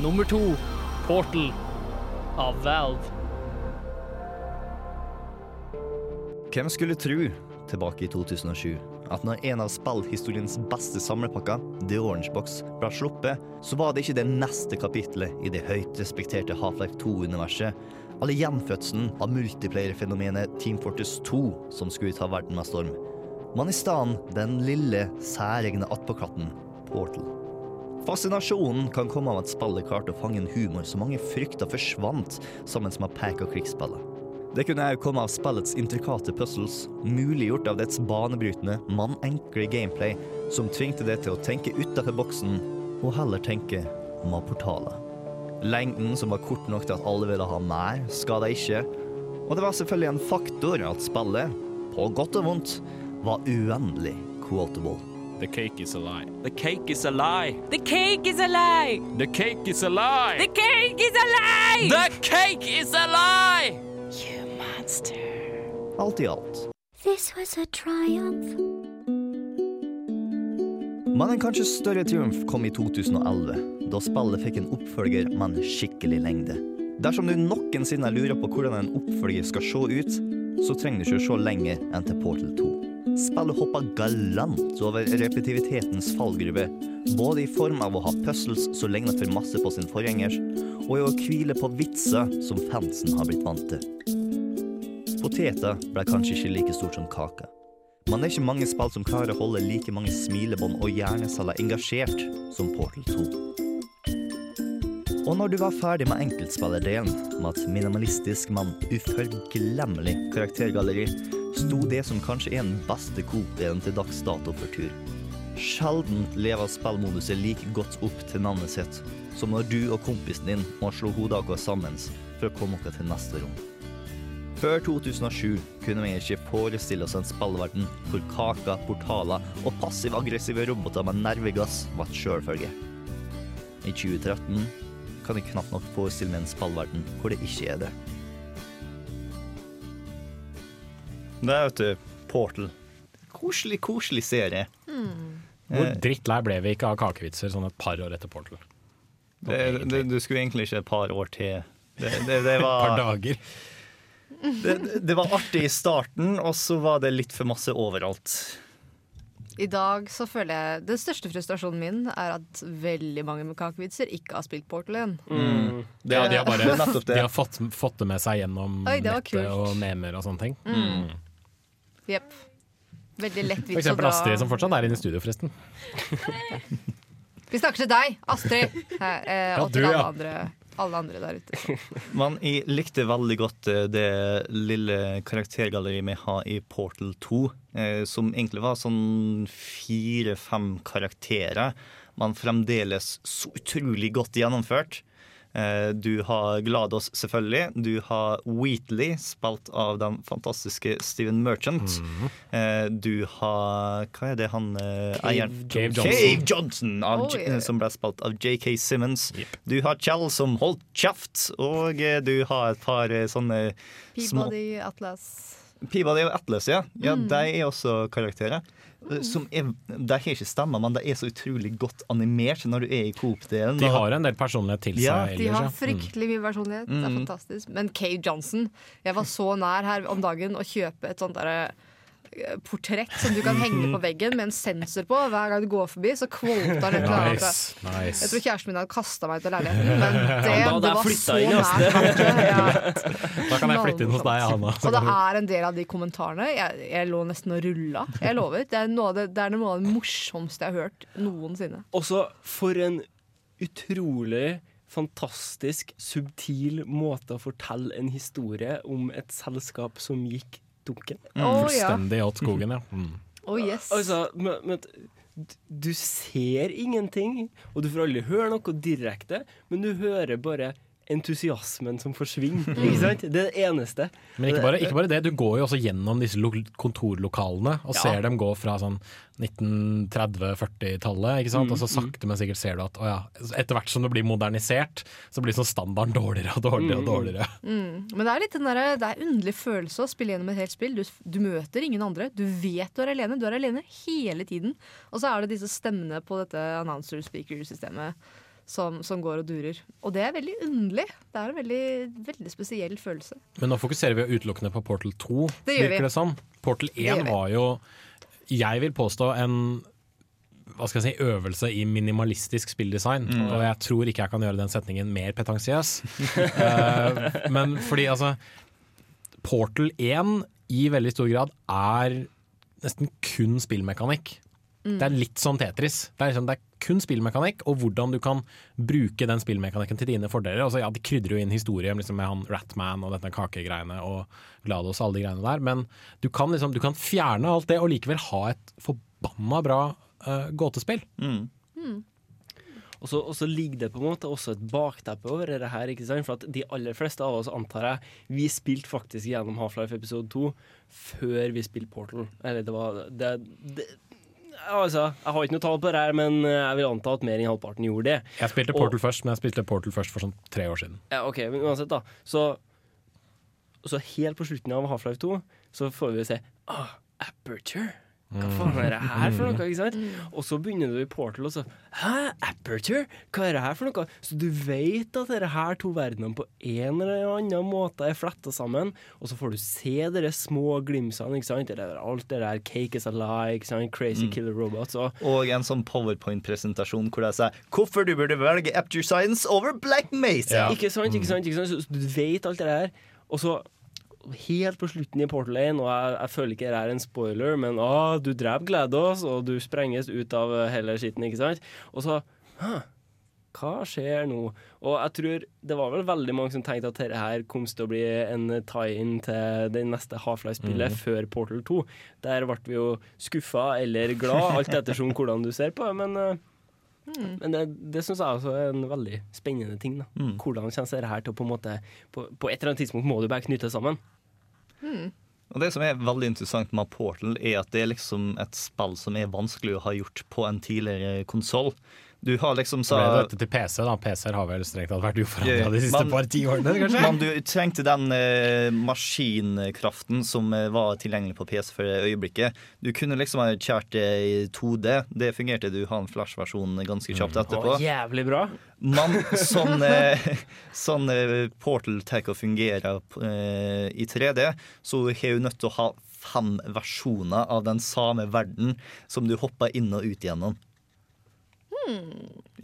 Nummer to, Portal av Valve. Hvem skulle tro, tilbake i 2007, at når en av spillhistoriens beste samlepakker, The Orange Box, ble sluppet, så var det ikke det neste kapitlet i det høyt respekterte Half-Life 2-universet, eller gjenfødselen av multiplayer-fenomenet Team Fortress 2 som skulle ta verden med storm. Men i stedet den lille, særegne attpåklatten, Portal. Fascinasjonen kan komme av at spillet klarte å fange en humor som mange frykta forsvant sammen med Pack og krigsspillet. Det kunne òg komme av spillets intrikate puzzles, muliggjort av dets banebrytende, men enkle gameplay, som tvingte det til å tenke utafor boksen, og heller tenke med portaler. Lengden som var kort nok til at alle ville ha mer, skada ikke. Og det var selvfølgelig en faktor at spillet, på godt og vondt, var uendelig quotable. The cake is a lie. The cake is a lie. The cake is a lie! The cake is a lie! The cake is a lie! The cake is a lie! You. Alt i alt. This was a triumph. Men en kanskje større triumf kom i 2011, da spillet fikk en oppfølger med en skikkelig lengde. Dersom du noensinne lurer på hvordan en oppfølger skal se ut, så trenger du ikke å se lenger enn til Portal 2. Spillet hopper galant over repetitivitetens fallgruve, både i form av å ha puzzles som ligner for masse på sin forgjengers, og i å hvile på vitser som fansen har blitt vant til. Poteter ble kanskje ikke like stort som kaka. Det er ikke mange spill som klarer å holde like mange smilebånd og hjerneceller engasjert som Portal 2. Og når du var ferdig med enkeltspillerdelen, med et minimalistisk, men uforglemmelig karaktergalleri, sto det som kanskje er den beste Coop-delen til dags dato for tur. Sjelden lever spillmoduset like godt opp til navnet sitt som når du og kompisen din må slå hodene våre sammen for å komme dere til neste rom. Før 2007 kunne vi ikke forestille oss en spillverden hvor kaker, portaler og passiv-aggressive roboter med nervegass var et sjølfølge. I 2013 kan jeg knapt nok forestille meg en spillverden hvor det ikke er det. Det er vet du, Portal. Koselig, koselig serie. Hvor Eh, drittlei ble vi ikke av kakevitser sånn et par år etter Portal? Det, det, du skulle egentlig ikke et par år til. Det, det, det *laughs* Et par dager. Det, det var artig i starten, og så var det litt for masse overalt. I dag så føler jeg Den største frustrasjonen min er at veldig mange med kakevitser ikke har spilt Portal 1. Mm. Det, har- de har bare *laughs* nettopp det. de har fått, fått det med seg gjennom Oi, nettet kult. og memer og sånne ting. Mm. Veldig lett For vits å eksempel dra. Astrid, som fortsatt er inne i studio, forresten. *laughs* Vi snakker til deg, Astrid, Her, eh, Ja, og til du, alle ja. andre, alle andre der ute. *laughs* Men jeg likte veldig godt eh, det lille karaktergalleriet vi har i Portal 2, eh, som egentlig var sånn fire-fem karakterer, men fremdeles så utrolig godt gjennomført. Eh, Du har Glados, selvfølgelig. Du har Wheatley, spilt av den fantastiske Steven Merchant. Eh, Du har Hva er det han eh, Cave eieren Cave Johnson. Cave Johnson av, Oh, yeah. som ble spilt av JK Simmons. Du har Kjell som holdt kjeft, og du har et par sånne sånne små Peabody, Atlas Peabody og Atlas, ja. ja Mm. De er også karakterer. Eh, Som er, de har ikke stemmer, men de er så utrolig godt animert når du er i Coop-delen. De har en del personlighet til seg Ja. ellers. De har. Fryktelig mye personlighet. Det er Mm. fantastisk. Men Kay Johnson Jeg var så nær her om dagen å kjøpe et sånt derre portrett som du kan henge på veggen med en sensor på. Hver gang du går forbi, så kvolta han et eller annet. Nice, nice. Jeg tror kjæresten min hadde kasta meg ut av leiligheten, men det, *laughs* Ja, da det var så inn, nært. *laughs* Ja. Da kan jeg flytte inn hos deg, Hanna. Og det er en del av de kommentarene. Jeg, jeg lå nesten og rulla. Jeg lover. Det er noe av det, det, er noe av det morsomste jeg har hørt noensinne. Også for en utrolig fantastisk, subtil måte å fortelle en historie om et selskap som gikk dunken. Mm. oh, ja. Fullstendig åt skogen, ja. Mm. Oh, yes. Altså, men, men, du ser ingenting, og du får aldri høre noe direkte, men du hører bare entusiasmen som forsvinner. *laughs* Ikke sant? Det er det eneste. Men ikke bare, ikke bare det, du går jo også gjennom disse kontorlokalene og Ja. ser dem gå fra sånn 1930-40-tallet, ikke sant? Mm, og så sakte, men sikkert ser du at å ja, etter hvert som det blir modernisert, så blir sånn standarden dårligere og dårligere og dårligere. Mm. Men det er litt den der, det er en underlig følelse å spille gjennom et helt spill. Du, du møter ingen andre. Du vet du er alene. Du er alene hele tiden. Og så er det disse stemmene på dette announcer speaker-systemet som, som går og durer. Og det er veldig underlig. Det er en veldig, veldig spesiell følelse. Men nå fokuserer vi utelukkende på Portal 2, Det gjør vi. det som. Portal 1 var jo, jeg vil påstå, en hva skal jeg si, øvelse i minimalistisk spilldesign. Mm. Og jeg tror ikke jeg kan gjøre den setningen mer petansiøs. uh, *laughs* men fordi altså Portal 1 i veldig stor grad er nesten kun spillmekanikk. Mm. Det er litt sånn Tetris. Det er, liksom, det er kun spillmekanikk, og hvordan du kan bruke den spillmekanikken til dine fordeler. Altså, ja, de krydrer jo inn historie liksom, med han Ratman og dette kakegreiene og Glados og alle de greiene der, men du kan, liksom, du kan fjerne alt det og likevel ha et forbanna bra uh, gåtespill. Mm. Og så, og så ligger det på en måte også et bakteppe over det her. ikke sant? For at de aller fleste av oss, antar jeg, vi spilte faktisk gjennom Half-Life episode 2 før vi spilte Portal. Eller det var det, det, Altså, jeg har ikke noe tall på det her, men jeg vil anta at mer enn halvparten gjorde det. Jeg spilte Og- Portal først, men jeg spilte Portal først for sånn tre år siden. Ja, OK, men uansett, da. Så, så helt på slutten av Half-Life 2 så får vi se ah, Aperture. Hva faen er det her for noe? ikke sant? Og så begynner du i Portal, og så Hæ, Aperture? Hva er det her for noe? Så du vet at dette her to verdenene på en eller annen måte er fletta sammen, og så får du se de små glimsene, ikke sant? Det der, alt det der Cake is a lie, ikke sant? Crazy Mm. Killer Robots og Og en sånn powerpoint-presentasjon hvor de sier hvorfor du burde velge Aperture Science over Black Mesa. Ikke sant, ikke sant, ikke sant? Så, så du vet alt det der. Og så helt på slutten i Portal 1, og jeg, jeg føler ikke det er en spoiler, men å, du dreper GLaDOS, og du sprenges ut av hele skitten, ikke sant? Og så Hæ? Hva skjer nå? Og jeg tror det var vel veldig mange som tenkte at dette her kom til å bli en tie-in til det neste Half-Life-spillet mm. før Portal 2. Der ble vi jo skuffa eller glad, alt ettersom hvordan du ser på det, men mm. men det, det syns jeg også er en veldig spennende ting. da Mm. Hvordan kommer dette her til å på en måte på, på et eller annet tidspunkt må du bare knytte det sammen. Og Det som er veldig interessant med Portal, er at det er liksom et spill som er vanskelig å ha gjort på en tidligere konsoll. Du har liksom Så sa ble det dette til PC, da. PC-er har vel strengt tatt vært uforandra de siste man, par ti årene, kanskje? Men du trengte den eh, maskinkraften som eh, var tilgjengelig på PC for øyeblikket. Du kunne liksom ha kjært det i 2D. Det fungerte. Du har en Flash-versjon ganske kjapt etterpå. Å, jævlig bra. Men *laughs* sånn, eh, sånn eh, Portal tar å fungere eh, i 3D, så har du nødt til å ha fem versjoner av den samme verden som du hopper inn og ut gjennom.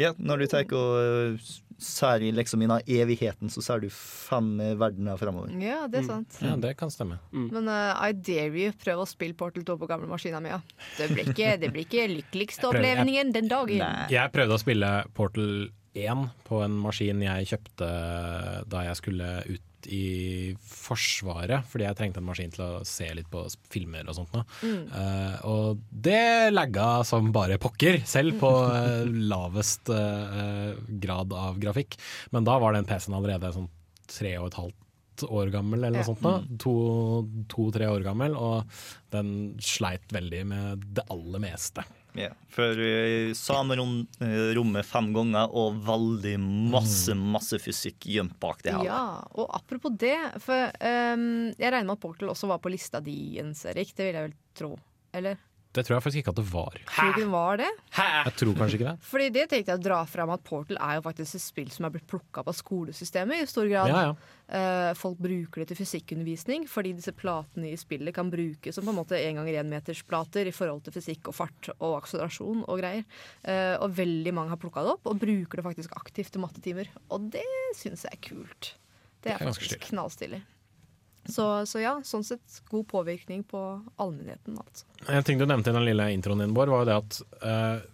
Ja, når du tar og ser i liksom innen evigheten, så ser du fem verdener fremover. Ja, det er sant. Ja, det kan stemme. Men uh, I dare you, prøv å spille Portal 2 på gamle maskina mi. Ja. Det blir ikke, det blir ikke lykkeligste opplevelsen den dagen. Jeg prøvde å spille Portal 1 på en maskin jeg kjøpte da jeg skulle ut i Forsvaret, fordi jeg trengte en maskin til å se litt på filmer og sånt. Mm. Uh, og det lagga som bare pokker, selv på *laughs* eh, lavest uh, grad av grafikk. Men da var den PC-en allerede sånn tre og et halvt år gammel, eller noe Ja. sånt. nå. To- To-tre år gammel, og den sleit veldig med det aller meste. Ja, for samme rom, eh, rommet fem ganger og veldig masse, masse fysikk gjemt bak det her. Ja, og apropos det, for um, jeg regner med at Portal også var på lista di, Jens Erik. Det vil jeg vel tro. Eller? Det tror jeg faktisk ikke at det var. Tror du ikke det var det? Jeg tror kanskje ikke det. Fordi det tenkte jeg å dra fram at Portal er jo faktisk et spill som er blitt plukka opp av skolesystemet i stor grad. Ja, ja. Eh, folk bruker det til fysikkundervisning fordi disse platene i spillet kan brukes som på en måte en ganger én meters plater i forhold til fysikk og fart og akselerasjon og greier. Eh, og veldig mange har plukka det opp og bruker det faktisk aktivt til mattetimer. Og det syns jeg er kult. Det Det er er faktisk knallstilig. Så, så ja, sånn sett god påvirkning på allmennheten, altså. En ting du nevnte i den lille introen din, Bård, var jo det at uh,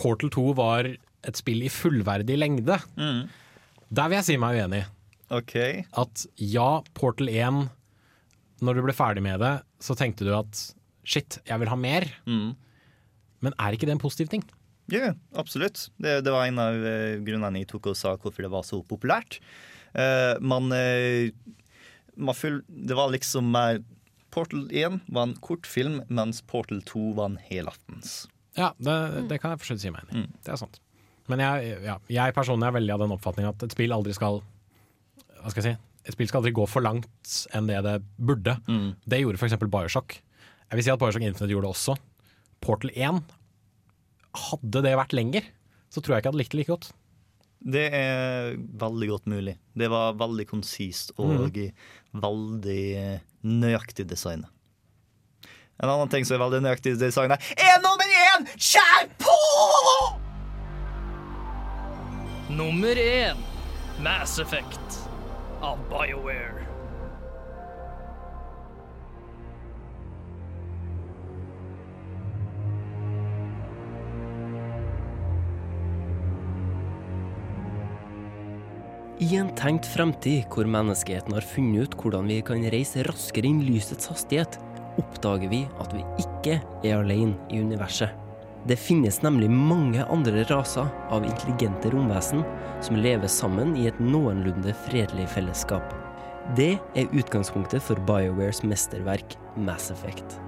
Portal 2 var et spill i fullverdig lengde. Der vil jeg si meg uenig. At ja, Portal 1, når du ble ferdig med det, så tenkte du at shit, jeg vil ha mer. Men er ikke det en positiv ting? Ja, absolutt. Det, det var en av eh, grunnene jeg tok og sa hvorfor det var så populært. Uh, man, uh, man full, Det var liksom mer Portal 1 var en kort film, mens Portal 2 var en helaftens. Ja, det, det kan jeg for så vidt si meg enig i. Det er sant. Men jeg, ja, jeg personlig er veldig av den oppfatning at et spill aldri skal Hva skal jeg si? Et spill skal aldri gå for langt enn det det burde. Det gjorde f.eks. Bioshock. Jeg vil si at Bioshock Infinite gjorde det også. Portal 1 Hadde det vært lenger, så tror jeg ikke jeg hadde likt det like godt. Det er veldig godt mulig. Det var veldig konsist og veldig eh, nøyaktig designet. En annen ting som er veldig nøyaktig designet, er nummer én! Kjær på! Nummer én Mass Effect av BioWare. I en tenkt fremtid hvor menneskeheten har funnet ut hvordan vi kan reise raskere enn lysets hastighet, oppdager vi at vi ikke er alene i universet. Det finnes nemlig mange andre raser av intelligente romvesen som lever sammen i et noenlunde fredelig fellesskap. Det er utgangspunktet for BioWares mesterverk Mass Effect.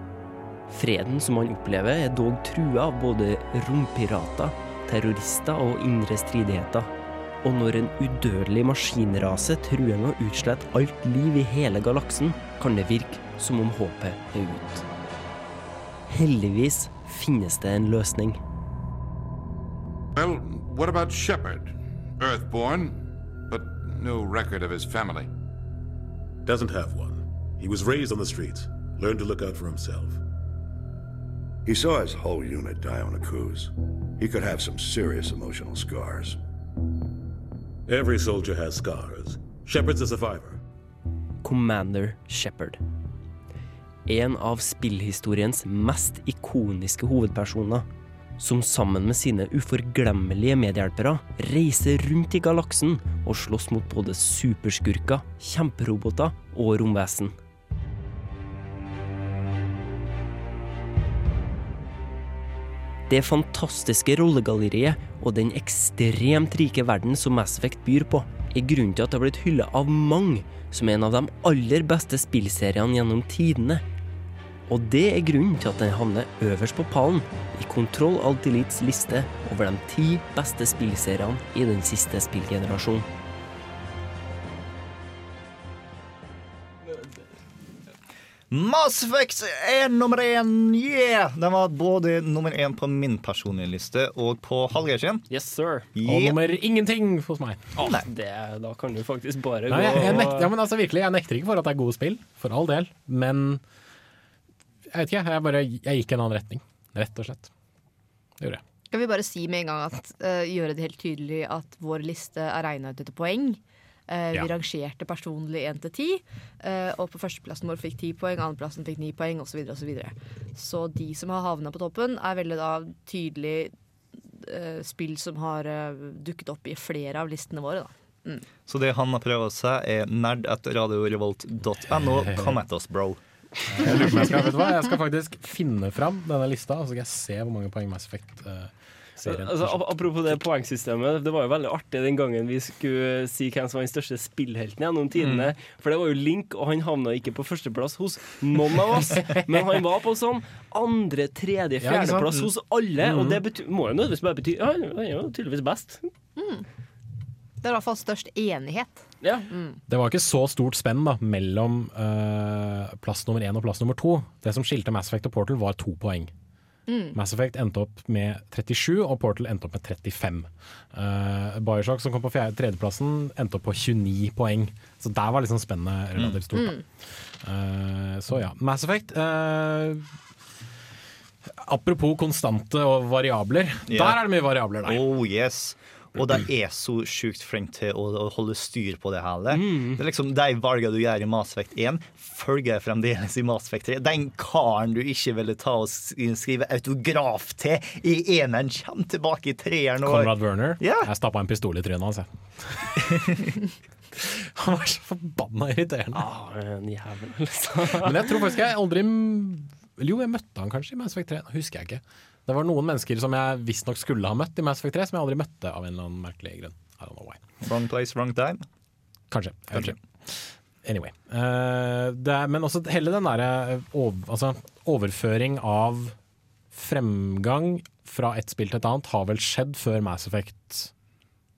Freden som man opplever, er dog trua av både rompirater, terrorister og indre stridigheter. Og når en udødelig maskinrase truer med å utslette alt liv i hele galaksen, kan det virke som om håpet er ute. Heldigvis finnes det en løsning. Well, what about Shepard? Earthborn, but no record of his family. Doesn't have one. He was raised on the streets, learned to look out for himself. He saw his whole unit die on a cruise. He could have some serious emotional scars. Every soldier has scars. Shepard's a survivor. Commander Shepard. En av spillhistoriens mest ikoniske hovedpersoner, som sammen med sine uforglemmelige medhjelpere reiser rundt i galaksen og slåss mot både superskurker, kjemperoboter og romvesen. Det fantastiske rollegalleriet og den ekstremt rike verden som Mass Effect byr på, er grunnen til at det har blitt hylla av mange som en av de aller beste spillseriene gjennom tidene. Og det er grunnen til at den havner øverst på pallen i Kontroll Alt Elites liste over de ti beste spillseriene i den siste spillgenerasjonen. Mass Effect er nummer én! Yeah! Den var både nummer én på min personlige liste og på Hallgeir sin. Yes, sir. Og nummer ingenting hos meg. Oh, det, da kan du faktisk bare Nei, jeg, jeg, nekter, ja, men altså, virkelig, jeg nekter ikke for at det er gode spill, for all del. Men jeg vet ikke, jeg, bare, jeg gikk i en annen retning. Rett og slett. Det gjorde jeg. Skal vi bare si med en gang at uh, gjøre det helt tydelig at vår liste er regna ut etter poeng. Eh, Ja. Vi rangerte personlig 1 til 10, eh, og på førsteplassen vår fikk 10 poeng, andreplassen fikk 9 poeng osv. Så, videre, og så, så de som har havna på toppen, er veldig da tydelig eh, spill som har dukket opp i flere av listene våre. Da. Mm. Så det han har prøvd seg, er. Kom etter oss, bro. Jeg lurer på om jeg skal, vet du hva? Jeg skal faktisk finne fram denne lista, og så skal jeg se hvor mange poeng Mass Effect-serien Altså, apropos det poengsystemet, det var jo veldig artig den gangen vi skulle si hvem som var den største spillhelten gjennom tidene. Mm. For det var jo Link, og han havna ikke på førsteplass hos noen av oss. *laughs* men han var på sånn andre, tredje, Ja, fjerdeplass hos alle. Mm. Og det bety må jo nødvendigvis bare bety ja, Han er jo tydeligvis best. Det er i hvert fall størst enighet. Ja. Det var ikke så stort spenn da, mellom eh, plass nummer én og plass nummer to. Det som skilte Mass Effect og Portal, var to poeng. Mm. Mass Effect endte opp med 37, og Portal endte opp med 35. Uh, Bioshock, som kom på fjerde, tredjeplassen, endte opp på 29 poeng. Så der var liksom spennet relativt stort. Mm. Da. Eh, så ja. Mass Effect uh, Apropos konstante og variabler. Yeah. Der er det mye variabler, der. Oh yes. Og de er så sjukt flinke til å, å holde styr på det hele. Det er liksom De valgene du gjør i Masfekt 1, følger fremdeles i Masfekt Effect 3. Den karen du ikke ville ta og skrive autograf til i eneren, kommer tilbake i treeren. og- Conrad Werner. Yeah. Jeg stappa en pistol i trynet hans, jeg. *laughs* Han var så forbanna irriterende. Ah, en jævel, liksom. Men jeg tror faktisk jeg aldri eller Jo, jeg møtte han kanskje i Mass Effect 3. Husker jeg ikke. Det var noen mennesker som jeg visstnok skulle ha møtt i Mass Effect 3, som jeg aldri møtte av en eller annen merkelig grunn. I don't know why. Wrong place, wrong time. Kanskje. Kanskje. Anyway. Uh, det er, men også hele den derre over, altså, overføring av fremgang fra et spill til et annet har vel skjedd før Mass Effect,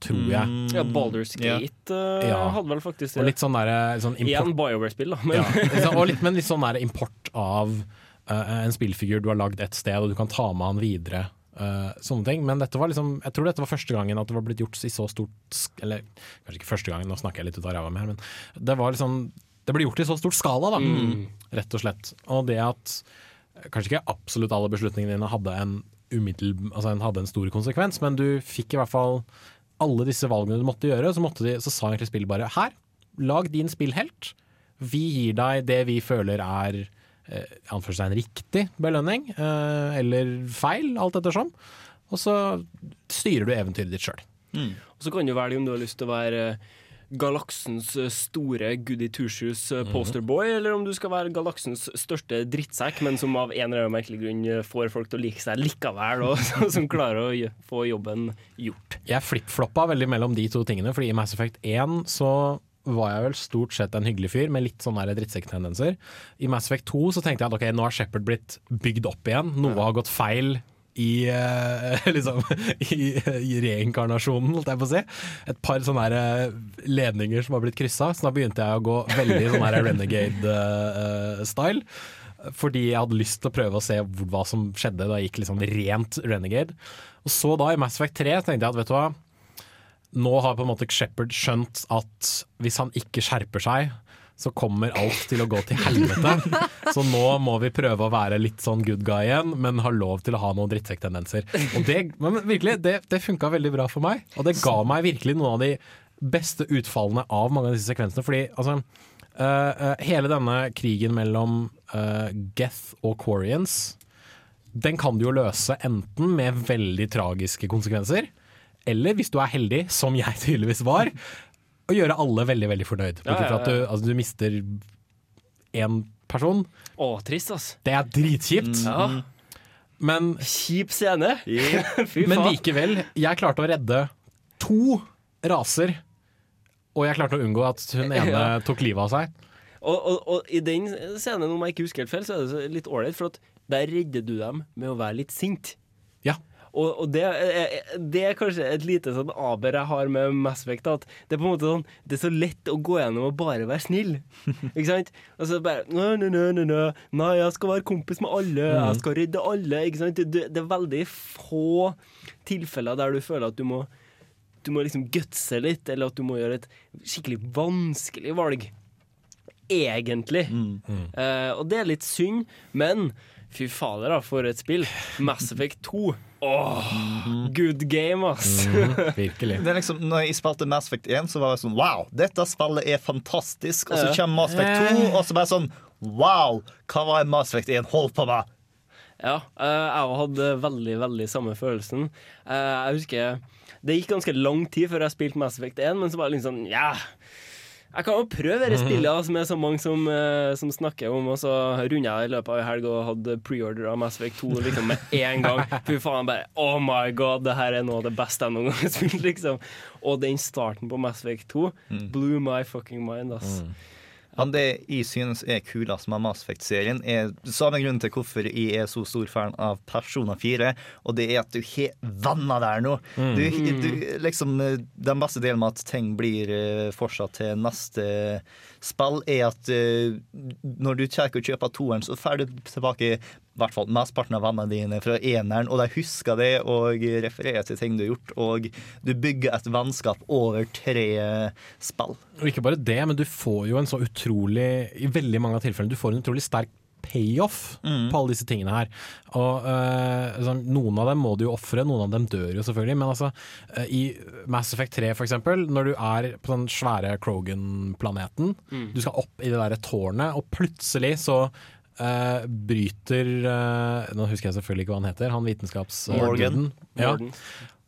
tror jeg. Ja, Baldur's Gate eh, Ja. hadde vel faktisk det. Og litt sånn derre sånn import- Igjen BioWare-spill, da. Men Ja, og litt, men litt sånn der import av eh, en spillfigur du har lagd et sted, og du kan ta med han videre. Uh, sånne ting. Men dette var liksom, jeg tror dette var første gangen at det var blitt gjort i så stort Eller kanskje ikke første gangen, nå snakker jeg litt ut av ræva mi her, men det var liksom Det ble gjort i så stort skala, da. Mm. Rett og slett. Og det at eh, kanskje ikke absolutt alle beslutningene dine hadde en umiddel, altså en, hadde en stor konsekvens, men du fikk i hvert fall alle disse valgene du måtte gjøre, så, måtte de, så sa egentlig spillet bare her, lag din spillhelt. Vi gir deg det vi føler er eh, anførselstegn riktig belønning, eh, eller feil, alt ettersom. Og så styrer du eventyret ditt sjøl. Og så kan du velge om du har lyst til å være galaksens eh, store goody two-shoes mm. posterboy, eller om du skal være galaksens største drittsekk, men som av en eller annen merkelig grunn eh, får folk til å like seg likevel, og *laughs* som klarer å få jobben gjort. Jeg flipfloppa veldig mellom de to tingene, fordi i Mass Effect 1 så var jeg vel stort sett en hyggelig fyr med litt sånne drittsekktendenser. I Mass Effect 2 så tenkte jeg at ok, nå har Shepherd blitt bygd opp igjen. Noe har gått feil i, uh, *laughs* liksom, i, i reinkarnasjonen, holdt jeg på å si. Et par sånne her, eh, ledninger som har blitt kryssa, så da begynte jeg å gå veldig sånn renegade-style. fordi jeg hadde lyst til å prøve å se hva som skjedde da jeg gikk liksom rent renegade. Og så da i Mass Effect 3 tenkte jeg at vet du hva, nå har på en måte Shepherd skjønt at hvis han ikke skjerper seg, så kommer alt til å gå til helvete. *laughs* Så nå må vi prøve å være litt sånn good guy igjen, men ha lov til å ha noen drittsekktendenser. Og det, men virkelig, det, det funka veldig bra for meg, og det ga meg virkelig noen av de beste utfallene av mange av disse sekvensene. Fordi altså, uh, uh, hele denne krigen mellom uh, Geth og Quarians, den kan du jo løse enten med veldig tragiske konsekvenser, eller hvis du er heldig, som jeg tydeligvis var, å gjøre alle veldig veldig fornøyd. Ja, Bortsett fra at du, altså, du mister én person. Å, trist, ass. Det er dritkjipt. Ja. Men Kjip scene. *laughs* Men likevel, jeg klarte å redde to raser, og jeg klarte å unngå at hun ene *laughs* Ja. tok livet av seg. Og, og, og i den scenen, om jeg ikke husker helt feil, så er det litt ålreit, for at der redder du dem med å være litt sint. Og, og det, er, det er kanskje et lite sånn aber jeg har med Mass Effect. At det er på en måte sånn Det er så lett å gå gjennom og bare være snill. *laughs* Ikke sant? Og så bare Nei, nø, nø, nø, nø. nei, jeg skal være kompis med alle. Mm. Jeg skal rydde alle. Ikke sant? Det, det er veldig få tilfeller der du føler at du må Du må liksom gutse litt, eller at du må gjøre et skikkelig vanskelig valg egentlig. Eh, og det er litt synd, men fy fader, da, for et spill. Mass Effect 2. Åh, good game, ass. virkelig. Det er liksom, når jeg spilte Mass Effect 1, så var jeg sånn Wow, dette spillet er fantastisk. Og så kommer Mass Effect 2, og så bare sånn Wow, hva var Mass Effect 1 holdt på med? Ja, jeg jeg hadde veldig, veldig samme følelsen. Eh, jeg husker Det gikk ganske lang tid før jeg spilte Mass Effect 1, men så var det liksom sånn Ja, jeg kan jo prøve dette spillet da, som er så mange som, eh, som snakker om, og så runda jeg i løpet av ei helg og hadde preorder av Mass Effect 2 liksom med en gang. *laughs* Fy faen, bare Oh my god, det her er noe av det beste jeg noen gang har spilt, liksom. Og den starten på Mass Effect 2 blew my fucking mind, ass. Men det jeg synes er kulest med Mass Effect-serien, er samme grunn til hvorfor jeg er så stor fan av Persona 4, og det er at du har venner der nå. Mm. Du, du, liksom, den beste delen med at ting blir eh, fortsatt til neste spill, er at eh, når du kommer å kjøpe toeren, så får du tilbake hvert fall mesteparten av vennene dine fra eneren, og de husker det og refererer til ting du har gjort, og du bygger et vennskap over tre spill. Og ikke bare det, men du får jo en så utrolig I veldig mange av tilfellene, du får en utrolig sterk payoff på alle disse tingene her. Og eh, sånn, Noen av dem må du jo ofre, noen av dem dør jo selvfølgelig. Men altså, eh, i Mass Effect 3 for eksempel, når du er på den svære Krogan-planeten, Mm. du skal opp i det derre tårnet, og plutselig så eh, bryter uh, Nå husker jeg selvfølgelig ikke hva han heter, han vitenskaps... eh, Morgan. duden. Ja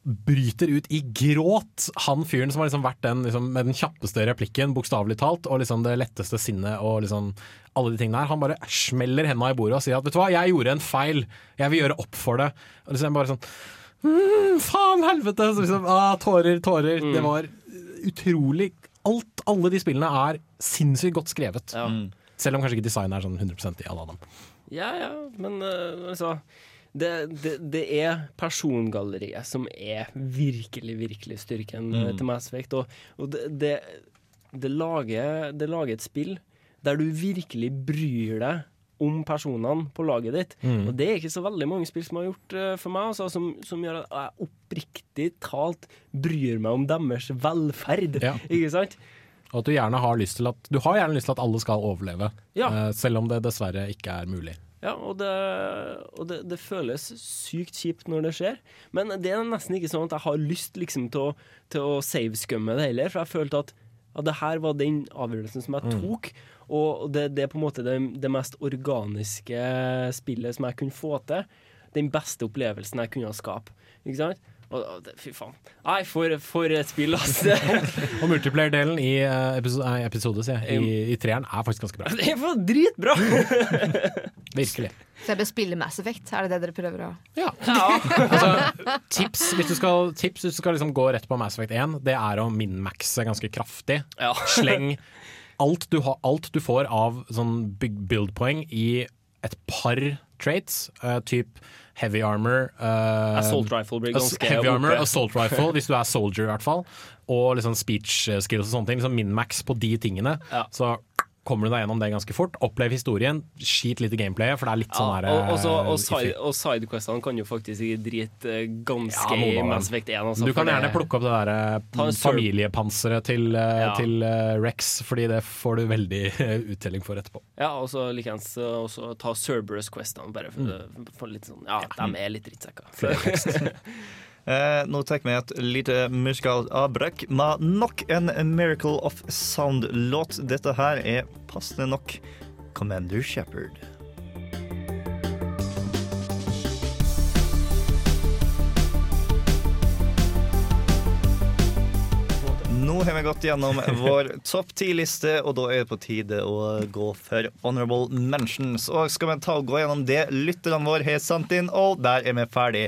bryter ut i gråt. Han fyren som har liksom vært den liksom, med den kjappeste replikken, bokstavelig talt, og liksom det letteste sinnet og liksom alle de tingene her. Han bare smeller hendene i bordet og sier at vet du hva, jeg gjorde en feil, jeg vil gjøre opp for det. Og liksom bare sånn mm, Faen, helvete! Så liksom, ah, tårer, tårer. Det var utrolig Alt, alle de spillene er sinnssykt godt skrevet. Selv om kanskje ikke designet er sånn 100% i alle av dem. Ja, ja, men uh, altså det, det, det er persongalleriet som er virkelig, virkelig styrken Mm. til Mass Effect. Og, og det, det, det, lager, det lager et spill der du virkelig bryr deg om personene på laget ditt. Mm. Og det er ikke så veldig mange spill som har gjort uh, for meg, altså, som, som gjør at jeg oppriktig talt bryr meg om deres velferd. Ja. Ikke sant? Og at du gjerne har lyst til at Du har gjerne lyst til at alle skal overleve, Ja. eh, selv om det dessverre ikke er mulig. Ja, og, det, og det, det føles sykt kjipt når det skjer. Men det er nesten ikke sånn at jeg har lyst liksom, til å, til å savescumme det heller. For jeg følte at at det her var den avgjørelsen som jeg Mm. tok. Og det, det er på en måte det, det mest organiske spillet som jeg kunne få til. Den beste opplevelsen jeg kunne skape. Ikke sant? Og, og fy faen. Nei, for, for et spill, altså. *laughs* Og multiplayer-delen i eh, episode, episode sier jeg, i, i treeren er faktisk ganske bra. *laughs* Det er for dritbra! *laughs* Virkelig. Så jeg bør spille Mass Effect, er det det dere prøver å Ja. Altså, tips hvis du skal, tips hvis du skal liksom gå rett på Mass Effect 1, det er å min-maxe ganske kraftig. Sleng alt du, har, alt du får av sånn build-poeng i et par traits, uh, typ heavy armor uh, Assault rifle blir ganske Heavy armor, assault rifle, *laughs* hvis du er soldier i hvert fall. Og liksom speech skills og sånne ting. Liksom min-max på de tingene. Så kommer du deg gjennom det ganske fort. Opplev historien. Skit litt i gameplayet, for det er litt sånn her Ja, og, og, eh, side, og sidequestene kan jo faktisk ikke drit eh, ganske Ja, i. Mass Effect 1. Altså, du kan det- gjerne plukke opp det der eh, familiepanseret til, Ja. til Rex, fordi det får du veldig uttelling for etterpå. Ja, og så likeens også ta Cerberus-questene, bare for, Mm. for litt sånn Ja, de er litt drittsekker. *laughs* Eh, nå tar vi et lite musikalt avbrekk med nok en Miracle of Sound-låt. Dette her er passende nok Commander Shepherd. Nå har vi gått gjennom vår topp ti-liste, og da er det på tide å gå for honorable mentions. Og skal vi ta og gå gjennom det lytterne våre har sendt inn, og der er vi ferdig.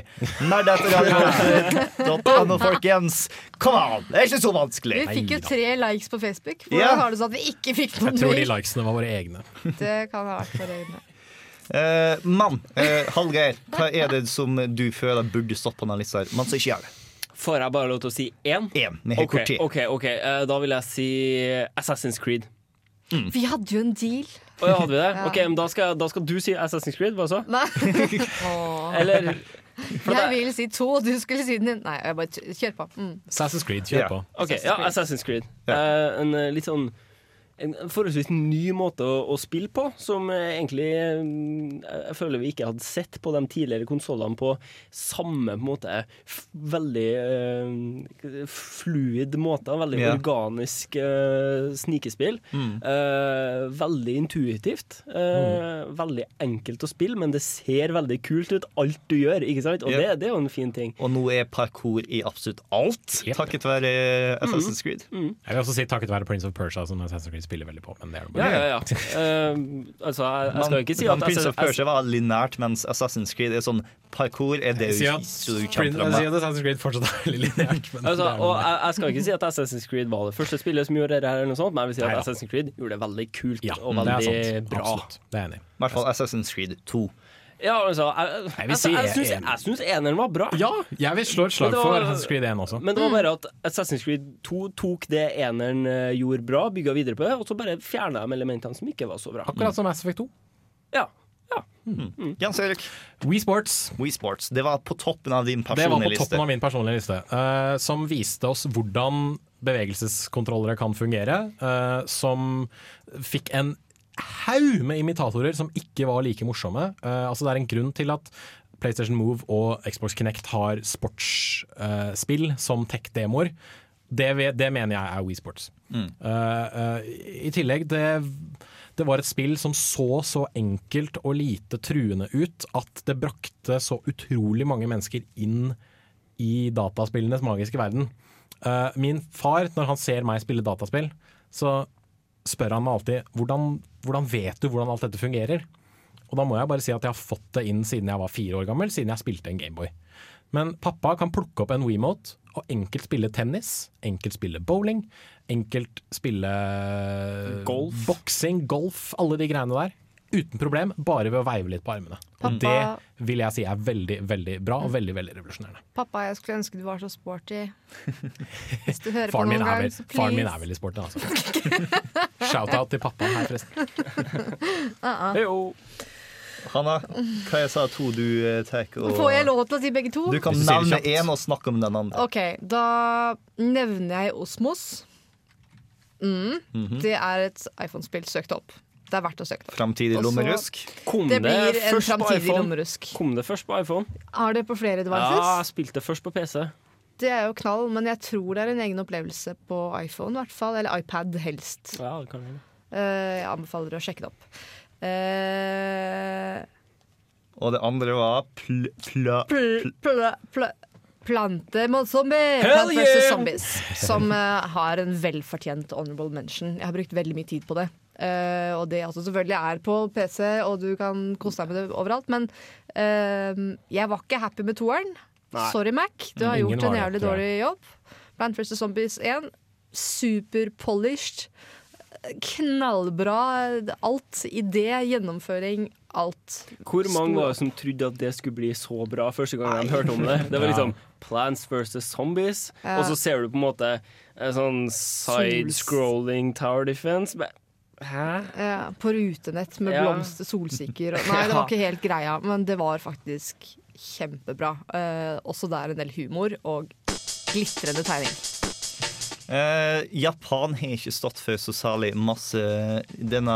Nerdeterradio.no, *laughs* folkens. Kom an, det er ikke så vanskelig. Vi fikk jo tre likes på Facebook. Hvordan yeah. har det sånn at vi ikke fikk noen Jeg tror de likesene var våre egne. Det kan ha vært våre egne. Uh, mann, uh, Hallgeir, hva er det som du føler burde stått på denne lista, her, men som ikke gjør det? Får jeg bare lov til å si én? Én. Har Ok, kort tid. ok, ok. Eh, Da vil jeg si Assassin's Creed. Vi hadde jo en deal. Oh, ja, hadde vi det? *laughs* Ja. Ok, men da skal, da skal du si Assassin's Creed, hva så? Nei. *laughs* Åh. Eller Jeg vil si to, og du skulle si den. Nei, jeg bare kjør på. Mm. Assassin's Creed, kjør på. Ok, ja, Assassin's Creed. Eh, en eh, litt sånn en forholdsvis ny måte å, å spille på, som egentlig eh, jeg føler vi ikke hadde sett på de tidligere konsollene på samme på en måte f veldig eh, fluid måte. Veldig yeah. organisk eh, snikespill. Mm. Eh, veldig intuitivt. Mm. Veldig enkelt å spille, men det ser veldig kult ut, alt du gjør. ikke sant? Og yep. det, det er jo en fin ting. Og nå er parkour i absolutt alt, takket være Mm. Assassin's Creed. Jeg vil også si takket være Prince of Persia, som Assassin's Creed spiller veldig på. Men det er det Ja, bare. ja, ja. uh, *laughs* altså, jeg, jeg skal ikke si at Prince of Persia var lineært, mens Assassin's Creed er sånn parkour er det så du kjemper kommer jeg sier at med. Assassin's Creed fortsatt er *laughs* veldig lineært. men Altså, er og jeg, jeg skal ikke si at Assassin's Creed var det første spillet som gjorde det her, eller noe sånt, men jeg vil si at Neida. Assassin's Creed gjorde det veldig kult og veldig bra. Absolutt. Det er jeg enig i. I hvert fall Assassin's Creed 2. Ja, altså, jeg, Jeg vil si jeg, jeg syns eneren var bra. Ja, jeg vil slå et slag var, for Assassin's Creed 1 også. Men det var bare at Assassin's Creed 2 tok det eneren eh, gjorde bra, bygga videre på det, og så bare fjerna de elementene som ikke var så bra. Akkurat som Mass Effect 2. Ja. Jens Erik. Wii Sports. We Sports. Det var på toppen av din Det var på toppen av min personlige liste. uh, som viste oss hvordan bevegelseskontrollere kan fungere. Uh, som fikk en haug med imitatorer som ikke var like morsomme. Uh, altså Det er en grunn til at PlayStation Move og Xbox Kinect har sportsspill som tech-demoer. Det, det mener jeg er Wii Sports. Mm. Uh, I tillegg, det, det var et spill som så så enkelt og lite truende ut at det brakte så utrolig mange mennesker inn i dataspillenes magiske verden. Min far, når han ser meg spille dataspill, så spør han meg alltid hvordan, hvordan vet du hvordan alt dette fungerer? Og da må jeg bare si at jeg har fått det inn siden jeg var fire år gammel, siden jeg spilte en Gameboy. Men pappa kan plukke opp en WeMote og enkelt spille tennis, enkelt spille bowling, enkelt spille Golf. boksing, golf, alle de greiene der. Uten problem, bare ved å veive litt på armene. Og det vil jeg si er veldig, veldig bra og veldig, veldig revolusjonerende. Pappa, jeg skulle ønske du var så sporty. *laughs* Hvis du hører på noen er gang, så please. faren min er veldig sporty, altså. Shout-out til pappa her, forresten. *laughs* Uh-uh. Hanna, hva jeg sa to du eh, tar? og- Får jeg lov til å si begge to? Du kan du nevne én og snakke om den andre. OK, da nevner jeg Osmos. Mm. Mhm. Det er et iPhone-spill. Søkt opp. Det er verdt å søke. Framtidig lommerusk. Kom Det det, blir en framtidig lommerusk. Kom det først på iPhone? Har det på flere devices? Ja, jeg spilte først på PC. Det er jo knall, men jeg tror det er en egen opplevelse på iPhone, i hvert fall. Eller iPad, helst. Ja, det kan jeg. Eh, jeg anbefaler å sjekke det opp. Uh, Og det andre var pl... pl, pl, pl, pl. Plante mot zombie! Hell yeah! Zombies. Som uh, har en velfortjent honorable mention. Jeg har brukt veldig mye tid på det. Eh, og det også selvfølgelig er på PC, og du kan kose deg med det overalt. Men uh, jeg var ikke happy med toeren. Sorry, Mac. Du har Ingen gjort en jævlig dårlig jobb. Plant vs. Zombies 1. Super polished. Knallbra. Alt. Idé, gjennomføring, alt. Hvor mange var det som trodde at det skulle bli så bra første gang de hørte om det? Det var *laughs* liksom Plants versus Zombies, Ja. og så ser du på en måte sånn side-scrolling tower defense. Men? Ja, på rutenett med Ja. blomster, solsikker og *laughs* Nei, det var ikke helt greia, men det var faktisk kjempebra. Eh, også der en del humor og glitrende tegning. Eh, Japan har ikke stått for så særlig masse denne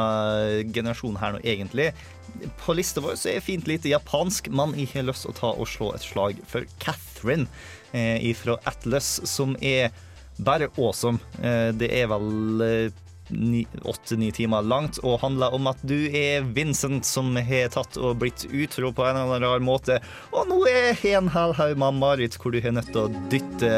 generasjonen her nå, egentlig. På lista vår så er fint lite japansk, men jeg har lyst til å ta og slå et slag for Catherine eh, fra Atlas, som er bare awesome. Eh, det er vel åtte-ni timer langt og handler om at du er Vincent som har tatt og blitt utro på en eller annen rar måte, og nå er en hel haug med Marit hvor du har nødt til å dytte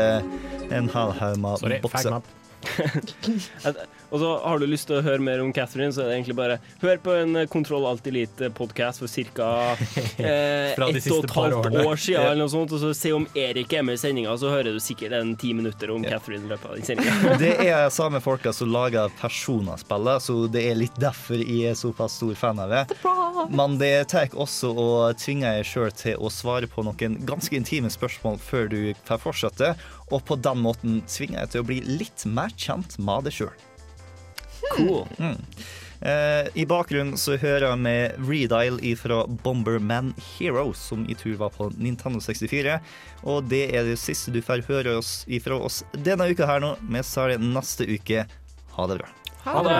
en hel haug med bokser. *laughs* Og så har du lyst til å høre mer om Catherine, så er det egentlig bare hør på en eh, Kontroll Alt Elite-podkast for ca. *laughs* Eh, ett og et halvt årene. år siden, eller noe sånt, og så se om Erik er med i sendinga, så hører du sikkert en ti minutter om Catherine i løpet av den *laughs* sendinga. Det er samme folka som lager personerspillet, så det er litt derfor jeg er såpass stor fan av det. Men det tar også å tvinge deg sjøl til å svare på noen ganske intime spørsmål før du får fortsette, og på den måten tvinger jeg til å bli litt mer kjent med deg sjøl. Cool. Mm. Eh, I bakgrunnen så hører jeg med Redial fra Bomberman Hero, som i tur var på Nintendo 64. Og det er det siste du får høre oss ifra oss denne uka her nå. Vi tar det neste uke. Ha det bra. Ha det.